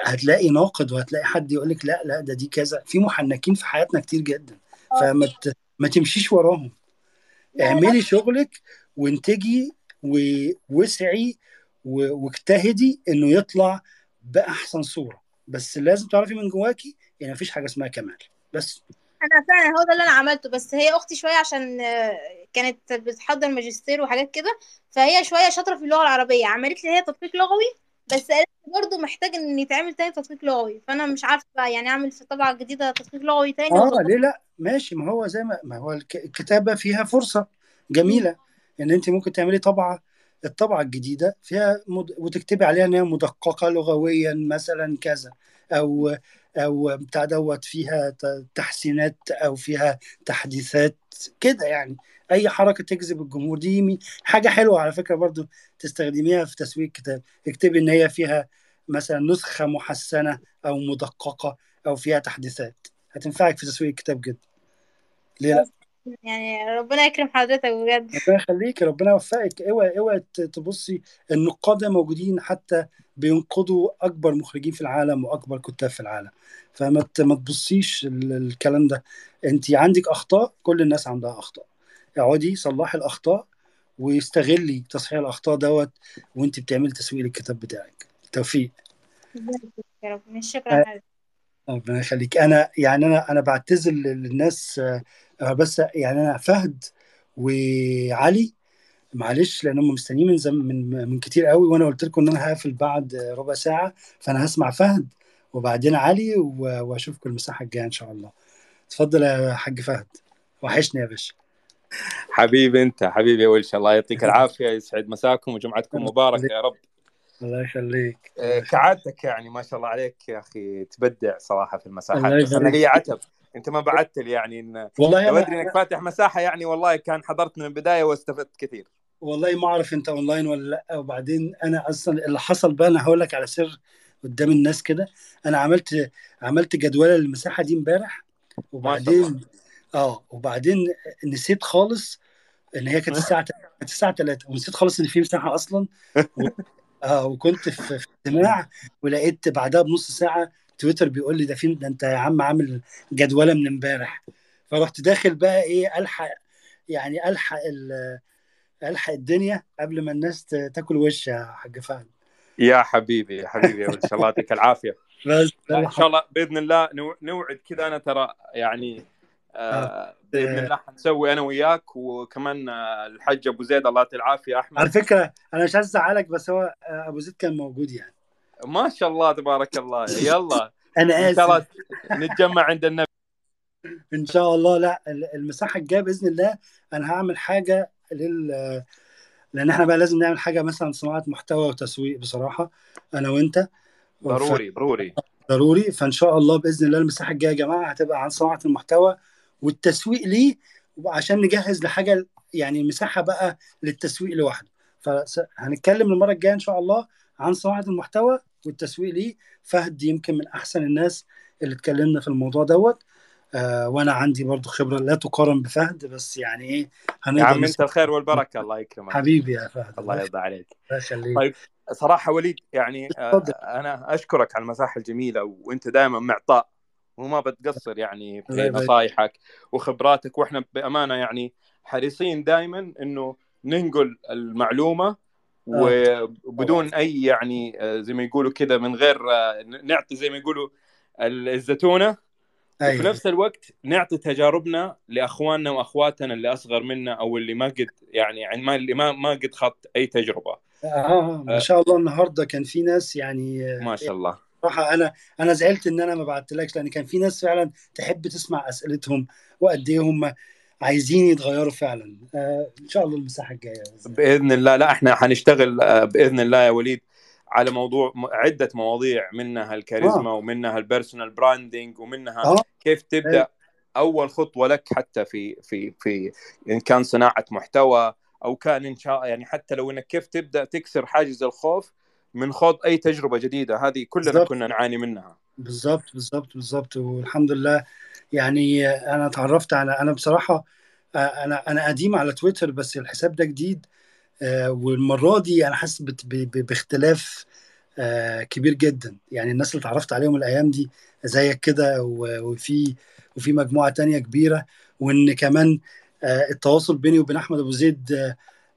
هتلاقي ناقد وهتلاقي حد يقول لك لا لا ده دي كذا. في محنكين في حياتنا كتير جدا. آه. فما ما تمشيش وراهم. اعملي شغلك وانتجي و- واسعي و- واجتهدي انه يطلع بأحسن صورة. بس لازم تعرفي من جواكي إن مفيش حاجة اسمها كمال. بس. أنا فعلا هو ده اللي أنا عملته بس هي أختي شوية عشان آه، كانت بتحضر ماجستير وحاجات كده فهي شوية شاطرة في اللغة العربية عملت لي هي تطبيق لغوي بس قالت لي برضه محتاج إن يتعمل تاني تطبيق لغوي فأنا مش عارفة بقى يعني أعمل في الطبعه الجديده تطبيق لغوي تاني آه ليه لأ؟ ماشي ما هو زي ما ما هو الك- الكتابة فيها فرصة جميلة إن أنت ممكن تعملي طبعة الطبعة الجديدة فيها مد... وتكتبي عليها إن هي مدققة لغويا مثلا كذا أو أو بتاع دوت فيها تحسينات أو فيها تحديثات كده يعني. أي حركة تجذب الجمهور دي حاجة حلوة على فكرة برضو تستخدميها في تسويق الكتاب اكتبي إن هي فيها مثلا نسخة محسنة أو مدققة أو فيها تحديثات. هتنفعك في تسويق الكتاب جدا. ليه لأ؟ يعني ربنا يكرم حضرتك بجد. ربنا يخليك ربنا يوفقك. اوعي اوعي تبصي النقاد موجودين حتى بينقدوا أكبر مخرجين في العالم وأكبر كتاب في العالم. فما ما تبصيش ال- الكلام ده. انت عندك أخطاء كل الناس عندها أخطاء. اقعدي صلحي الأخطاء واستغلي تصحيح الأخطاء دوت وانت بتعملي تسويق للكتاب بتاعك. توفيق. يا رب. شكرا حضرتك. ربنا يخليك. أنا يعني أنا أنا بعتذر للناس آه، بس يعني أنا فهد وعلي معلش لأن هم مستنيين من زم من من كتير قوي وأنا قلت لكم إن أنا هقفل بعد ربع ساعة فأنا هسمع فهد وبعدين علي وأشوفكم المساحة الجاية إن شاء الله. اتفضل يا حاج فهد. وحشني يا باشا. حبيبي أنت حبيبي يا ولش الله يعطيك العافية يسعد مساكم وجمعتكم مباركة يا رب. الله يخليك. آه، كعادتك يعني ما شاء الله عليك يا أخي تبدع صراحة في المساحات. بس أنا لي فيك. عتب. أنت ما بعدت لي يعني إن والله لو أدري إنك فاتح مساحة يعني والله كان حضرت من البداية واستفدت كثير. والله ما أعرف أنت أونلاين ولا لأ. وبعدين أنا أصلا اللي حصل بقى أنا هقول لك على سر قدام الناس كده. أنا عملت عملت جدوله للمساحه دي امبارح. وبعدين آه وبعدين نسيت خالص إن هي كانت الساعة كانت الساعة 3 ونسيت خالص إن في مساحة أصلا. آه وكنت في في اجتماع ولقيت بعدها بنص ساعة تويتر بيقول لي ده في ده انت يا عم عامل جدولة من امبارح. فرحت داخل بقى إيه ألحق يعني ألحق ال... ألحق الدنيا قبل ما الناس تاكل وش يا حاج فهد. يا حبيبي يا حبيبي يا ولش الله يعطيك العافية. بس إن شاء الله بإذن الله نو- نوعد كذا أنا ترى يعني آه. آه باذن آه. الله حنسوي أنا وياك وكمان الحاج أبو زيد الله يعطيه العافية على احمد فكرة أنا مش عايز ازعلك بس هو أبو زيد كان موجود يعني. ما شاء الله تبارك الله. يلا. أنا آسف. نتجمع عند النبي. إن شاء الله. لا ال- المساحة الجاية بإذن الله أنا هعمل حاجة لل لأن إحنا بقى لازم نعمل حاجة مثلا صناعة محتوى وتسويق بصراحة أنا وأنت. ضروري ضروري. ضروري. فإن شاء الله بإذن الله المساحة الجاية يا جماعة هتبقى عن صناعة المحتوى. والتسويق ليه عشان نجهز لحاجة يعني مساحة بقى للتسويق لوحده. فهنتكلم المرة الجاية إن شاء الله عن صناعة المحتوى والتسويق ليه. فهد يمكن من أحسن الناس اللي اتكلمنا في الموضوع دوت. آه وأنا عندي برضو خبرة لا تقارن بفهد بس يعني إيه يا عم أنت الخير والبركة الله يكرمك. حبيبي يا فهد. الله الله يرضى عليك. يخليك. طيب صراحة وليد يعني آه، أنا أشكرك على المساحة الجميلة وأنت دائما معطاء. وما بتقصر يعني في نصايحك وخبراتك وإحنا بأمانة يعني حريصين دائما إنه ننقل المعلومة آه. وبدون أي يعني آه، زي ما يقولوا كذا من غير آه، نعطي زي ما يقولوا الزتونة. وفي نفس الوقت نعطي تجاربنا لأخواننا وأخواتنا اللي أصغر منا أو اللي ما قد يعني يعني ما اللي ما ما قد خط أي تجربة. آه آه، ما آه، شاء الله النهارده كان في ناس يعني آه، ما شاء الله. صراحة أنا أنا زعلت إن أنا ما بعتلكش لأن كان في ناس فعلا تحب تسمع أسئلتهم وقد إيه هم عايزين يتغيروا فعلا. آه إن شاء الله المساحة الجاية بإذن الله. بإذن الله. لا إحنا حنشتغل آه، بإذن الله يا وليد على موضوع عدة مواضيع منها الكاريزما آه. ومنها ال personal branding ومنها آه. كيف تبدأ أول خطوة لك حتى في في في إن كان صناعة محتوى أو كان ان شاء يعني حتى لو إنك كيف تبدأ تكسر حاجز الخوف من خوض أي تجربة جديدة. هذه كلنا كنا نعاني منها. بالظبط بالظبط بالظبط والحمد لله يعني أنا اتعرفت على أنا بصراحة آه، أنا أنا قديم على تويتر بس الحساب ده جديد آه، والمرة دي أنا حاسس باختلاف آه، كبير جدا. يعني الناس اللي اتعرفت عليهم الأيام دي زيك كده وفي وفي مجموعة تانية كبيرة. وإن كمان التواصل بيني وبين أحمد أبو زيد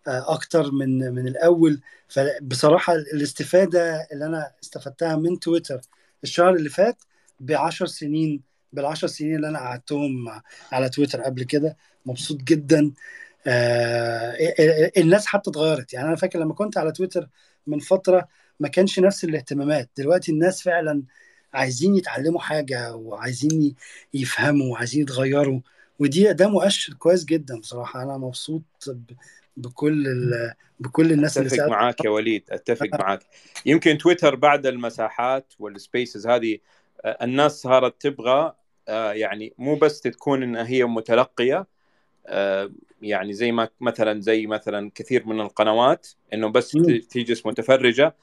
أكتر من من الأول. فبصراحة الاستفادة اللي أنا استفدتها من تويتر الشهر اللي فات بعشر سنين بالعشر سنين اللي أنا قعدتهم على تويتر قبل كده مبسوط جدا. آه، الناس حتى اتغيرت. يعني أنا فاكر لما كنت على تويتر من فترة ما كانش نفس الاهتمامات. دلوقتي الناس فعلا عايزين يتعلموا حاجة وعايزين يفهموا وعايزين يتغيروا. ودي ده مؤشر كويس جدا بصراحة. أنا مبسوط بكل ال- بكل الناس اللي أتفق سالت معاك يا وليد أتفق معاك. يمكن تويتر بعد المساحات والسبيسز هذه آه، الناس صارت تبغى آه، يعني مو بس تكون انها هي متلقية آه، يعني زي ما مثلا زي مثلا كثير من القنوات إنه بس تجلس متفرجة.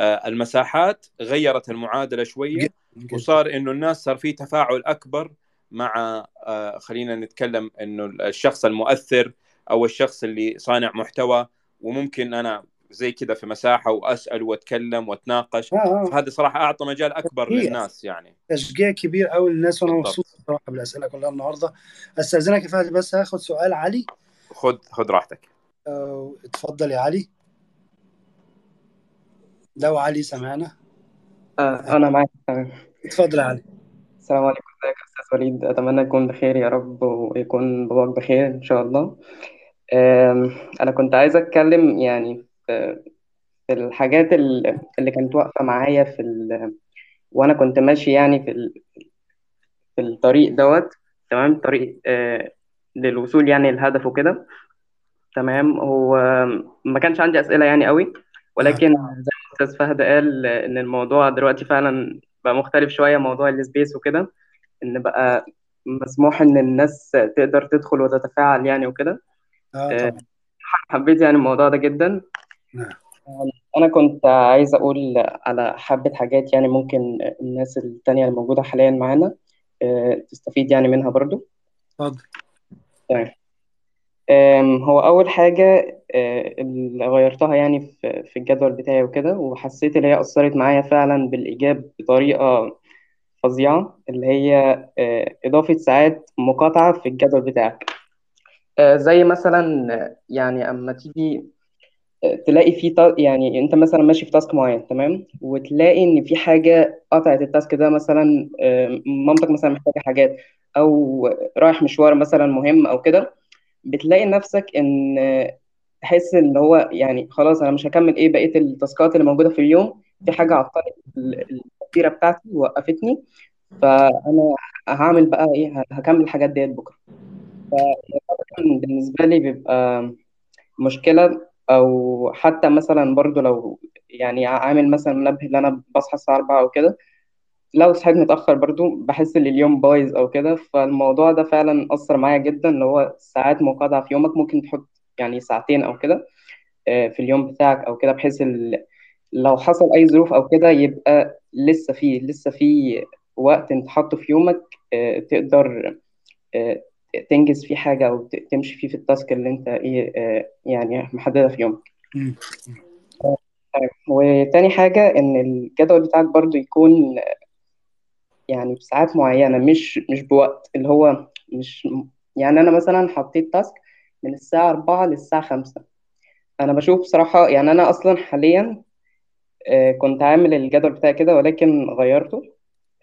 المساحات غيرت المعادلة شوية وصار إنه الناس صار في تفاعل أكبر مع خلينا نتكلم إنه الشخص المؤثر أو الشخص اللي صانع محتوى وممكن أنا زي كذا في مساحة وأسأل وأتكلم وأتناقش. آه آه. فهذا صراحة أعطى مجال أكبر تشجيع. للناس يعني. تشجيع كبير قوي للناس وأنا مبسوط بصراحه بالأسئلة كلها النهارده. أستأذنك يا فهد بس هاخد سؤال علي. خذ خذ راحتك. آه، اتفضل يا علي. لو علي سمعنا. آه أنا معاك تمام. اتفضل يا علي. السلام عليكم إزيك يا أستاذ وليد؟ أتمنى تكون بخير يا رب ويكون باباك بخير إن شاء الله. أنا كنت عايز أتكلم يعني في في الحاجات ال- اللي كانت واقفة معايا في ال... وأنا كنت ماشي يعني في ال... في الطريق دوت تمام؟ طريق آه للوصول يعني للهدف وكده تمام؟ هو ما كانش عندي أسئلة يعني قوي ولكن زي ما أستاذ فهد قال إن الموضوع دلوقتي فعلا بقى مختلف شوية موضوع السبيس وكده إن بقى مسموح إن الناس تقدر تدخل وتتفاعل يعني وكده. آه آه، طبعا. حبيت يعني الموضوع ده جدا. نعم. أنا كنت عايز أقول على حبة حاجات يعني ممكن الناس التانية الموجودة حاليا معانا آه، تستفيد يعني منها برضو. اتفضل. تمام آم، هو أول حاجة آه، اللي غيرتها يعني في في الجدول بتاعي وكده وحسيت إن هي أثرت معايا فعلا بالإيجاب بطريقة فظيعة اللي هي آه، إضافة ساعات مقاطعة في الجدول بتاعك. زي مثلا آه، يعني أما تيجي آه، تلاقي في يعني أنت مثلا ماشي في تاسك معين تمام؟ وتلاقي إن في حاجة قطعت التاسك ده مثلا آه، مامتك مثلا محتاجة حاجات أو رايح مشوار مثلا مهم أو كده بتلاقي نفسك إن تحس إن هو يعني خلاص أنا مش هكمل إيه بقية التاسكات اللي موجودة في اليوم. في حاجة عطلت ال- التفكيره بتاعتي ووقفتني فأنا هعمل بقى إيه هكمل الحاجات ديت بكرة. فكان بالنسبة لي بيبقى مشكلة أو حتى مثلا برضو لو يعني عامل مثلا منبه إن أنا بصحى الساعة 4 أو كده لو صحيت متأخر برضو بحس إن اليوم بايظ أو كده. فالموضوع ده فعلا أثر معايا جدا اللي هو ساعات مقاطعة في يومك ممكن تحط يعني ساعتين أو كده آه، في اليوم بتاعك أو كده بحيث لو حصل أي ظروف أو كده يبقى لسه فيه لسه فيه وقت أنت حاطه في يومك آه، تقدر آه، تنجز فيه حاجة أو ت- تمشي فيه في التاسك اللي أنت إيه آه، يعني محددها في يومك. طيب، وتاني حاجة إن الجدول بتاعك برضو يكون يعني بساعات معينة مش مش بوقت اللي هو مش يعني أنا مثلا حطيت تاسك من الساعة 4 للساعة 5 أنا بشوف بصراحة يعني أنا أصلا حاليا آه، كنت عامل الجدول بتاعي كده ولكن غيرته.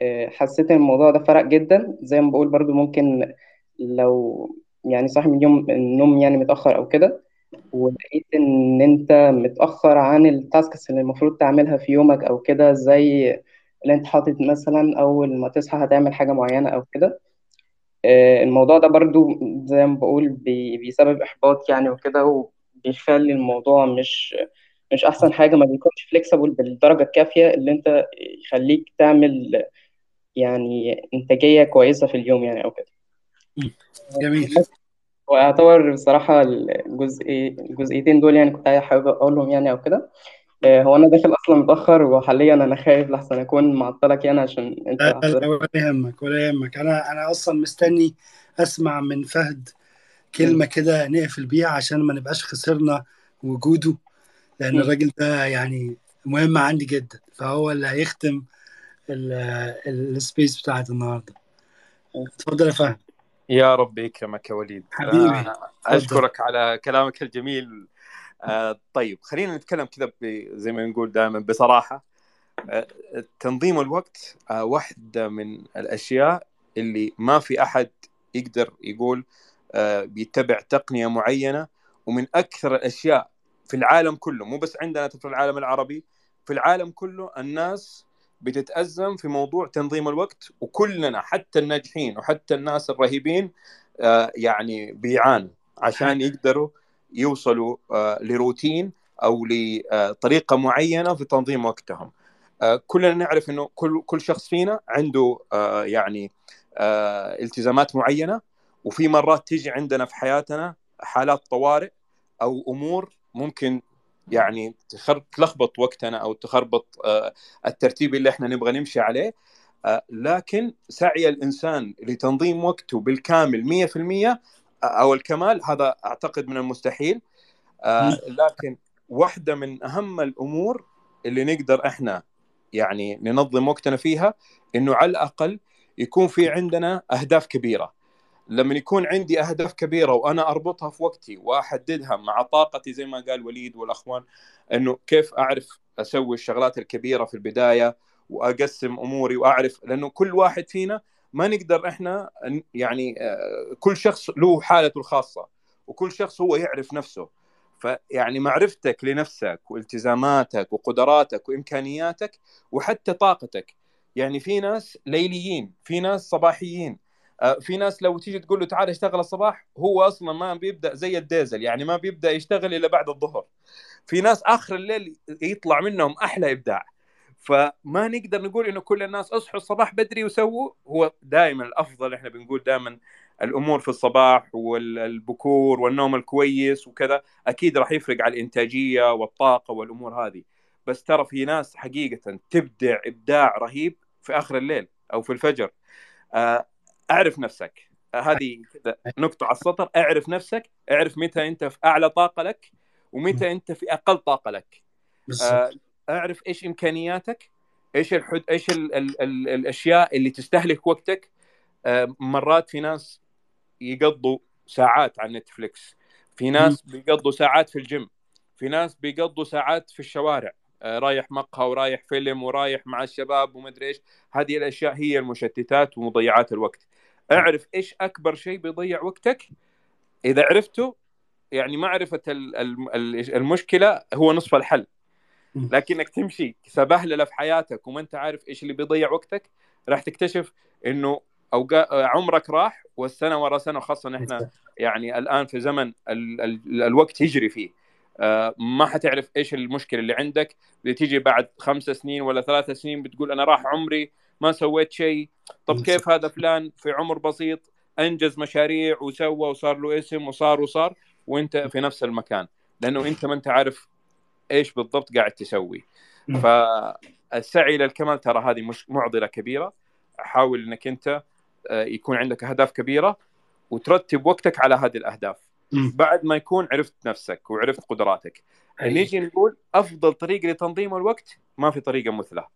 آه، حسيت إن الموضوع ده فرق جدا. زي ما بقول برضو ممكن لو يعني صاحي من اليوم النوم يعني متأخر أو كده ولقيت إن أنت متأخر عن التاسكس اللي المفروض تعملها في يومك أو كده زي اللي أنت حاطط مثلا أول ما تصحى هتعمل حاجة معينة أو كده آه، الموضوع ده برضو زي ما بقول بي- بيسبب إحباط يعني وكده وبيخلي الموضوع مش مش أحسن حاجة ما بيكونش فليكسبل بالدرجة الكافية اللي أنت يخليك تعمل يعني إنتاجية كويسة في اليوم يعني أو كده. جميل. وأعتبر بصراحة الجزء الجزئيتين دول يعني كنت حابب أقولهم يعني أو كده. آه، هو أنا داخل أصلا متأخر وحاليا أنا خايف لحسن أكون معطلك يعني عشان أنت لا لا ولا يهمك ولا يهمك. أنا أنا أصلا مستني أسمع من فهد. كلمة كده نقفل بيها عشان ما نبقاش خسرنا وجوده لأن. الراجل ده يعني مهم عندي جدا. فهو اللي هيختم ال- السبيس بتاعت النهارده. اتفضل يا فهد. يا رب يكرمك يا وليد. حبيبي آه، اتفضل أشكرك على كلامك الجميل. آه، طيب خلينا نتكلم كذا زي ما نقول دائما بصراحة. آه، تنظيم الوقت واحدة من الأشياء اللي ما في أحد يقدر يقول بيتبع تقنية معينة. ومن أكثر الأشياء في العالم كله مو بس عندنا في العالم العربي في العالم كله الناس بتتأزم في موضوع تنظيم الوقت وكلنا حتى الناجحين وحتى الناس الرهيبين آه، يعني بيعانوا عشان يقدروا يوصلوا آه، لروتين أو لطريقة معينة في تنظيم وقتهم. آه، كلنا نعرف إنه كل كل شخص فينا عنده يعني التزامات معينة وفي مرات تيجي عندنا في حياتنا حالات طوارئ أو أمور ممكن يعني تلخبط وقتنا أو تخربط آه، الترتيب اللي إحنا نبغى نمشي عليه. آه، لكن سعي الإنسان لتنظيم وقته بالكامل 100% أو الكمال هذا أعتقد من المستحيل. آه، لكن واحدة من أهم الأمور اللي نقدر إحنا يعني ننظم وقتنا فيها إنه على الأقل يكون في عندنا أهداف كبيرة. لما يكون عندي أهداف كبيرة وأنا أربطها في وقتي وأحددها مع طاقتي زي ما قال وليد والأخوان إنه كيف أعرف أسوي الشغلات الكبيرة في البداية وأقسم أموري وأعرف لأنه كل واحد فينا ما نقدر إحنا يعني آه، كل شخص له حالته الخاصة وكل شخص هو يعرف نفسه. فيعني معرفتك لنفسك والتزاماتك وقدراتك وإمكانياتك وحتى طاقتك. يعني في ناس ليليين في ناس صباحيين. في ناس لو تيجي تقول له تعال اشتغل الصباح هو أصلا ما بيبدأ زي الديزل يعني ما بيبدأ يشتغل إلا بعد الظهر. في ناس آخر الليل يطلع منهم أحلى إبداع. فما نقدر نقول إنه كل الناس أصحوا الصباح بدري وسووا هو دائما الأفضل إحنا بنقول دائما الأمور في الصباح والبكور والنوم الكويس وكذا أكيد راح يفرق على الإنتاجية والطاقة والأمور هذه. بس ترى في ناس حقيقة تبدع إبداع رهيب في آخر الليل أو في الفجر. آه، اعرف نفسك. هذه نقطة على السطر. اعرف نفسك اعرف متى انت في أعلى طاقة لك ومتى انت في أقل طاقة لك. آه، اعرف إيش إمكانياتك إيش الحد إيش ال... ال... ال... الأشياء اللي تستهلك وقتك. آه، مرات في ناس يقضوا ساعات على نتفليكس. في ناس بيقضوا ساعات في الجيم. في ناس بيقضوا ساعات في الشوارع. آه، رايح مقهى ورايح فيلم ورايح مع الشباب ومدري إيش. هذه الأشياء هي المشتتات ومضيعات الوقت. اعرف إيش اكبر شيء بيضيع وقتك؟ إذا عرفته يعني معرفه ال- ال- ال- المشكلة هو نصف الحل. لكنك تمشي سبهلله في حياتك وما أنت عارف إيش اللي بيضيع وقتك راح تكتشف إنه أوقا... عمرك راح والسنة ورا سنة خاصه إحنا يعني الآن في زمن ال... ال... الوقت يجري فيه. آه، ما حتعرف إيش المشكلة اللي عندك. بتيجي بعد خمس سنين ولا ثلاث سنين بتقول أنا راح عمري ما سويت شيء. طب كيف هذا فلان؟ في عمر بسيط أنجز مشاريع وسوى وصار له اسم وصار وصار وأنت في نفس المكان. لأنه أنت ما أنت عارف إيش بالضبط قاعد تسوي. فالسعي للكمال ترى هذه مش معضلة كبيرة. حاول إنك أنت آه، يكون عندك أهداف كبيرة وترتب وقتك على هذه الأهداف. بعد ما يكون عرفت نفسك وعرفت قدراتك. نيجي نقول أفضل طريقة لتنظيم الوقت ما في طريقة مثلى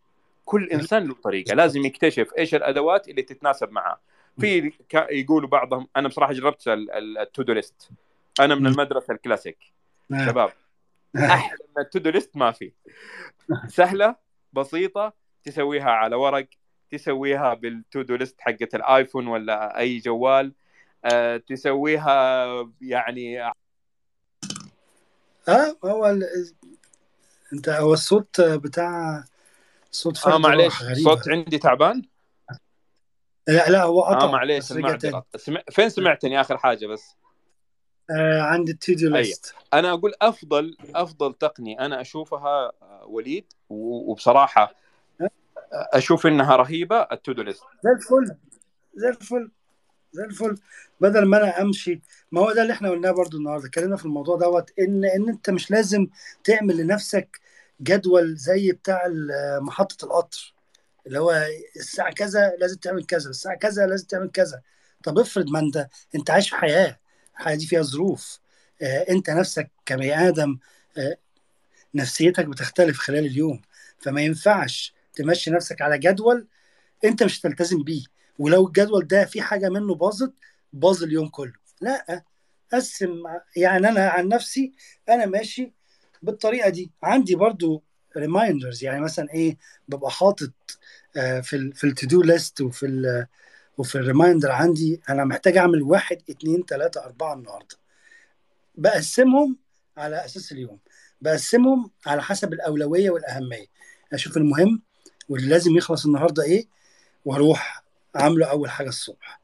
كل إنسان له طريقة. لازم يكتشف إيش الأدوات اللي تتناسب معاه في يقولوا بعضهم أنا بصراحة جربت التودو ليست. أنا من المدرسة الكلاسيك. نعم. شباب. أحلى من التودو ليست ما في. سهلة بسيطة تسويها على ورق تسويها بالتودو ليست حقت الآيفون ولا أي جوال. آه، تسويها يعني آه هو ال... أنت هو الصوت بتاع صوت آه فرد معليش راح غريب. صوت عندي تعبان؟ لا لا هو قطع. آه معليش سمع... فين سمعتني؟ آخر حاجة بس. آه عند التيديو اي ليست. أنا أقول أفضل أفضل تقنية أنا أشوفها آه، وليد وبصراحة أشوف إنها رهيبة التودو ليست. زي الفل. زي الفل. زي الفل. بدل ما أنا أمشي ما هو ده اللي إحنا قلناه برضو النهارده. اتكلمنا في الموضوع دوت ان إن أنت مش لازم تعمل لنفسك جدول زي بتاع محطة القطر اللي هو الساعة كذا لازم تعمل كذا الساعة كذا لازم تعمل كذا. طب افرض ما انت انت عايش في حياة الحياة دي فيها ظروف آه انت نفسك كبني آدم آه نفسيتك بتختلف خلال اليوم فما ينفعش تمشي نفسك على جدول انت مش هتلتزم بيه. ولو الجدول ده في حاجة منه باظت باظ اليوم كله. لا قسم يعني أنا عن نفسي أنا ماشي بالطريقة دي. عندي برضو reminders يعني مثلا إيه ببقى حاطط آه، في ال في ال to do list وفي ال وفي ال reminder عندي أنا محتاج أعمل واحد اتنين تلاتة أربعة النهارده. بقسمهم على أساس اليوم. بقسمهم على حسب الأولوية والأهمية. أشوف المهم واللي لازم يخلص النهارده إيه؟ وأروح عامله أول حاجة الصبح.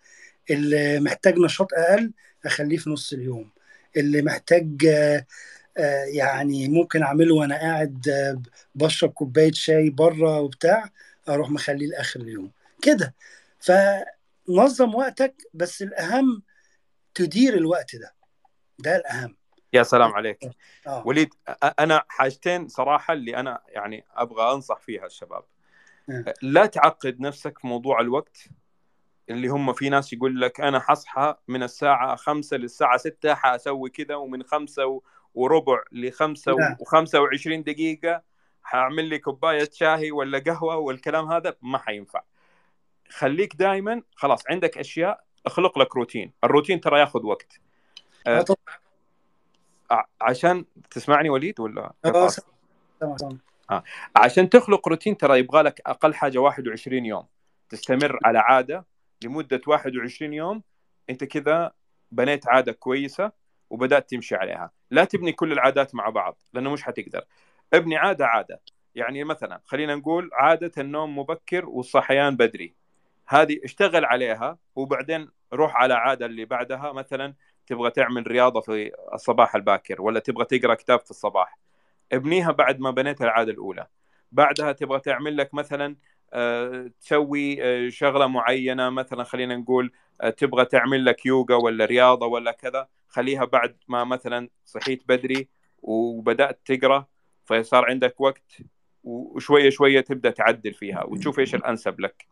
اللي محتاج نشاط أقل أخليه في نص اليوم. اللي محتاج آه، يعني ممكن أعمله وأنا قاعد آه، بشرب كوباية شاي بره وبتاع أروح مخليه لآخر اليوم. كده. فنظم وقتك بس الأهم تدير الوقت ده. ده الأهم. يا سلام عليك. آه. وليد أ- أنا حاجتين صراحة اللي أنا يعني أبغى أنصح فيها الشباب. آه. لا تعقد نفسك في موضوع الوقت اللي هم في ناس يقول لك أنا حصحى من الساعة 5 للساعة 6 حاسوي كذا ومن 5 و- وربع ل 5 لا و25 دقيقة حأعمل لي كوباية شاهي ولا قهوة والكلام هذا ما حينفع. خليك دائما خلاص عندك أشياء اخلق لك روتين. الروتين ترى ياخذ وقت. أه ع- عشان تسمعني وليد ولا؟ سامع. آه. عشان تخلق روتين ترى يبغى لك أقل حاجة 21 يوم. تستمر على عادة لمدة 21 يوم. أنت كذا بنيت عادة كويسة. وبدأت تمشي عليها. لا تبني كل العادات مع بعض لأنه مش حتقدر. ابني عادة عادة. يعني مثلا خلينا نقول عادة النوم مبكر والصحيان بدري. هذه اشتغل عليها وبعدين روح على عادة اللي بعدها. مثلا تبغى تعمل رياضة في الصباح الباكر ولا تبغى تقرأ كتاب في الصباح. ابنيها بعد ما بنيت العادة الأولى. بعدها تبغى تعمل لك مثلا آه، تسوي آه، شغلة معينة. مثلا خلينا نقول تبغى تعمل لك يوغا ولا رياضة ولا كذا خليها بعد ما مثلا صحيت بدري وبدأت تقرأ فصار عندك وقت وشوية شوية تبدأ تعدل فيها وتشوف إيش الأنسب لك.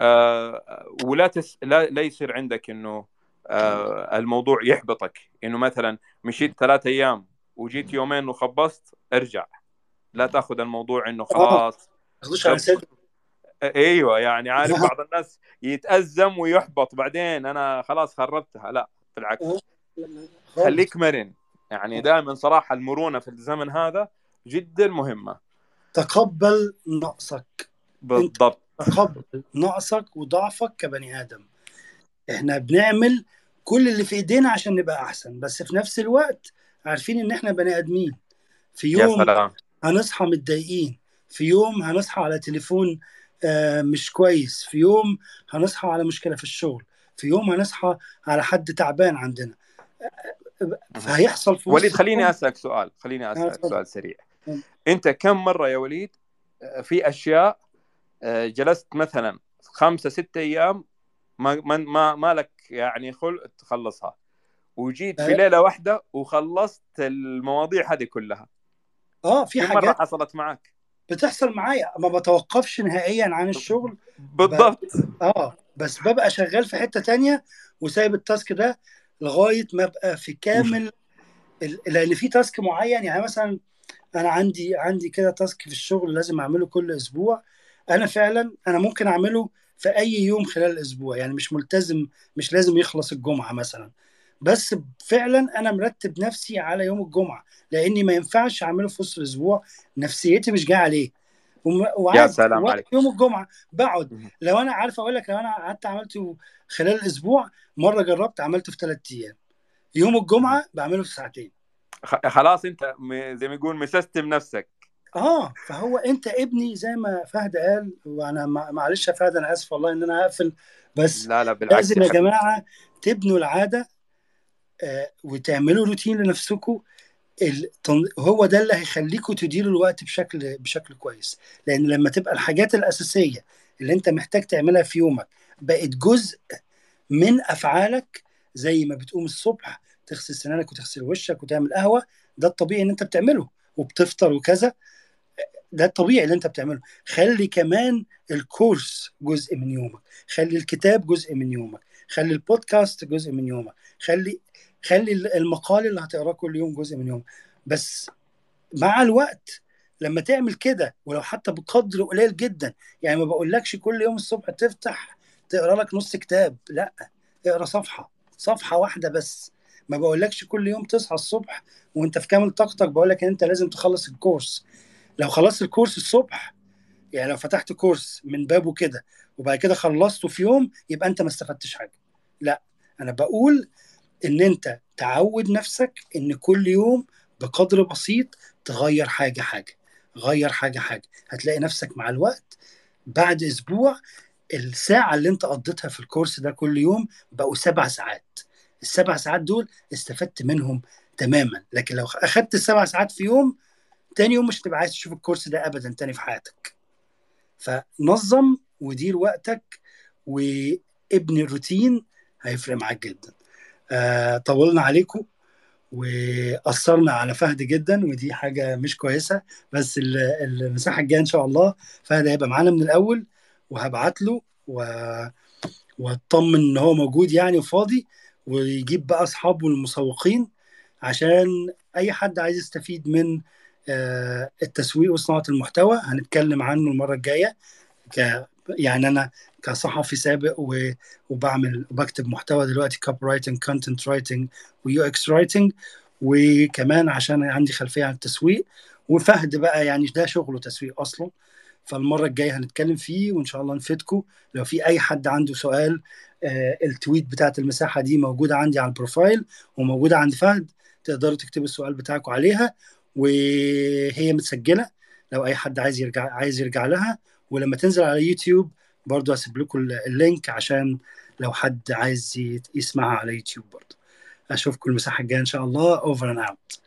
آه، ولا تس... لا لا يصير عندك إنه آه، الموضوع يحبطك. إنه مثلا مشيت ثلاثة أيام وجيت يومين وخبصت ارجع. لا تأخذ الموضوع إنه خلاص. أيوه يعني عارف بعض الناس يتأزم ويحبط بعدين أنا خلاص خربتها. لا بالعكس. خليك مرن. يعني دائما صراحة المرونة في الزمن هذا جدا مهمة. تقبل نقصك. بالضبط. تقبل نقصك وضعفك كبني آدم. إحنا بنعمل كل اللي في إيدينا عشان نبقى أحسن بس في نفس الوقت عارفين إن إحنا بني آدمين. في يا يوم سلام. هنصحى متضايقين في يوم هنصحى على تليفون مش كويس. في يوم هنصحى على مشكلة في الشغل. في يوم هنصحى على حد تعبان عندنا. فهيحصل في وليد خليني أسألك سؤال. خليني آه، اسالك اتفضل سؤال سريع. أنت كم مرة يا وليد آه، في أشياء آه، جلست مثلا خمسة ستة أيام ما ما ما, ما لك يعني خلق تخلصها وجيت في آه، ليلة واحدة وخلصت المواضيع هذه كلها؟ آه في كم مرة حاجات. حصلت معك؟ بتحصل معايا. ما بتوقفش نهائيا عن الشغل. بالضبط. آه بس ببقى شغال في حتة تانية وسايب التاسك ده لغاية ما أبقى في كامل ال- لأن في تاسك معين يعني مثلا أنا عندي عندي كده تاسك في الشغل لازم أعمله كل أسبوع. أنا فعلا أنا ممكن أعمله في أي يوم خلال الأسبوع يعني مش ملتزم مش لازم يخلص الجمعة مثلا. بس فعلا أنا مرتب نفسي على يوم الجمعة لأني ما ينفعش أعمله في وسط الأسبوع. نفسيتي مش جاية عليه. يا سلام عليك. يوم الجمعة بقعد. لو أنا عارف أقول لك لو أنا قعدت عملته خلال الأسبوع مرة جربت عملته في ثلاث أيام. يوم مهم. الجمعة بعمله في ساعتين. خلاص أنت زي ما يقول مسستم نفسك. آه فهو أنت ابني زي ما فهد قال وأنا مع- معلش يا فهد أنا آسف والله إن أنا هقفل بس لا لا بالعكس لازم يا جماعة تبنوا العادة. وتعملوا روتين لنفسكم. هو ده اللي هيخليكم تديروا الوقت بشكل بشكل كويس. لأن لما تبقى الحاجات الأساسية اللي أنت محتاج تعملها في يومك بقت جزء من أفعالك زي ما بتقوم الصبح تغسل سنانك وتغسل وشك وتعمل قهوة ده الطبيعي إن أنت بتعمله وبتفطر وكذا. ده الطبيعي اللي أنت بتعمله. خلي كمان الكورس جزء من يومك. خلي الكتاب جزء من يومك. خلي البودكاست جزء من يومك. خلي خلي المقال اللي هتقراه كل يوم جزء من يومك. بس مع الوقت لما تعمل كده ولو حتى بقدر قليل جدا يعني ما بقولكش كل يوم الصبح تفتح تقرأ لك نص كتاب لأ اقرأ صفحة صفحة واحدة بس. ما بقولكش كل يوم تصحى الصبح وانت في كامل طاقتك بقولك إن انت لازم تخلص الكورس. لو خلصت الكورس الصبح يعني لو فتحت كورس من بابه كده وبعد كده خلصته في يوم يبقى انت ما استفدتش حاجة. لا أنا بقول إن أنت تعود نفسك إن كل يوم بقدر بسيط تغير حاجة حاجة غير حاجة حاجة. هتلاقي نفسك مع الوقت بعد أسبوع الساعة اللي أنت قضيتها في الكورس ده كل يوم بقوا سبع ساعات. السبع ساعات دول استفدت منهم تماما. لكن لو أخدت السبع ساعات في يوم تاني يوم مش هتبقى عايز تشوف الكورس ده ابدا تاني في حياتك. فنظم ودير وقتك وابني الروتين هيفرق معاك جدا. آه طولنا عليكم وأثرنا على فهد جدا ودي حاجة مش كويسة بس ال- المساحة الجاية إن شاء الله فهد هيبقى معانا من الأول وهبعت له و... واطمن إن هو موجود يعني وفاضي ويجيب بقى أصحابه المسوقين عشان أي حد عايز يستفيد من التسويق وصناعة المحتوى هنتكلم عنه المرة الجاية ك يعني أنا كصحفي سابق. وبعمل وبكتب محتوى دلوقتي copywriting content writing و UX writing وكمان عشان عندي خلفية عن التسويق وفهد بقى يعني ده شغله تسويق أصلا فالمرة الجاية هنتكلم فيه وإن شاء الله نفيدكم لو في أي حد عنده سؤال آه، ال tweet بتاعت المساحة دي موجودة عندي على ال profile وموجودة عند فهد تقدروا تكتبوا السؤال بتاعكم عليها وهي متسجلة. لو أي حد عايز يرجع عايز يرجع لها ولما تنزل على يوتيوب برضو هسيب لكم ال link عشان لو حد عايز يسمعها على يوتيوب برضو. أشوفكم المساحة الجاية إن شاء الله. over and out